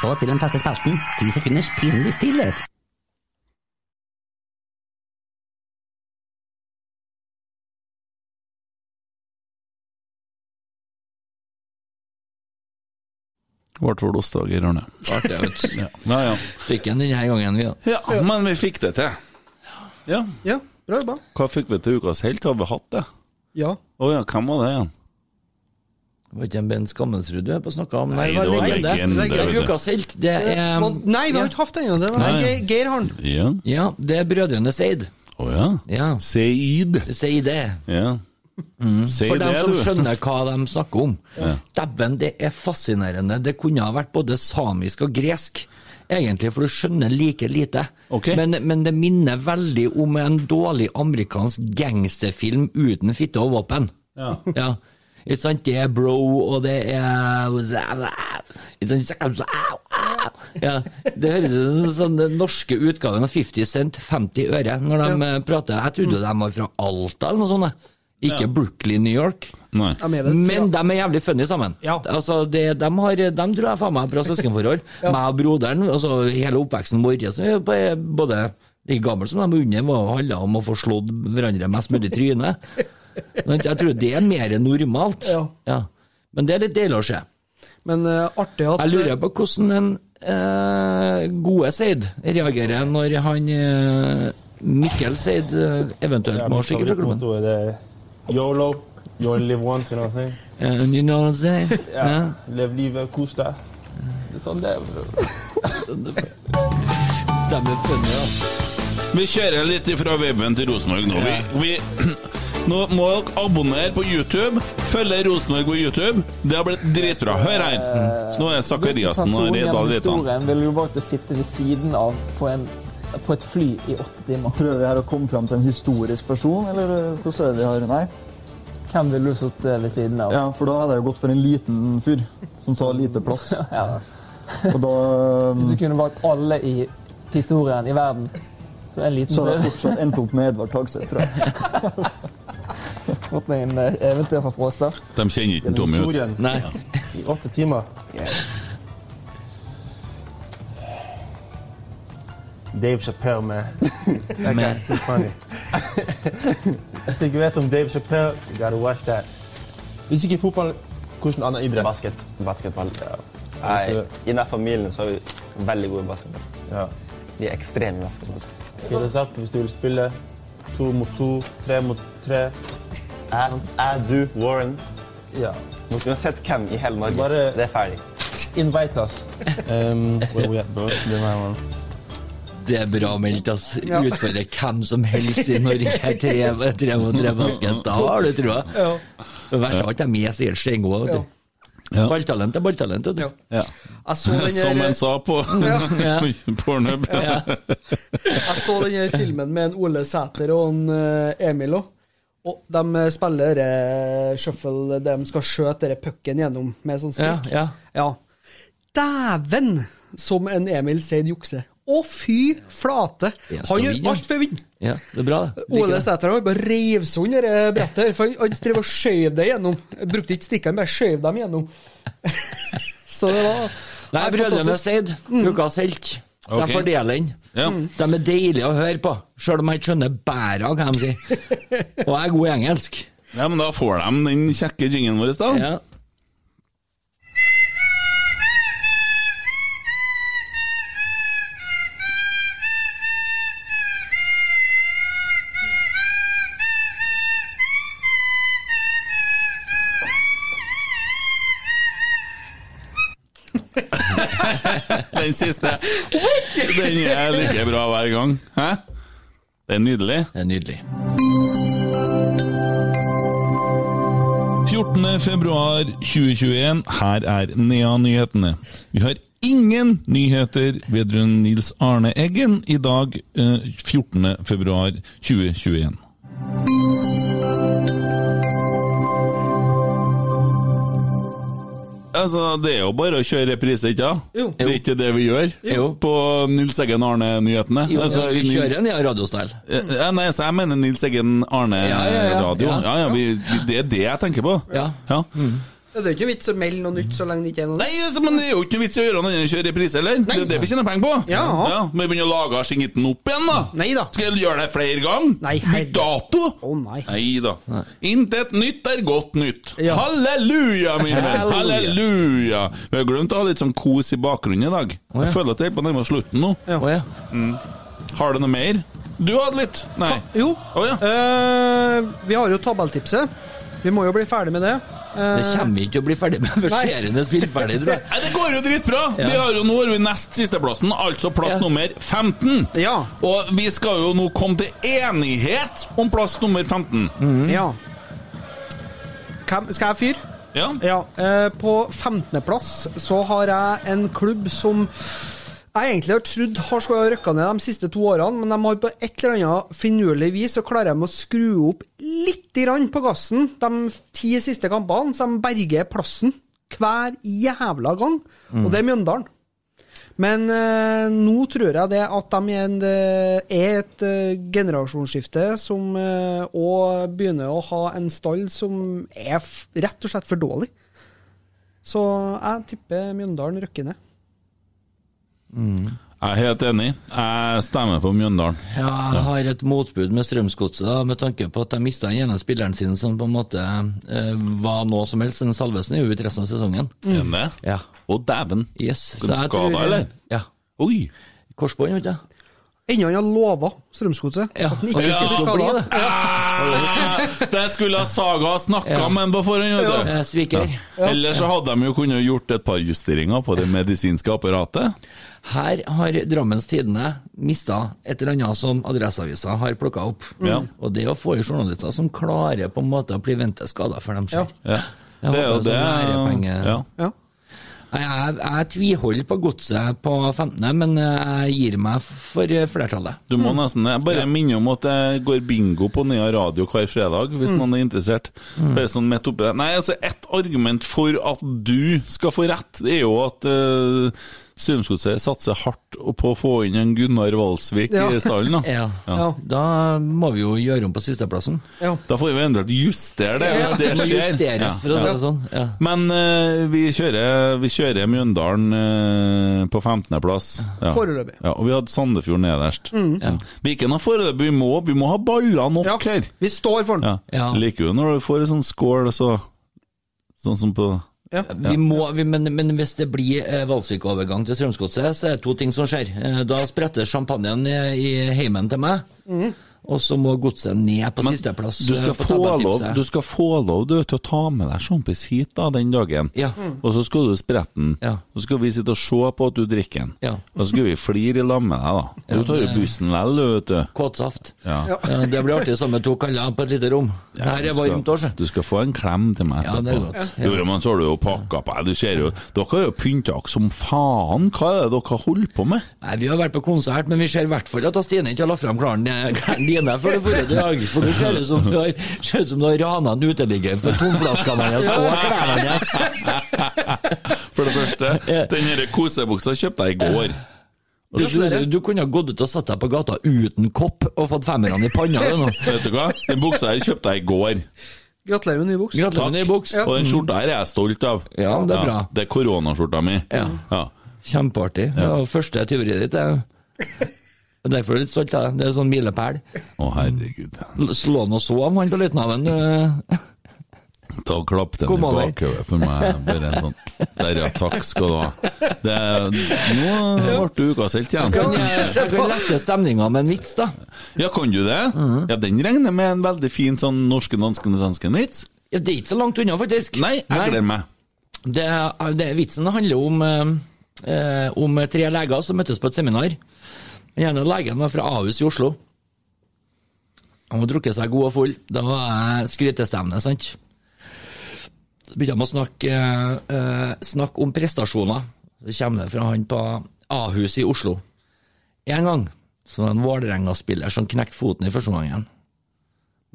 Speaker 8: Så til den feste spalten. Ti sekunders pinlig stillhet.
Speaker 2: Ble vel osta,
Speaker 5: i Rørne.
Speaker 2: Ja, ja. ja.
Speaker 5: Fikk en denne gangen, vi, da.
Speaker 2: Ja, men vi fikk det til. Ja.
Speaker 3: Ja, bra jobba.
Speaker 2: Hva fikk vi til ukas helt? Har vi hatt det?
Speaker 3: Ja.
Speaker 2: Å ja, hvem var det igjen?
Speaker 5: Det var ikke en Ben Skammensrud du er på å snakke om?
Speaker 2: Nei, det var legende,
Speaker 5: Det er ukas helt. Det er
Speaker 3: Nei, vi har ikke hatt den ennå. Det var
Speaker 2: Nei.
Speaker 3: Geir, Geir Harn.
Speaker 2: Ja.
Speaker 5: Ja, det er Brødrene Seid.
Speaker 2: Å ja.
Speaker 5: Ja.
Speaker 2: Seid.
Speaker 5: Seide. det.
Speaker 2: Ja. Si
Speaker 5: For dem som
Speaker 2: du.
Speaker 5: skjønner hva de snakker om. Dæven, det er fascinerende. Det kunne ha vært både samisk og gresk, egentlig, for du skjønner like lite.
Speaker 2: Okay.
Speaker 5: Men, men det minner veldig om en dårlig amerikansk gangsterfilm uten fitte og våpen.
Speaker 2: Ja.
Speaker 5: Ja. Ikke sant? Det er bro, og det er Ja, Det høres ut som den sånn norske utgaven av 50 Cent, 50 øre, når de ja. prater. Jeg trodde de var fra Alta eller noe sånt. Ikke Brooklyn, New York.
Speaker 2: Nei.
Speaker 5: Men de er jævlig funny sammen.
Speaker 3: Ja.
Speaker 5: Altså, det, de, har, de tror jeg faen meg bra søskenforhold. Meg og broderen, altså hele oppveksten vår både like gammel som de er under, var handla om å få slått hverandre mest mulig i trynet. Jeg tror det er mer normalt.
Speaker 3: Ja.
Speaker 5: Men det er litt deilig å se.
Speaker 3: Men uh, artig at
Speaker 5: Jeg lurer på hvordan en uh, gode Seid reagerer når han uh, Mikkel Seid eventuelt må skikke fra
Speaker 9: yolo. You only live once, you know what I'm saying?
Speaker 5: Eh, you know what I'm saying?
Speaker 9: Ja.
Speaker 5: Ja.
Speaker 9: Lev livet, kos deg. Det er sånn det er.
Speaker 5: De er funny.
Speaker 2: Vi kjører litt fra weben til Rosenborg nå. Vi, vi, nå må dere abonnere på YouTube. Følge Rosenborg på YouTube. Det har blitt dritbra. Hør her. Nå er Sakariassen og Redal Reitan.
Speaker 10: historien vil du bare sitte ved siden av på, en, på et fly i åtte timer?
Speaker 11: Prøver vi her å komme fram til en historisk person, eller eh, hvordan er det vi har Nei.
Speaker 10: Hvem ville du sittet ved siden av?
Speaker 11: Ja, for da hadde jeg jo gått for en liten fyr som tar lite plass.
Speaker 10: Ja.
Speaker 11: Og da
Speaker 10: Hvis du
Speaker 11: um,
Speaker 10: kunne valgt alle i historien i verden, så en liten fyr
Speaker 11: så hadde jeg fortsatt endt opp med Edvard Tagseth, tror jeg.
Speaker 10: Fått meg en eh, eventyr fra Fråstad.
Speaker 2: De kjenner ikke Tommy ut.
Speaker 9: I åtte timer. Dave Chappelle, man. That guy's too funny. Hvis du ikke vet om Dave Chappelle, you gotta watch that. Hvis ikke fotball, hvilken annen idrett?
Speaker 12: Basket. Basketball. Ja. Nei, I denne familien så har vi veldig gode basketball.
Speaker 9: Ja.
Speaker 12: Vi er ekstreme i basketball.
Speaker 9: Sagt hvis du vil spille to mot to, tre mot tre?
Speaker 12: Er jeg du, Warren,
Speaker 9: Ja.
Speaker 12: mot uansett hvem i hele Norge.
Speaker 9: Bare-
Speaker 12: Det er ferdig.
Speaker 9: Invite us. Um, where we at, bro? Det
Speaker 5: er bra meldt, ass.
Speaker 3: Ja.
Speaker 5: Utfordre hvem som helst i Norge. Tre, tre mot tre basket. Da har du trua.
Speaker 3: Ja.
Speaker 5: Det verste av alt, de er sikkert steingode. vet du.
Speaker 2: Ja.
Speaker 5: Balltalent er balltalent.
Speaker 3: Ja.
Speaker 2: Ja.
Speaker 3: Der...
Speaker 2: Som en sa på Pornhub.
Speaker 3: Jeg så den filmen med en Ole Sæter og en eh, Emil òg. Og de eh, spiller uh, shuffle, de skal skjøte denne pucken gjennom med sånn strikk.
Speaker 5: Ja, ja.
Speaker 3: Dæven som en Emil Seid jukser. Å, fy flate!
Speaker 5: Ja,
Speaker 3: Han gjør
Speaker 5: vinne,
Speaker 3: alt for å vinne.
Speaker 5: Ja, det er bra, det.
Speaker 3: Ole. Sæter har bare rev sund det brettet. For han- drev og skjøv det gjennom. Brukte ikke stikkene, bare skjøv dem gjennom. Så det var
Speaker 5: Nei, Brødrene. Seid, ukas helt.
Speaker 2: Ok.
Speaker 5: De fordeler den.
Speaker 2: Ja.
Speaker 5: De er deilige å høre på, sjøl om jeg ikke skjønner bæret av hva de sier. Og jeg er god i engelsk.
Speaker 2: Ja, men da får de den kjekke jingen vår, da.
Speaker 5: Ja.
Speaker 2: den siste. Den er like bra hver gang. Hæ? Det er nydelig.
Speaker 5: Det er nydelig.
Speaker 2: 14.2.2021, her er Nea-nyhetene. Vi har ingen nyheter vedrørende Nils Arne Eggen i dag, eh, 14.2.2021. Altså, Det er jo bare å kjøre reprise, ikke sant?
Speaker 3: Ja?
Speaker 2: Det er ikke det vi gjør
Speaker 5: Jo.
Speaker 2: på Nils Eggen Arne-nyhetene.
Speaker 5: Jo,
Speaker 2: Altså,
Speaker 5: vi
Speaker 2: Nils-
Speaker 5: kjører en ja, radiostyle.
Speaker 2: Ja, nei, så jeg mener Nils Eggen
Speaker 5: Ja, ja, ja.
Speaker 2: Arne-radio.
Speaker 5: Ja.
Speaker 2: Ja, ja, vi, det er det jeg tenker på.
Speaker 5: Ja.
Speaker 2: Ja.
Speaker 3: Det er jo ikke vits å melde noe nytt så lenge det ikke er noe
Speaker 2: Nei, altså, men det er jo ikke noe vits i å gjøre noe annet enn å kjøre reprise, eller? Det er det vi tjener penger på.
Speaker 3: Ja.
Speaker 2: Men vi begynner å lage skingeten opp igjen, da.
Speaker 3: Nei da.
Speaker 2: Skal jeg gjøre det flere ganger?
Speaker 3: Nei,
Speaker 2: Bytt dato?
Speaker 3: Å nei.
Speaker 2: Nei da. Intet nytt er godt nytt.
Speaker 3: Ja.
Speaker 2: Halleluja, min venn!
Speaker 5: Halleluja.
Speaker 2: Vi har glemt å ha litt sånn kos i bakgrunnen i dag.
Speaker 5: Oh, ja.
Speaker 2: Jeg føler at det er på nærmere slutten nå.
Speaker 5: Å ja.
Speaker 2: Har du noe mer? Du hadde litt? Nei.
Speaker 3: Jo.
Speaker 2: Oh, ja.
Speaker 3: uh, vi har jo tabelltipset. Vi må jo bli ferdig med det. Eh,
Speaker 5: Det kommer vi ikke til å bli ferdig med før serien er spilt ferdig, tror jeg.
Speaker 2: Nei, Det går jo dritbra!
Speaker 5: Ja.
Speaker 2: Vi har jo Nå har vi nest sisteplassen, altså plass
Speaker 5: Ja.
Speaker 2: nummer 15.
Speaker 3: Ja.
Speaker 2: Og vi skal jo nå komme til enighet om plass nummer 15.
Speaker 3: Ja. hvem, skal jeg fyre?
Speaker 2: Ja.
Speaker 3: ja. på 15.-plass så har jeg en klubb som jeg egentlig har trodd har skulle rykka ned de siste to årene, men de har på et eller annet finurlig vis så klarer de å skru opp litt grann på gassen de ti siste kampene, så de berger plassen hver jævla gang.
Speaker 13: Mm.
Speaker 3: Og det er Mjøndalen. Men eh, nå tror jeg det at de er, en, eh, er et uh, generasjonsskifte som òg uh, begynner å ha en stall som er rett og slett for dårlig. Så jeg tipper Mjøndalen rykker ned.
Speaker 2: Jeg er helt enig. Jeg stemmer på Mjøndalen.
Speaker 5: Ja, jeg har et motbud med Strømsgodset, med tanke på at de mista den ene spilleren sin som på en måte eh, var noe som helst. Den Salvesen er jo ute resten av sesongen.
Speaker 2: Er han det?
Speaker 5: Ja.
Speaker 2: Å, dæven.
Speaker 5: Yes.
Speaker 2: Skada, eller?
Speaker 5: Ja.
Speaker 2: Oi.
Speaker 5: Korsbånd, vet du.
Speaker 3: Ennå han har lova Strømsgodset
Speaker 5: Ja,
Speaker 3: at han ikke
Speaker 5: ja,
Speaker 3: skulle bli
Speaker 5: bli
Speaker 3: skada.
Speaker 5: det.
Speaker 2: Det skulle ha Saga ha snakka
Speaker 5: Ja.
Speaker 2: med på forhånd,
Speaker 5: sviker.
Speaker 2: Ja. Ellers så hadde de jo kunnet gjort et par justeringer på det medisinske apparatet.
Speaker 5: Her har Drammens Tidende mista et eller annet som Adresseavisa har plukka opp.
Speaker 2: Ja.
Speaker 5: Og det å få i journalister som klarer på en måte å prevente skader før de skjer.
Speaker 2: Ja.
Speaker 5: Ja.
Speaker 2: Det er jo det
Speaker 5: sånn
Speaker 2: ja.
Speaker 3: Ja.
Speaker 5: Jeg, jeg, jeg tviholder på godset på 15., men jeg gir meg for flertallet.
Speaker 2: Du må nesten Jeg bare minner om at det går bingo på Nea Radio hver fredag, hvis
Speaker 5: Mm.
Speaker 2: noen er interessert.
Speaker 5: Mm.
Speaker 2: Bare sånn midt oppi det. Nei, altså, ett argument for at du skal få rett, det er jo at uh, Strømsgodset satser hardt på å få inn en Gunnar Valsvik
Speaker 5: Ja.
Speaker 2: i stallen. da.
Speaker 5: Ja.
Speaker 2: Ja.
Speaker 5: Da må vi jo gjøre om på sisteplassen.
Speaker 2: Da får vi eventuelt justere det, hvis det
Speaker 5: det
Speaker 2: skjer.
Speaker 5: justeres, for å si det sånn. Ja.
Speaker 2: Men uh, vi, kjører, vi kjører Mjøndalen uh, på 15.-plass. Ja.
Speaker 3: Foreløpig.
Speaker 2: Ja, og vi hadde Sandefjord nederst.
Speaker 3: Mm.
Speaker 2: Ja. har foreløpig? Vi må, vi må ha baller nok her.
Speaker 3: Vi står for den.
Speaker 2: Liker jo når du får en sånn skål, og så Sånn som på
Speaker 5: Vi må, vi, men, men hvis det blir eh, Valsvik-overgang til Strømsgodset, så er det to ting som skjer. Eh, da spretter champagnen i, i heimen til meg,
Speaker 3: Mm.
Speaker 5: Og så må godset ned på sisteplass.
Speaker 2: du
Speaker 5: eh,
Speaker 2: skal, få lov, du skal få lov du, til å ta med deg sjampis hit da, den dagen.
Speaker 5: Ja.
Speaker 2: Og så skal du sprette den.
Speaker 5: Ja.
Speaker 2: Så skal vi sitte og se på at du drikker den.
Speaker 5: Ja.
Speaker 2: Og så skal vi flire i lag med deg, da. Du tar jo bussen vel, vet du.
Speaker 5: Kåtsaft. Det blir artig sammen to kaller på et lite rom. Ja, her er varmt òg.
Speaker 2: Du skal få en klem til meg
Speaker 5: Ja, det er godt.
Speaker 2: Jo, men så har du jo pakka på deg. Du ser jo Dere har jo pynta dere som faen. Hva er det dere holder på med?
Speaker 5: Nei, Vi har vært på konsert, men vi ser i hvert fall at Stine ikke har lagt fram klærne dine før du får i dag. For du ser ut som du har, ser ut som du har rana en uteligger for tomflaskene hennes og klærne hennes.
Speaker 2: For det første, den kosebuksa kjøpte jeg i går.
Speaker 5: Du, du, du kunne ha gått ut og satt deg på gata uten kopp og fått femmerne i panna.
Speaker 2: Vet du hva? Den buksa her kjøpte jeg i går.
Speaker 3: Gratulerer med ny buks.
Speaker 5: Gratulerer med ny buks.
Speaker 2: Og den skjorta her er jeg stolt av.
Speaker 5: Ja, det er bra.
Speaker 2: Det er koronaskjorta mi.
Speaker 5: Ja.
Speaker 2: Ja.
Speaker 5: Kjempeartig. Det var første tyveriet ditt. det. Derfor er jeg litt stolt av det. Det er sånn milepæl.
Speaker 2: Å, herregud.
Speaker 5: Slå han og sov, han på du.
Speaker 2: Ta og Klapp den
Speaker 5: Kom
Speaker 2: i bakhodet for meg. Bare en sånn Der, ja. Takk skal du ha. Det, nå ble du ukas helt igjen.
Speaker 5: Kan jeg, jeg lette stemninga med en vits, da.
Speaker 2: Ja, kan du det? Ja, Den regner med en veldig fin sånn norske, danske, svenske vits.
Speaker 5: Ja, det er ikke så langt unna, faktisk.
Speaker 2: Nei, jeg gleder meg.
Speaker 5: Det, det, vitsen handler om, eh, eh, om tre leger som møttes på et seminar. Den ene legen var fra Ahus i Oslo. Han hadde drukket seg god og full. Da var jeg skrytestevne, sant. Så begynte de å snakke, eh, snakke om prestasjoner. Så kommer det fra han på Ahus i Oslo. En gang så var det en Vålerenga-spiller som knekte foten i første omgangen.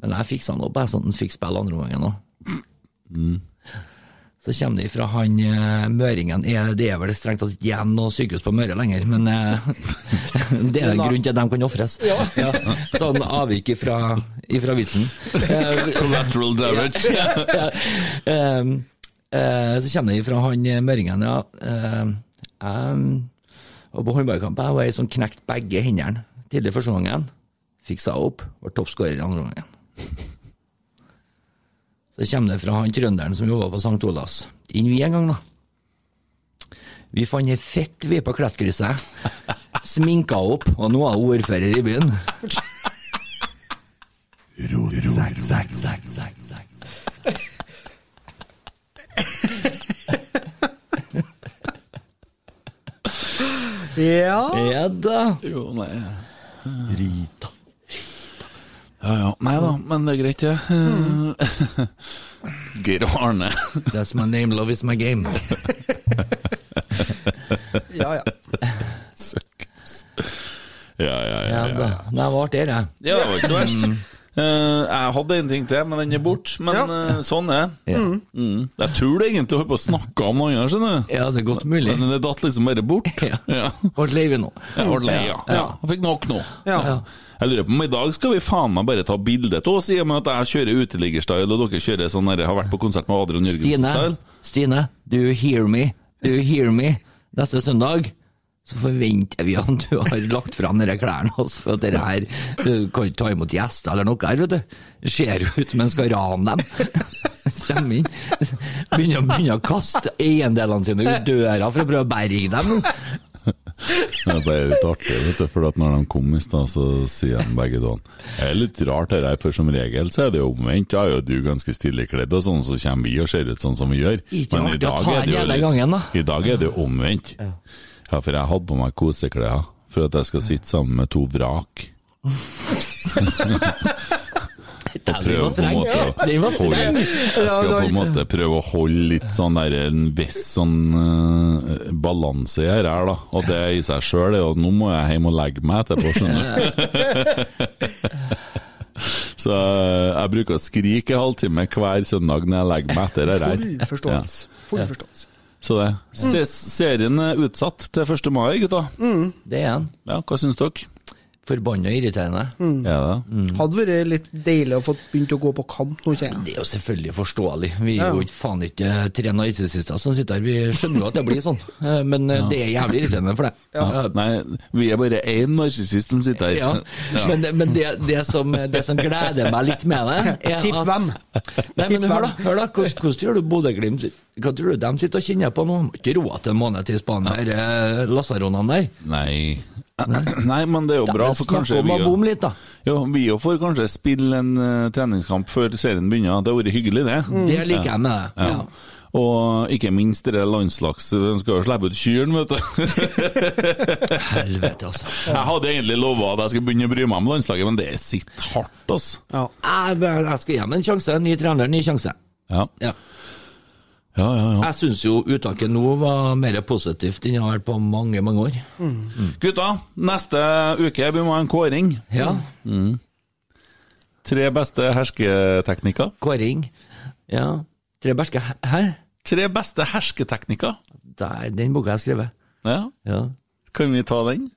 Speaker 5: Men jeg fiksa han opp, jeg, sånn at han fikk spille andre omgangen òg. Så kommer det fra han eh, møringen Det er vel strengt tatt ikke igjen noe sykehus på Møre lenger, men eh, det er en grunn til at de kan ofres. Ja. Sånn avvik ifra, ifra vitsen. Eh,
Speaker 2: Collateral damage.
Speaker 5: ja, ja. Um, eh, så kommer det fra han møringen, ja. Um, um, og på håndballkamp var ei som knekte begge hendene tidlig første gangen. Fiksa opp, var toppskårer i andre gangen. Så kommer det fra han trønderen som jobba på St. Olavs. Inn vi en gang, da. Vi fant ei fett vi på Klettkrysset. Sminka opp, og nå er hun ordfører i byen.
Speaker 3: Ja.
Speaker 5: Ja da.
Speaker 2: Jo, nei.
Speaker 5: Rita.
Speaker 2: Ja ja, nei da, men det er greit, det. Ja. Geir Arne.
Speaker 5: That's my name, love is my game.
Speaker 3: Ja, ja.
Speaker 2: Ja, ja, ja.
Speaker 5: Ja,
Speaker 2: ja,
Speaker 5: da,
Speaker 2: ja.
Speaker 5: det var artig, det.
Speaker 2: Ja, det var ikke så verst. Uh, jeg hadde en ting til, men den er borte. Men eh, sånn er det.
Speaker 5: Ja.
Speaker 2: Mm. Jeg tror det egentlig holdt på å snakke om noe annet, skjønner du.
Speaker 5: Ja, det er godt mulig.
Speaker 2: Men det datt liksom bare bort.
Speaker 5: Ja.
Speaker 2: Ja.
Speaker 5: Ble lei vi nå.
Speaker 2: Jeg ble lei, ja. ja. Jeg fikk nok nå.
Speaker 3: Ja.
Speaker 2: Jeg lurer på om i dag skal vi faen meg bare ta bilde av oss, i og med at jeg kjører uteliggerstyle, og dere kjører sånn der, har vært på konsert med Adrian
Speaker 5: Stine,
Speaker 2: Jørgensen-style.
Speaker 5: Stine, do you hear me? Do you hear me? Neste søndag så forventer vi at du har lagt fram disse klærne hans, for at dere her Du kan ikke ta imot gjester eller noe her, vet du. Ser ut som en skal rane dem. Kommer inn, begynner, begynner å kaste eiendelene sine ut døra for å prøve å berge dem.
Speaker 2: Det er litt artig, vet du, for at når de kom i stad, så sier de begge to Det er litt rart det her, for som regel så er det jo omvendt. Da er jo du ganske stille kledd og sånn, så kommer vi og ser ut sånn som vi gjør.
Speaker 5: Ikke
Speaker 2: Men i dag er det jo litt
Speaker 5: gangen, da.
Speaker 2: I dag er det jo omvendt. Ja, for jeg hadde på meg koseklær for at jeg skal sitte sammen med to vrak. Og
Speaker 5: Den
Speaker 2: prøve
Speaker 5: var
Speaker 2: på en
Speaker 5: streng.
Speaker 2: måte å
Speaker 5: var
Speaker 2: holde
Speaker 5: streng.
Speaker 2: Jeg skal på en måte prøve å holde litt sånn der en viss sånn uh, balanse i her, da. Og det i seg sjøl er jo nå må jeg hjem og legge meg etterpå, skjønner du. Så eh, jeg bruker å skrike en halvtime hver søndag når jeg legger meg etter det her.
Speaker 3: Full forståelse. Full forståelse.
Speaker 2: Så det. Se, serien er utsatt til 1. mai, gutta.
Speaker 5: Det er den.
Speaker 2: Ja, hva syns dere?
Speaker 5: Forbanna irriterende.
Speaker 2: Ja, det.
Speaker 3: Hadde vært litt deilig å få begynt å gå på kamp nå, kjenner jeg.
Speaker 5: Det er jo selvfølgelig forståelig. Vi er
Speaker 3: Ja.
Speaker 5: jo ikke faen ikke tre narsissister som sitter her. Vi skjønner jo at det blir sånn, Eh, men ja. det er jævlig irriterende for deg.
Speaker 2: Ja. Nei, vi er bare én narsissist som sitter her.
Speaker 5: Ja. Men, men det, det, som, det som gleder meg litt med det, er
Speaker 3: Tipp
Speaker 5: at
Speaker 3: hvem?
Speaker 5: Nei, men hør da, hør da. Hvordan, hvordan tror du Bodø-Glimt Hva tror du de sitter og kjenner på nå? Ikke råd til en måned til Spania, eh, lasaronene der.
Speaker 2: Nei. Nei, men det er jo bra, for kanskje vi
Speaker 5: bomme litt, da.
Speaker 2: jo, vi jo får kanskje spille en uh, treningskamp før serien begynner. Det har vært hyggelig, det.
Speaker 5: Det liker jeg med det.
Speaker 2: Ja.
Speaker 5: Ja.
Speaker 2: Og ikke minst det landslags De skal jo slippe ut kyrne, vet du.
Speaker 5: Helvete, altså.
Speaker 2: Jeg hadde egentlig lova at jeg skulle begynne å bry meg om landslaget, men det sitter hardt, altså.
Speaker 3: Ja.
Speaker 5: Jeg, jeg skal gi dem en sjanse. Ny trener, ny sjanse.
Speaker 2: Ja,
Speaker 5: Ja.
Speaker 2: Ja, ja. ja.
Speaker 5: Jeg syns jo uttaket nå var mer positivt enn det har vært på mange, mange år.
Speaker 2: Gutta, neste uke vi må ha en kåring.
Speaker 5: Ja.
Speaker 2: Tre beste hersketeknikker.
Speaker 5: Kåring. Ja. Tre berske Hæ?
Speaker 2: Tre beste hersketeknikker.
Speaker 5: Den boka jeg har skrevet.
Speaker 2: Ja,
Speaker 5: Ja.
Speaker 2: kan vi ta den?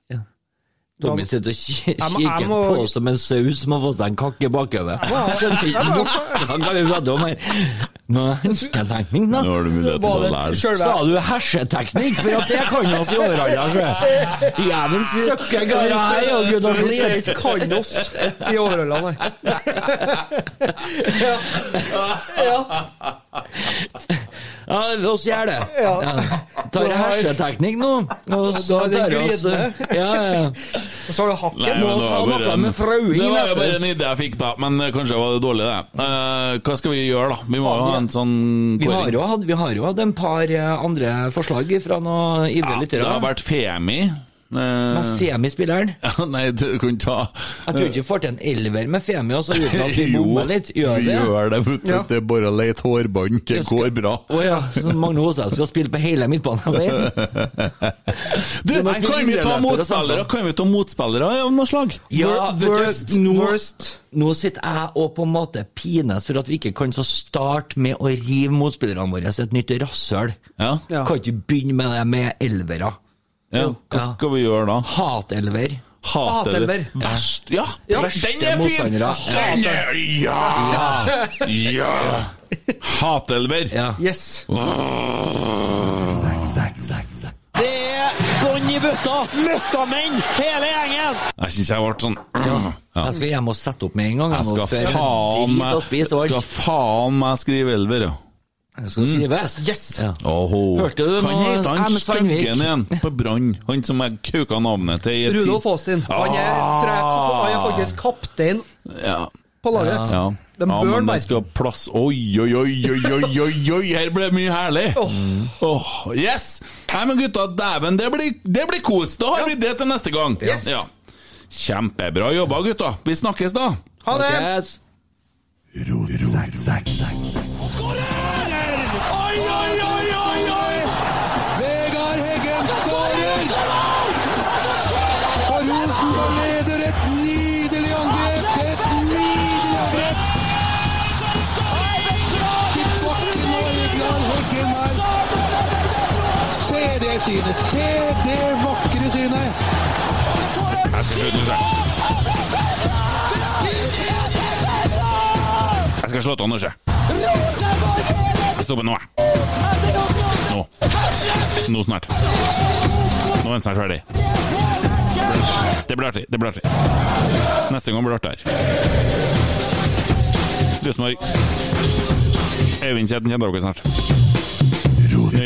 Speaker 5: Tommy sitter og kikker
Speaker 3: må-
Speaker 5: på som en sau som har fått seg en kakke bakover. Skjønte ikke noe hva vi prate om her. Nå hersketeknikk, da.
Speaker 2: Nå har du muligheten til å lære.
Speaker 5: Sa du herseteknikk? For at det kan oss i overhalla, sjø. Jævelen søkker gara her, og gud og
Speaker 3: Vi
Speaker 5: slit.
Speaker 3: kan oss i overholdene nei.
Speaker 5: Ja, oss gjør det. Ja. Tar herseteknikk nå. Og så tar oss. Ja, ja.
Speaker 3: Og så har du hakken.
Speaker 5: Ha
Speaker 2: var en-
Speaker 5: med frauing,
Speaker 2: Det var
Speaker 5: altså.
Speaker 2: bare en idé jeg fikk, da. Men eh, kanskje var det dårlig, det. Uh, hva skal vi gjøre, da? Vi må jo ha en sånn kåring.
Speaker 5: vi har jo hatt en par eh, andre forslag fra noen ivrige
Speaker 2: Ja, det har vært Femi. Eh,
Speaker 5: Femi Femi-spilleren.
Speaker 2: ja, nei, du kunne ta
Speaker 5: Jeg tror ikke vi får til en elver med Femi også, uten at vi bommer litt. Gjør
Speaker 2: vi
Speaker 5: det?
Speaker 2: gjør det, vet du.
Speaker 3: Ja.
Speaker 2: Det er bare å lete hårbånd. Det
Speaker 5: skal-
Speaker 2: går bra.
Speaker 5: Å ja, så Magne Hoseth skal spille på hele midtbanen?
Speaker 2: Du,
Speaker 5: Du må
Speaker 2: kan vi ta motspillere. Kan vi ta motspillere av noe slag?
Speaker 5: Ja,
Speaker 3: Worst, worst.
Speaker 5: nå sitter jeg og på en måte pines for at vi ikke kan så starte med å rive motspillerne våre et nytt rasshøl.
Speaker 2: Ja.
Speaker 3: Ja.
Speaker 5: Kan ikke begynne med det med elvere.
Speaker 2: Ja. Hva skal vi gjøre da?
Speaker 5: Hatelver.
Speaker 2: Hatelver. Verst Ja,
Speaker 5: Ja.
Speaker 2: den er fin! Den er, ja! Ja! Hatelver.
Speaker 5: Ja.
Speaker 3: Yes.
Speaker 7: Det er bånn i bøtta! Møkkamenn, hele gjengen!
Speaker 2: Jeg syns jeg ble sånn
Speaker 5: Ja.
Speaker 2: Ja.
Speaker 5: Jeg skal hjem og sette opp med en gang.
Speaker 2: Jeg. Skal faen meg skrive elver, ja.
Speaker 5: Det skal skrives.
Speaker 3: Yes.
Speaker 5: Ja. Hørte du
Speaker 2: Hva
Speaker 5: nå,
Speaker 2: han. Styggen igjen på Brann? Han som jeg kauka navnet til i et
Speaker 3: Rudolf Aastin. Han er, tror han er faktisk kaptein
Speaker 2: Ja.
Speaker 3: på laget.
Speaker 2: Ja.
Speaker 3: De
Speaker 2: ja, men det skal plass Oi, oi, oi, oi, oi, oi, her ble det mye herlig! Åh, yes! Nei, men gutta, dæven, det blir, det blir kos! Da har vi det til neste gang.
Speaker 3: Yes.
Speaker 2: Ja. Kjempebra jobba, gutta. Vi snakkes, da.
Speaker 3: Ha det!
Speaker 5: Yes.
Speaker 4: Oi, det synet! Se det vakre synet!
Speaker 2: Jeg skal slutte. Jeg skal slå til Anders. Jeg stopper nå. Nå. Nå snart. Nå er den snart ferdig. Det blir artig. Det blir artig. Neste gang blir det artigere. Rosenborg. Øyvind Kjeden kjenner dere snart.